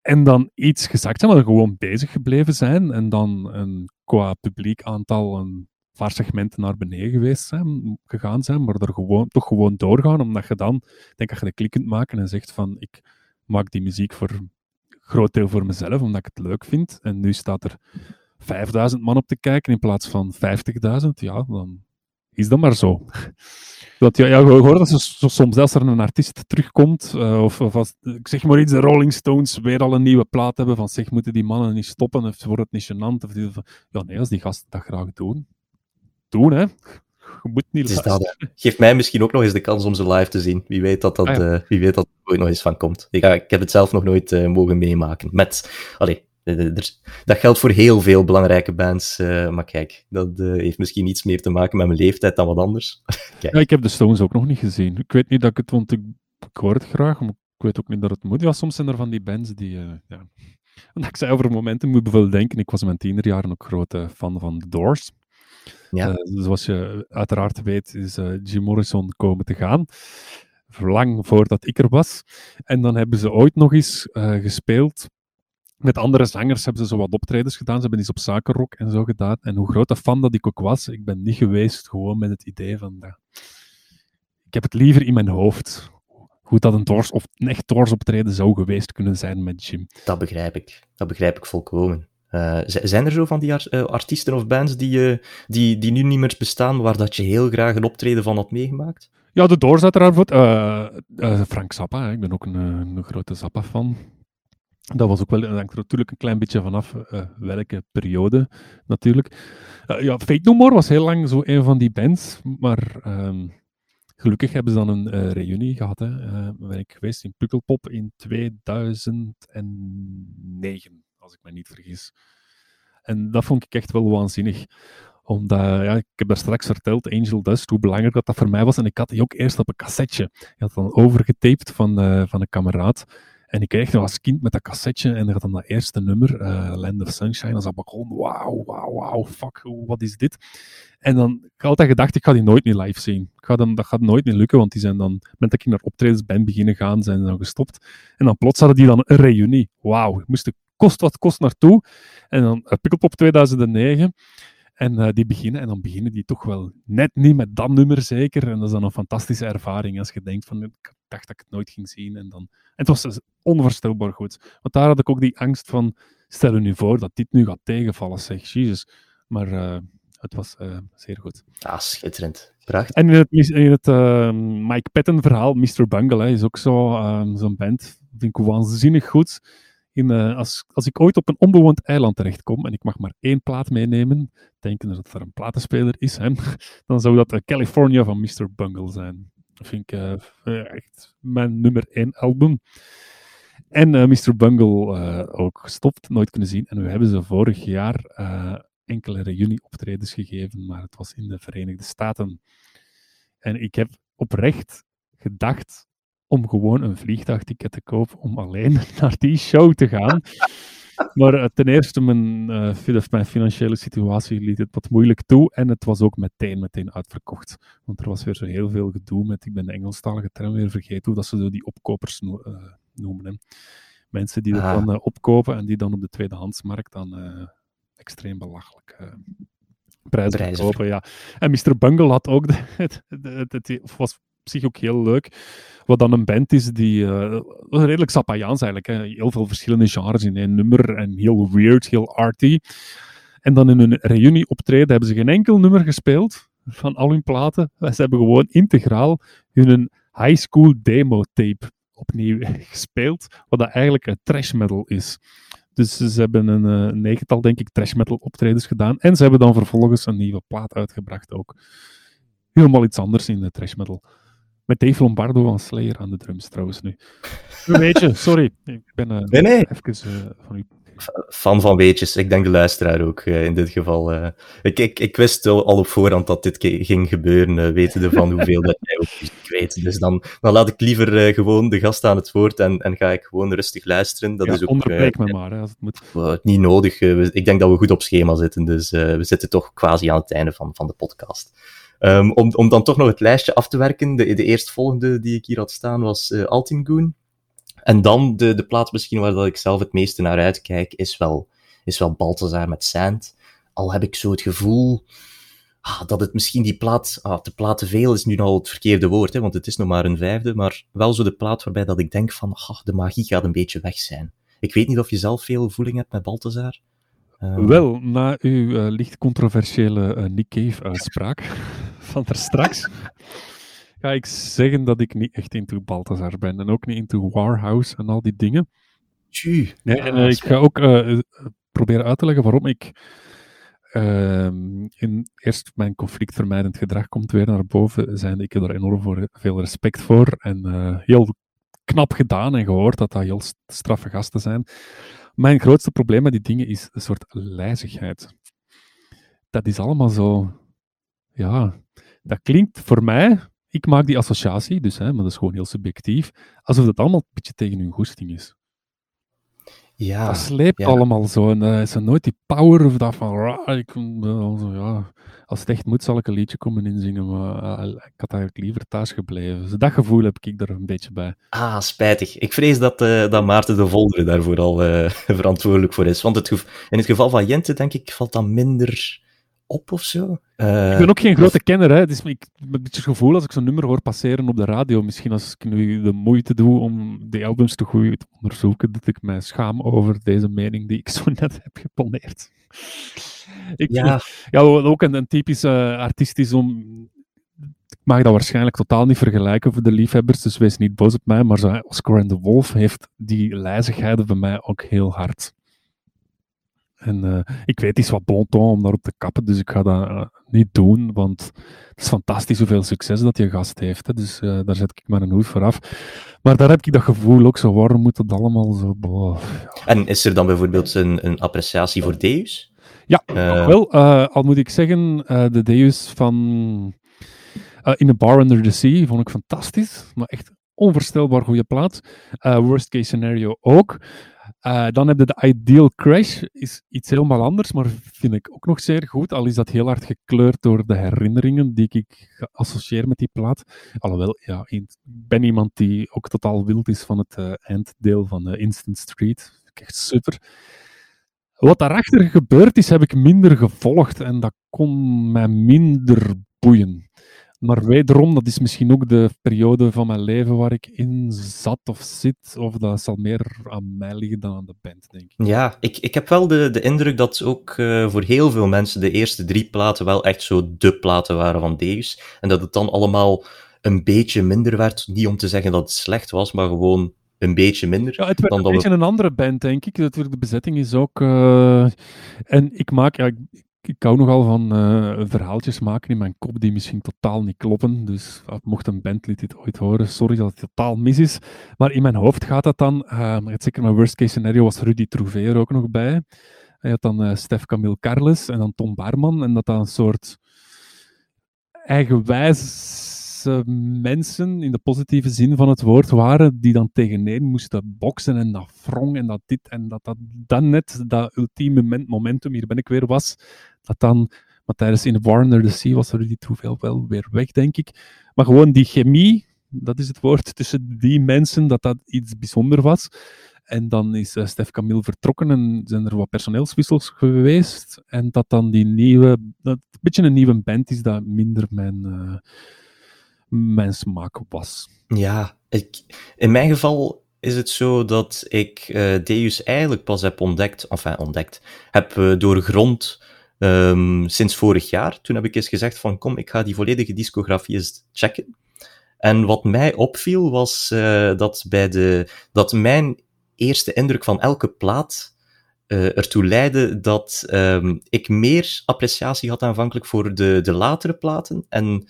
En dan iets gezakt zijn, maar gewoon bezig gebleven zijn. En dan een, qua publiek aantal een paar segmenten naar beneden geweest zijn, gegaan zijn, maar er gewoon, toch gewoon doorgaan, omdat je dan, denk dat je de klik kunt maken en zegt van, ik maak die muziek voor een groot deel voor mezelf, omdat ik het leuk vind. En nu staat er 5000 man op te kijken in plaats van 50.000. Ja, dan is dat maar zo. Dat, ja, ja, je hoort dat ze so- soms als er een artiest terugkomt, eh, of, of als, ik zeg maar iets, de Rolling Stones weer al een nieuwe plaat hebben, van zeg, moeten die mannen niet stoppen, of wordt het niet gênant? Of die, ja, nee, als die gasten dat graag doen, doen, hè. Je moet niet het is luisteren. dat, hè. geeft mij misschien ook nog eens de kans om ze live te zien. Wie weet dat dat, Ah, ja. eh, wie weet dat er ooit nog eens van komt. Ik, ik heb het zelf nog nooit eh, mogen meemaken. Met, allee, eh, dat geldt voor heel veel belangrijke bands. eh, maar kijk, dat eh, heeft misschien iets meer te maken met mijn leeftijd dan wat anders. Ja, ik heb de Stones ook nog niet gezien. Ik weet niet dat ik het, want ik, ik hoor het graag, maar ik weet ook niet dat het moet. Ja, soms zijn er van die bands die, eh, ja. Ik zei over momenten, moet bijvoorbeeld denken, ik was in mijn tienerjaren ook grote fan van The Doors. Ja. Eh, zoals je uiteraard weet, is eh, Jim Morrison komen te gaan. Lang voordat ik er was. En dan hebben ze ooit nog eens eh, gespeeld. Met andere zangers hebben ze zo wat optredens gedaan. Ze hebben iets op zakenrock en zo gedaan. En hoe grote fan dat ik ook was, ik ben niet geweest gewoon met het idee van... dat ik heb het liever in mijn hoofd. goed dat een Doors of een echt Doors optreden zou geweest kunnen zijn met Jim. Dat begrijp ik. Dat begrijp ik volkomen. Uh, zijn er zo van die uh, artiesten of bands die, uh, die, die nu niet meer bestaan, waar dat je heel graag een optreden van had meegemaakt? Ja, de Doors uiteraard. Frank Zappa, hè. ik ben ook een, een grote Zappa-fan. Dat was ook wel, hangt er natuurlijk een klein beetje vanaf welke periode, natuurlijk. ja, Fake No More was heel lang zo een van die bands, maar um, gelukkig hebben ze dan een reunie gehad. Hè. ben ik geweest in Pukkelpop in 2009 als ik me niet vergis. En dat vond ik echt wel waanzinnig. Omdat, ja, ik heb daar straks verteld, Angel Dust, hoe belangrijk dat, dat voor mij was. En ik had die ook eerst op een cassetje. Ik had dan overgetaped van, uh, van een kameraad. En ik kreeg nog als kind met dat cassetje en dan dat eerste nummer, uh, Land of Sunshine, zat ik gewoon, wauw, wauw, wauw, fuck, wat is dit? En dan ik had altijd gedacht, ik ga die nooit meer live zien. Ik dan, dat gaat nooit meer lukken, want die zijn dan, met dat ik naar optredens ben beginnen gaan, zijn ze dan gestopt. En dan plots hadden die dan een reunie. Wauw, ik moest kost wat kost naartoe. En dan uh, Pukkelpop 2009. En uh, die beginnen, en dan beginnen die toch wel net niet met dat nummer zeker. En dat is dan een fantastische ervaring als je denkt van, ik dacht dat ik het nooit ging zien. En, dan... en het was dus onvoorstelbaar goed. Want daar had ik ook die angst van, stel je nu voor dat dit nu gaat tegenvallen, zeg, jezus. Maar uh, het was uh, zeer goed. Ah, schitterend. Prachtig. En in het, in het uh, Mike Patton verhaal, Mr. Bungle, hè, is ook zo'n zo band. Vind ik waanzinnig goed. Uh, als, als ik ooit op een onbewoond eiland terechtkom en ik mag maar één plaat meenemen, denken dat er een platenspeler is, hè, dan zou dat uh, California van Mr. Bungle zijn. Dat vind ik uh, echt mijn nummer één album. En Mr. Bungle ook gestopt, nooit kunnen zien. En we hebben ze vorig jaar enkele reunieoptredens gegeven, maar het was in de Verenigde Staten. En ik heb oprecht gedacht om gewoon een vliegtuigticket te kopen om alleen naar die show te gaan. Maar uh, ten eerste, mijn, uh, mijn financiële situatie liet het wat moeilijk toe. En het was ook meteen, meteen uitverkocht. Want er was weer zo heel veel gedoe met, ik ben de Engelstalige term weer vergeten, hoe dat ze zo die opkopers no uh, noemen. Hè. Mensen die dat ah. dan opkopen en die dan op de tweedehandsmarkt dan extreem belachelijk prijzen, prijzen kopen. Ja. En Mr. Bungle had ook, de, het, was zich ook heel leuk. Wat dan een band is die uh, redelijk Zappajaans eigenlijk. Hè. Heel veel verschillende genres in één nummer. En heel weird, heel arty. En dan in hun reunie optreden hebben ze geen enkel nummer gespeeld van al hun platen. Ze hebben gewoon integraal hun high school demo tape opnieuw gespeeld. Wat dat eigenlijk een trash metal is. Dus ze hebben een uh, negental, denk ik, trash metal optredens gedaan. En ze hebben dan vervolgens een nieuwe plaat uitgebracht ook. Helemaal iets anders in de trash metal. Met Dave Lombardo van Slayer aan de drums trouwens nu. Een beetje, sorry. Ik ben uh, nee, nee. even uh, van u. Fan van weetjes. Ik denk de luisteraar ook uh, in dit geval. ik, ik, ik wist al op voorhand dat dit ging gebeuren, wetende van hoeveel dat jij ook muziek weet. Dus dan, dan laat ik liever gewoon de gast aan het woord en, en ga ik gewoon rustig luisteren. Dat ja, is ook, onderbreek me maar, hè, als het moet. niet nodig. ik denk dat we goed op schema zitten, dus we zitten toch quasi aan het einde van, van de podcast. Um, om, om dan toch nog het lijstje af te werken, de, de eerstvolgende die ik hier had staan was uh, Altingoon. En dan de, de plaat misschien waar dat ik zelf het meeste naar uitkijk, is wel, is wel Balthazar met Sand. Al heb ik zo het gevoel ah, dat het misschien die plaat, ah, de plaat te veel is nu al het verkeerde woord, hè, want het is nog maar een vijfde, maar wel zo de plaat waarbij dat ik denk van, ah, de magie gaat een beetje weg zijn. Ik weet niet of je zelf veel voeling hebt met Balthazar. Um... Wel, na uw uh, licht controversiële uh, Nick Cave-uitspraak van daar straks, ga ik zeggen dat ik niet echt into Balthazar ben. En ook niet into Warhouse en al die dingen. Tjie. Nee, en uh, ik ga ook proberen uit te leggen waarom ik ehm, in, eerst mijn conflictvermijdend gedrag komt weer naar boven. Zijn ik heb er enorm voor, veel respect voor. En heel knap gedaan en gehoord dat dat heel straffe gasten zijn. Mijn grootste probleem met die dingen is een soort lijzigheid. Dat is allemaal zo. Ja, dat klinkt voor mij. Ik maak die associatie, dus, hè, maar dat is gewoon heel subjectief. Alsof het allemaal een beetje tegen hun goesting is. Ja, dat sleept allemaal zo. En uh, is er nooit die power of dat van. ik, uh, ja, als het echt moet, zal ik een liedje komen inzingen. Maar uh, ik had eigenlijk liever thuis gebleven. Dus dat gevoel heb ik er een beetje bij. Ah, spijtig. Ik vrees dat, dat Maarten de Voldere daar vooral verantwoordelijk voor is. Want het in het geval van Jente, denk ik, valt dat minder op of zo. Ik Eh, ben ook geen grote kenner, hè. Dus ik heb een beetje het gevoel als ik zo'n nummer hoor passeren op de radio, misschien als ik nu de moeite doe om die albums te goed te onderzoeken, dat ik mij schaam over deze mening die ik zo net heb geponeerd. Ik ja, ook een, een typische artiest is om. Ik mag dat waarschijnlijk totaal niet vergelijken voor de liefhebbers, dus wees niet boos op mij. Maar Oscar and the Wolf heeft die lijzigheden bij mij ook heel hard. En eh, ik weet, het is wat bon ton om daarop te kappen, dus ik ga dat eh, niet doen, want het is fantastisch hoeveel succes dat je gast heeft. Hè, dus eh, daar zet ik mijn hoed voor af. Maar daar heb ik dat gevoel ook zo, waarom moet het allemaal zo... boh, en is er dan bijvoorbeeld een, een appreciatie voor Deus? Ja, Wel, al moet ik zeggen, de Deus van In a Bar Under the Sea vond ik fantastisch. Maar echt onvoorstelbaar goede plaat. Worst case scenario ook. Eh, dan heb je de Ideal Crash, is iets helemaal anders, maar vind ik ook nog zeer goed. Al is dat heel hard gekleurd door de herinneringen die ik associeer met die plaat. Alhoewel, ja, ik ben iemand die ook totaal wild is van het eh, einddeel van eh, Instant Street. Echt super. Wat daarachter gebeurd is, heb ik minder gevolgd en dat kon mij minder boeien. Maar wederom, dat is misschien ook de periode van mijn leven waar ik in zat of zit, of dat zal meer aan mij liggen dan aan de band, denk ik. Ja, ik, ik heb wel de, de indruk dat ook eh, voor heel veel mensen de eerste drie platen wel echt zo de platen waren van Deus. En dat het dan allemaal een beetje minder werd. Niet om te zeggen dat het slecht was, maar gewoon een beetje minder. Ja, het werd dan een dat we- beetje een andere band, denk ik. Natuurlijk, de bezetting is ook... eh, En ik maak... Ja, ik, ik hou nogal van eh, verhaaltjes maken in mijn kop die misschien totaal niet kloppen. Dus ah, mocht een bandlid dit ooit horen, sorry dat het totaal mis is. Maar in mijn hoofd gaat dat dan... maar het zeker mijn worst case scenario was Rudy Trouvé er ook nog bij. Hij had dan eh, Stef Camille Carles en dan Tom Barman. En dat dat een soort mensen, in de positieve zin van het woord, waren, die dan tegeneen moesten boksen en dat wrong en dat dit en dat dat dan net dat ultieme moment- momentum, hier ben ik weer, was, dat dan, maar tijdens In the War Under the Sea was Rudy Trouvé wel weer weg, denk ik. Maar gewoon die chemie, dat is het woord, tussen die mensen, dat dat iets bijzonder was. En dan is eh, Stef Camille vertrokken en zijn er wat personeelswissels geweest. En dat dan die nieuwe, dat een beetje een nieuwe band is, dat minder mijn, eh, mijn smaak was. Ja, ik, in mijn geval is het zo dat ik eh, Deus eigenlijk pas heb ontdekt, enfin ontdekt, heb eh, doorgrond ehm, sinds vorig jaar. Toen heb ik eens gezegd van kom, ik ga die volledige discografie eens checken. En wat mij opviel was eh, dat, bij de, dat mijn eerste indruk van elke plaat ertoe leidde dat ehm, ik meer appreciatie had aanvankelijk voor de, de latere platen en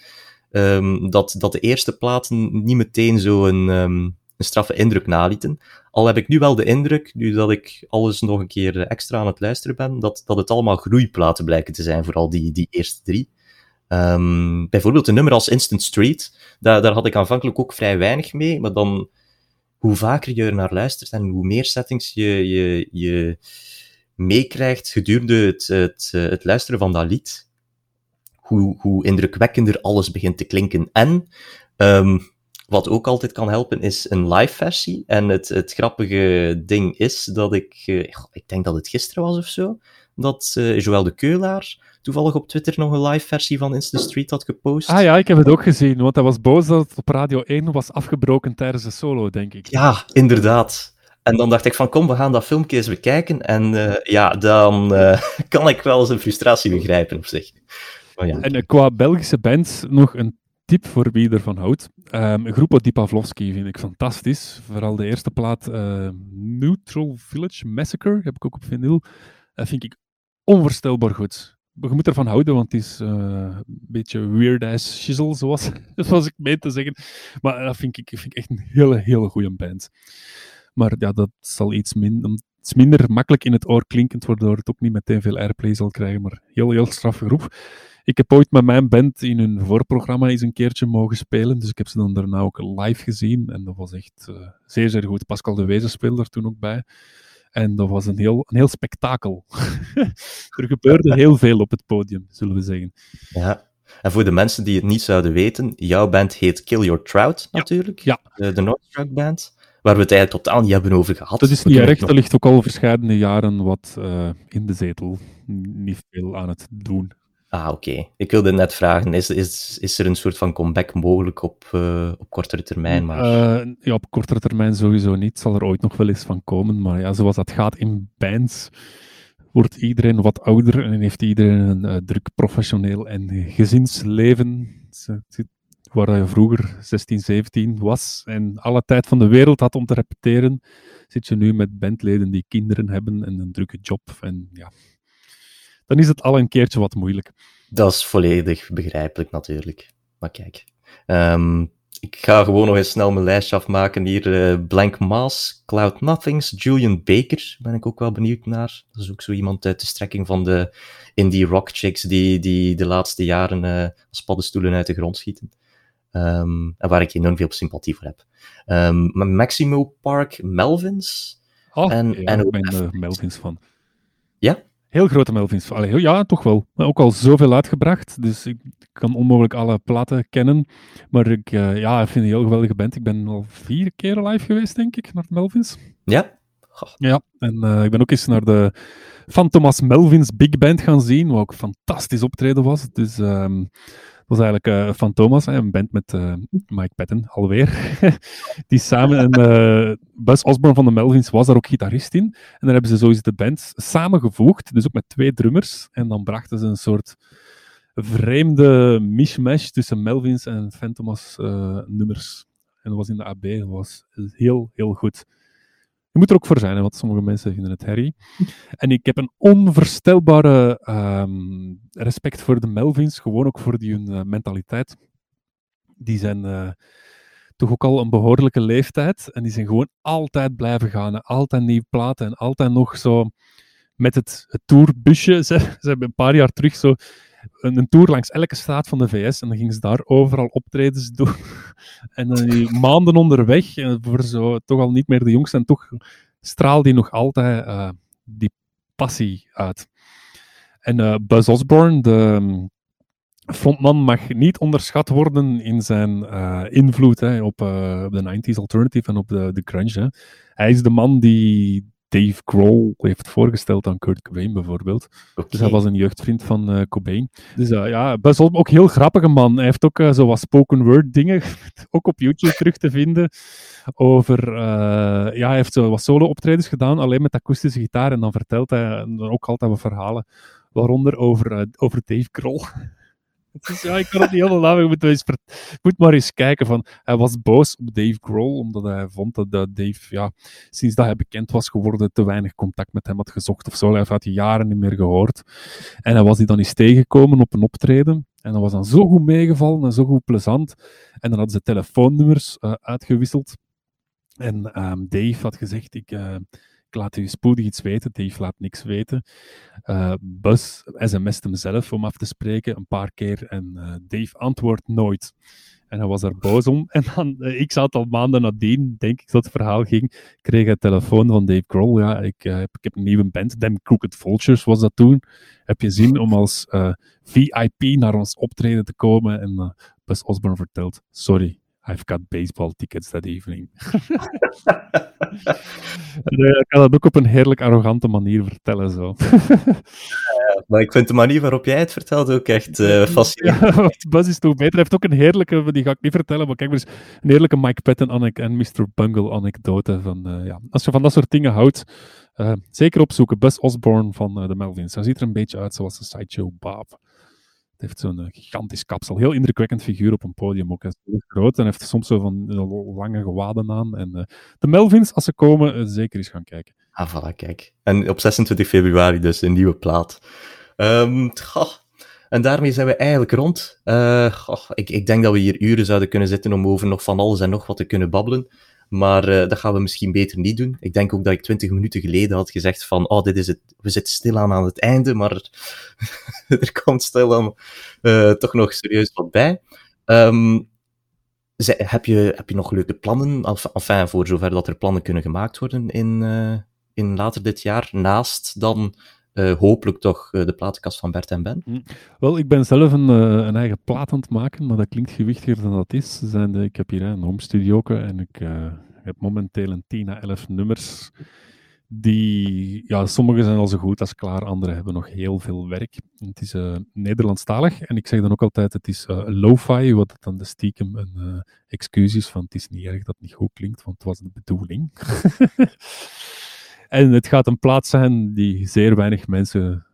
ehm, dat, dat de eerste platen niet meteen zo een, ehm, een straffe indruk nalieten. Al heb ik nu wel de indruk, nu dat ik alles nog een keer extra aan het luisteren ben, dat, dat het allemaal groeiplaten blijken te zijn, vooral die, die eerste drie. Ehm, bijvoorbeeld een nummer als Instant Street, daar, daar had ik aanvankelijk ook vrij weinig mee, maar dan, hoe vaker je er naar luistert en hoe meer settings je, je, je meekrijgt gedurende het, het, eh, het luisteren van dat lied, hoe, hoe indrukwekkender alles begint te klinken. En ehm, wat ook altijd kan helpen, is een live versie. En het, het grappige ding is dat ik, eh, ik denk dat het gisteren was of zo, dat eh Joël de Keulaar toevallig op Twitter nog een live versie van Insta Street had gepost. Ah ja, ik heb het ook gezien, want hij was boos dat het op Radio 1 was afgebroken tijdens de solo, denk ik. Ja, inderdaad. En dan dacht ik van, kom, we gaan dat filmpje eens bekijken. En eh, ja, dan kan ik wel zijn frustratie begrijpen op zich. En eh, qua Belgische bands nog een tip voor wie ervan houdt. Um, Groepo Di Pavlovski vind ik fantastisch. Vooral de eerste plaat, uh, Neutral Village Massacre, heb ik ook op vinyl. Dat vind ik onvoorstelbaar goed. Je moet ervan houden, want het is uh, een beetje weird-ass shizzle, zoals, zoals ik meen te zeggen. Maar dat vind ik, vind echt een hele, hele goede band. Maar ja, dat zal iets minder, iets minder makkelijk in het oor klinkend, waardoor het ook niet meteen veel airplay zal krijgen. Maar heel, heel straffe groep. Ik heb ooit met mijn band in hun voorprogramma eens een keertje mogen spelen, dus ik heb ze dan daarna ook live gezien. En dat was echt uh, zeer, zeer goed. Pascal de Wezen speelde er toen ook bij. En dat was een heel, een heel spektakel. er gebeurde heel veel op het podium, zullen we zeggen. Ja. En voor de mensen die het niet zouden weten, jouw band heet Kill Your Trout, natuurlijk. Ja. De, de Northstruck Band. Waar we het eigenlijk totaal niet hebben over gehad. Dat is niet erg, dat ligt ook al verschillende jaren wat uh, in de zetel. Niet veel aan het doen. Ah, oké. Ik wilde net vragen, is, is, er een soort van comeback mogelijk op, uh, op kortere termijn? Maar... Uh, ja, op kortere termijn sowieso niet. Zal er ooit nog wel eens van komen. Maar ja, zoals dat gaat in bands, wordt iedereen wat ouder en heeft iedereen een uh, druk professioneel en gezinsleven. Waar je vroeger 16, 17 was en alle tijd van de wereld had om te repeteren, zit je nu met bandleden die kinderen hebben en een drukke job. En ja, dan is het al een keertje wat moeilijk. Dat is volledig begrijpelijk natuurlijk. Maar kijk, um, ik ga gewoon nog eens snel mijn lijstje afmaken. Hier uh, Blank Mass, Cloud Nothings, Julian Baker, ben ik ook wel benieuwd naar. Dat is ook zo iemand uit de strekking van de indie rock chicks die, die de laatste jaren uh, als paddenstoelen uit de grond schieten. Um, en waar ik enorm veel sympathie voor heb. Um, Maximo Park, Melvins. Oh, en, ja, en ik ben Melvins van. Ja? Heel grote Melvins. Allee, ja, toch wel. Ook al zoveel uitgebracht, dus ik kan onmogelijk alle platen kennen. Maar ik, uh, ja, ik vind een heel geweldige band. Ik ben al vier keer live geweest, denk ik, naar de Melvins. Ja? Goh. Ja, en uh, ik ben ook eens naar de Van Thomas Melvins Big Band gaan zien, wat ook fantastisch optreden was. Dus um, was eigenlijk uh, Van Thomas, een band met uh, Mike Patton, alweer. die samen, en uh, Buzz Osborne van de Melvins was daar ook gitarist in. En dan hebben ze zo de band samengevoegd, dus ook met twee drummers. En dan brachten ze een soort vreemde mishmash tussen Melvins en Van Thomas nummers. En dat was in de AB, dat was heel, heel goed. Je moet er ook voor zijn, want sommige mensen vinden het herrie. En ik heb een onvoorstelbare um, respect voor de Melvins, gewoon ook voor die hun uh, mentaliteit. Die zijn uh, toch ook al een behoorlijke leeftijd en die zijn gewoon altijd blijven gaan. Altijd nieuw platen en altijd nog zo met het, het tourbusje. Ze, ze hebben een paar jaar terug zo een, tour langs elke straat van de VS en dan gingen ze daar overal optredens doen. en dan die maanden onderweg, en voor zo toch al niet meer de jongste, en toch straalde die nog altijd uh, die passie uit. En uh, Buzz Osborne, de um, frontman, mag niet onderschat worden in zijn invloed hè, op, op, de 90s alternative en op de, de grunge. Hè. Hij is de man die Dave Grohl heeft voorgesteld aan Kurt Cobain bijvoorbeeld. Okay. Dus hij was een jeugdvriend van uh, Cobain. Dus uh, ja, best wel ook heel grappige man. Hij heeft ook uh, zo wat spoken word dingen, ook op YouTube terug te vinden, over... ja, hij heeft zo wat solo optredens gedaan, alleen met akoestische gitaar. En dan vertelt hij dan ook altijd wat verhalen, waaronder over, over Dave Grohl. Dus ja, ik kan het niet helemaal namen. Je moet, maar eens kijken. Van, hij was boos op Dave Grohl, omdat hij vond dat, Dave, ja, sinds dat hij bekend was geworden, te weinig contact met hem had gezocht of zo. Hij had jaren niet meer gehoord. En hij was die dan eens tegengekomen op een optreden. En dat was dan zo goed meegevallen en zo goed plezant. En dan hadden ze telefoonnummers uh, uitgewisseld. En um, Dave had gezegd, ik... Uh, ik laat u spoedig iets weten. Dave laat niks weten. Uh, Bus sms't hem zelf om af te spreken een paar keer en uh, Dave antwoordt nooit. En hij was er boos om. En dan, uh, ik zat al maanden nadien, denk ik dat het verhaal ging, kreeg hij telefoon van Dave Grohl. Ja, ik, heb, ik heb een nieuwe band, Them Crooked Vultures was dat toen. Heb je zin om als VIP naar ons optreden te komen? En Bus Osborne vertelt, sorry, I've got baseball tickets that evening. en, uh, ik kan dat ook op een heerlijk arrogante manier vertellen. Zo. ja, maar ik vind de manier waarop jij het vertelt ook echt uh, fascinerend. Ja, Buzz is toch beter. Hij heeft ook een heerlijke, die ga ik niet vertellen, maar kijk maar eens, een heerlijke Mike Patton en Mr. Bungle anekdote. Van, uh, ja. Als je van dat soort dingen houdt, zeker opzoeken. Buzz Osborne van de Melvins. Hij ziet er een beetje uit zoals een sideshow Bob. Het heeft zo'n eh, gigantisch kapsel. Heel indrukwekkend figuur op een podium ook. Hij is heel groot en heeft soms zo van lange gewaden aan. En uh, de Melvins, als ze komen, zeker eens gaan kijken. Ah, voilà, kijk. En op 26 februari dus een nieuwe plaat. Goh. En daarmee zijn we eigenlijk rond. Ik, ik denk dat we hier uren zouden kunnen zitten om over nog van alles en nog wat te kunnen babbelen. Maar uh, dat gaan we misschien beter niet doen. Ik denk ook dat ik twintig minuten geleden had gezegd van, oh, dit is het, we zitten stilaan aan het einde, maar er komt stilaan uh, toch nog serieus wat bij. Um, heb, je, heb je nog leuke plannen, enfin, voor zover dat er plannen kunnen gemaakt worden in, uh, in later dit jaar, naast dan uh, hopelijk toch uh, de platenkast van Bert en Ben? Hm. Wel, ik ben zelf een, uh, een, eigen plaat aan het maken, maar dat klinkt gewichtiger dan dat is. Zijn de, ik heb hier een home studio en ik heb momenteel een 10 à 11 nummers Die, ja, sommige zijn al zo goed als klaar, andere hebben nog heel veel werk. Het is Nederlandstalig en ik zeg dan ook altijd: het is lo-fi, wat dan de stiekem een excuus is van het is niet erg dat het niet goed klinkt, want het was de bedoeling. en het gaat een plaats zijn die zeer weinig mensen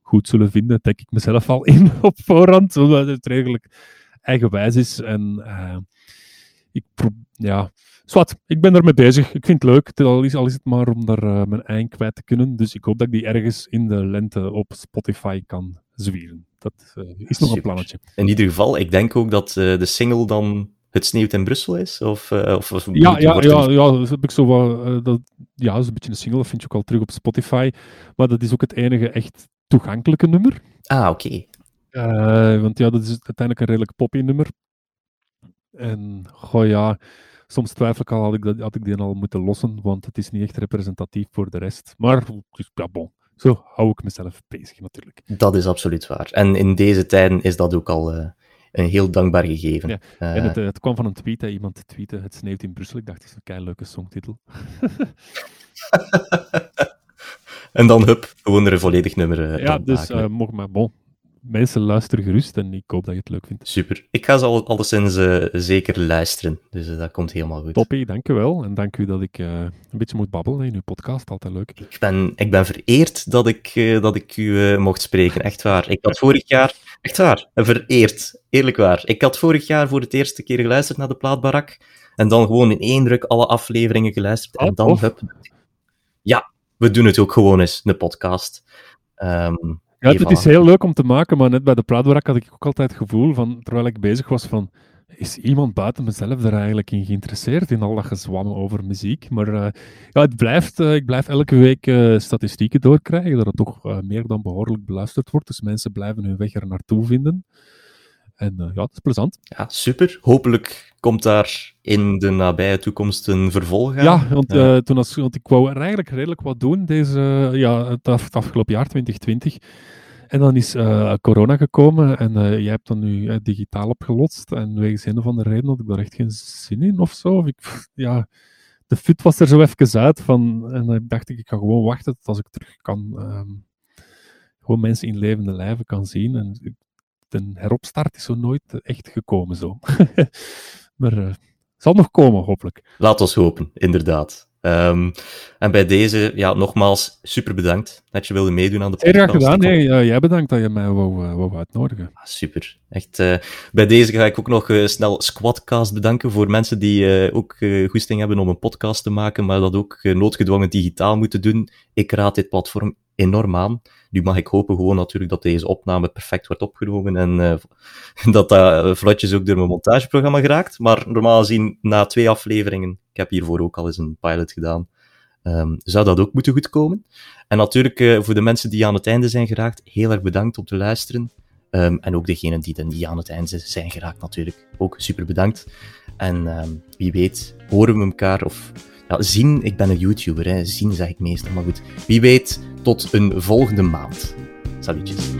goed zullen vinden, denk ik mezelf al in op voorhand, omdat het redelijk eigenwijs is. En ik ja, zwart, ik ben ermee bezig. Ik vind het leuk, al is, al is het maar om daar uh, mijn eind kwijt te kunnen. Dus ik hoop dat ik die ergens in de lente op Spotify kan zwieren. Dat uh, is nog een plannetje. In ieder geval, ik denk ook dat de single dan Het sneeuwt in Brussel is? Of, of, of ja, ja, ja, ja, dat heb ik zo wat, dat, ja, dat is een beetje een single, dat vind je ook al terug op Spotify. Maar dat is ook het enige echt toegankelijke nummer. Ah, oké. Okay. want ja, dat is uiteindelijk een redelijk poppy nummer. En goh ja, soms twijfel ik al, had ik, dat, had ik die al moeten lossen, want het is niet echt representatief voor de rest. Maar dus, ja, bon, zo hou ik mezelf bezig natuurlijk. Dat is absoluut waar. En in deze tijden is dat ook al uh, een heel dankbaar gegeven. Ja. Uh, en het, eh, het, kwam van een tweet, hè. iemand tweette, het sneeuwt in Brussel. Ik dacht, het is een kei leuke songtitel. en dan, hup, gewoon er een volledig nummer Ja, dus mocht maar, bon, mensen luisteren gerust en ik hoop dat je het leuk vindt. Super. Ik ga ze al, alleszins uh, zeker luisteren, dus uh, dat komt helemaal goed. Toppie, dank u wel. En dank u dat ik uh, een beetje moet babbelen in uw podcast, altijd leuk. Ik ben, ik ben vereerd dat ik, dat ik u mocht spreken, echt waar. Ik had vorig jaar, echt waar, vereerd, eerlijk waar. Ik had vorig jaar voor het eerste keer geluisterd naar de plaatbarak en dan gewoon in één druk alle afleveringen geluisterd en oh, dan, hup, ja, we doen het ook gewoon eens, een podcast. Um, ja, het is heel leuk om te maken, maar net bij de Praatbarak had ik ook altijd het gevoel van, terwijl ik bezig was van, is iemand buiten mezelf er eigenlijk in geïnteresseerd, in al dat gezwammen over muziek? Maar uh, ja, het blijft, uh, ik blijf elke week uh, statistieken doorkrijgen, dat het toch meer dan behoorlijk beluisterd wordt, dus mensen blijven hun weg er naartoe vinden. En ja, dat is plezant. Ja, super. Hopelijk komt daar in de nabije toekomst een vervolg aan. Ja, want, toen als, want ik wou er eigenlijk redelijk wat doen deze, ja, het, afgelopen jaar, 2020. En dan is uh, corona gekomen en uh, jij hebt dan nu digitaal opgelotst. En wegens een of andere reden had ik daar echt geen zin in of zo. Of ik, ja, de fut was er zo even uit van. En dan dacht ik, ik ga gewoon wachten tot als ik terug kan. Um, gewoon mensen in levende lijven kan zien. En de heropstart is zo nooit echt gekomen zo. maar het zal nog komen, hopelijk. Laat ons hopen, inderdaad. Um, en bij deze, ja, nogmaals, super bedankt dat je wilde meedoen aan de podcast. Heel graag gedaan. Nee, uh, jij bedankt dat je mij wou, uh, wou uitnodigen. Ah, super. Echt, uh, bij deze ga ik ook nog snel Squadcast bedanken voor mensen die ook goesting hebben om een podcast te maken, maar dat ook noodgedwongen digitaal moeten doen. Ik raad dit platform enorm aan. Nu mag ik hopen gewoon natuurlijk dat deze opname perfect wordt opgenomen en uh, dat dat vlotjes ook door mijn montageprogramma geraakt. Maar normaal gezien, na twee afleveringen, ik heb hiervoor ook al eens een pilot gedaan, um, zou dat ook moeten goedkomen. En natuurlijk, uh, voor de mensen die aan het einde zijn geraakt, heel erg bedankt om te luisteren. Um, en ook degenen die niet aan het einde zijn geraakt natuurlijk, ook super bedankt. En um, wie weet, horen we elkaar of ja, zien, ik ben een YouTuber, hè. zien zeg ik meestal, maar goed. Wie weet, tot een volgende maand. Salutjes.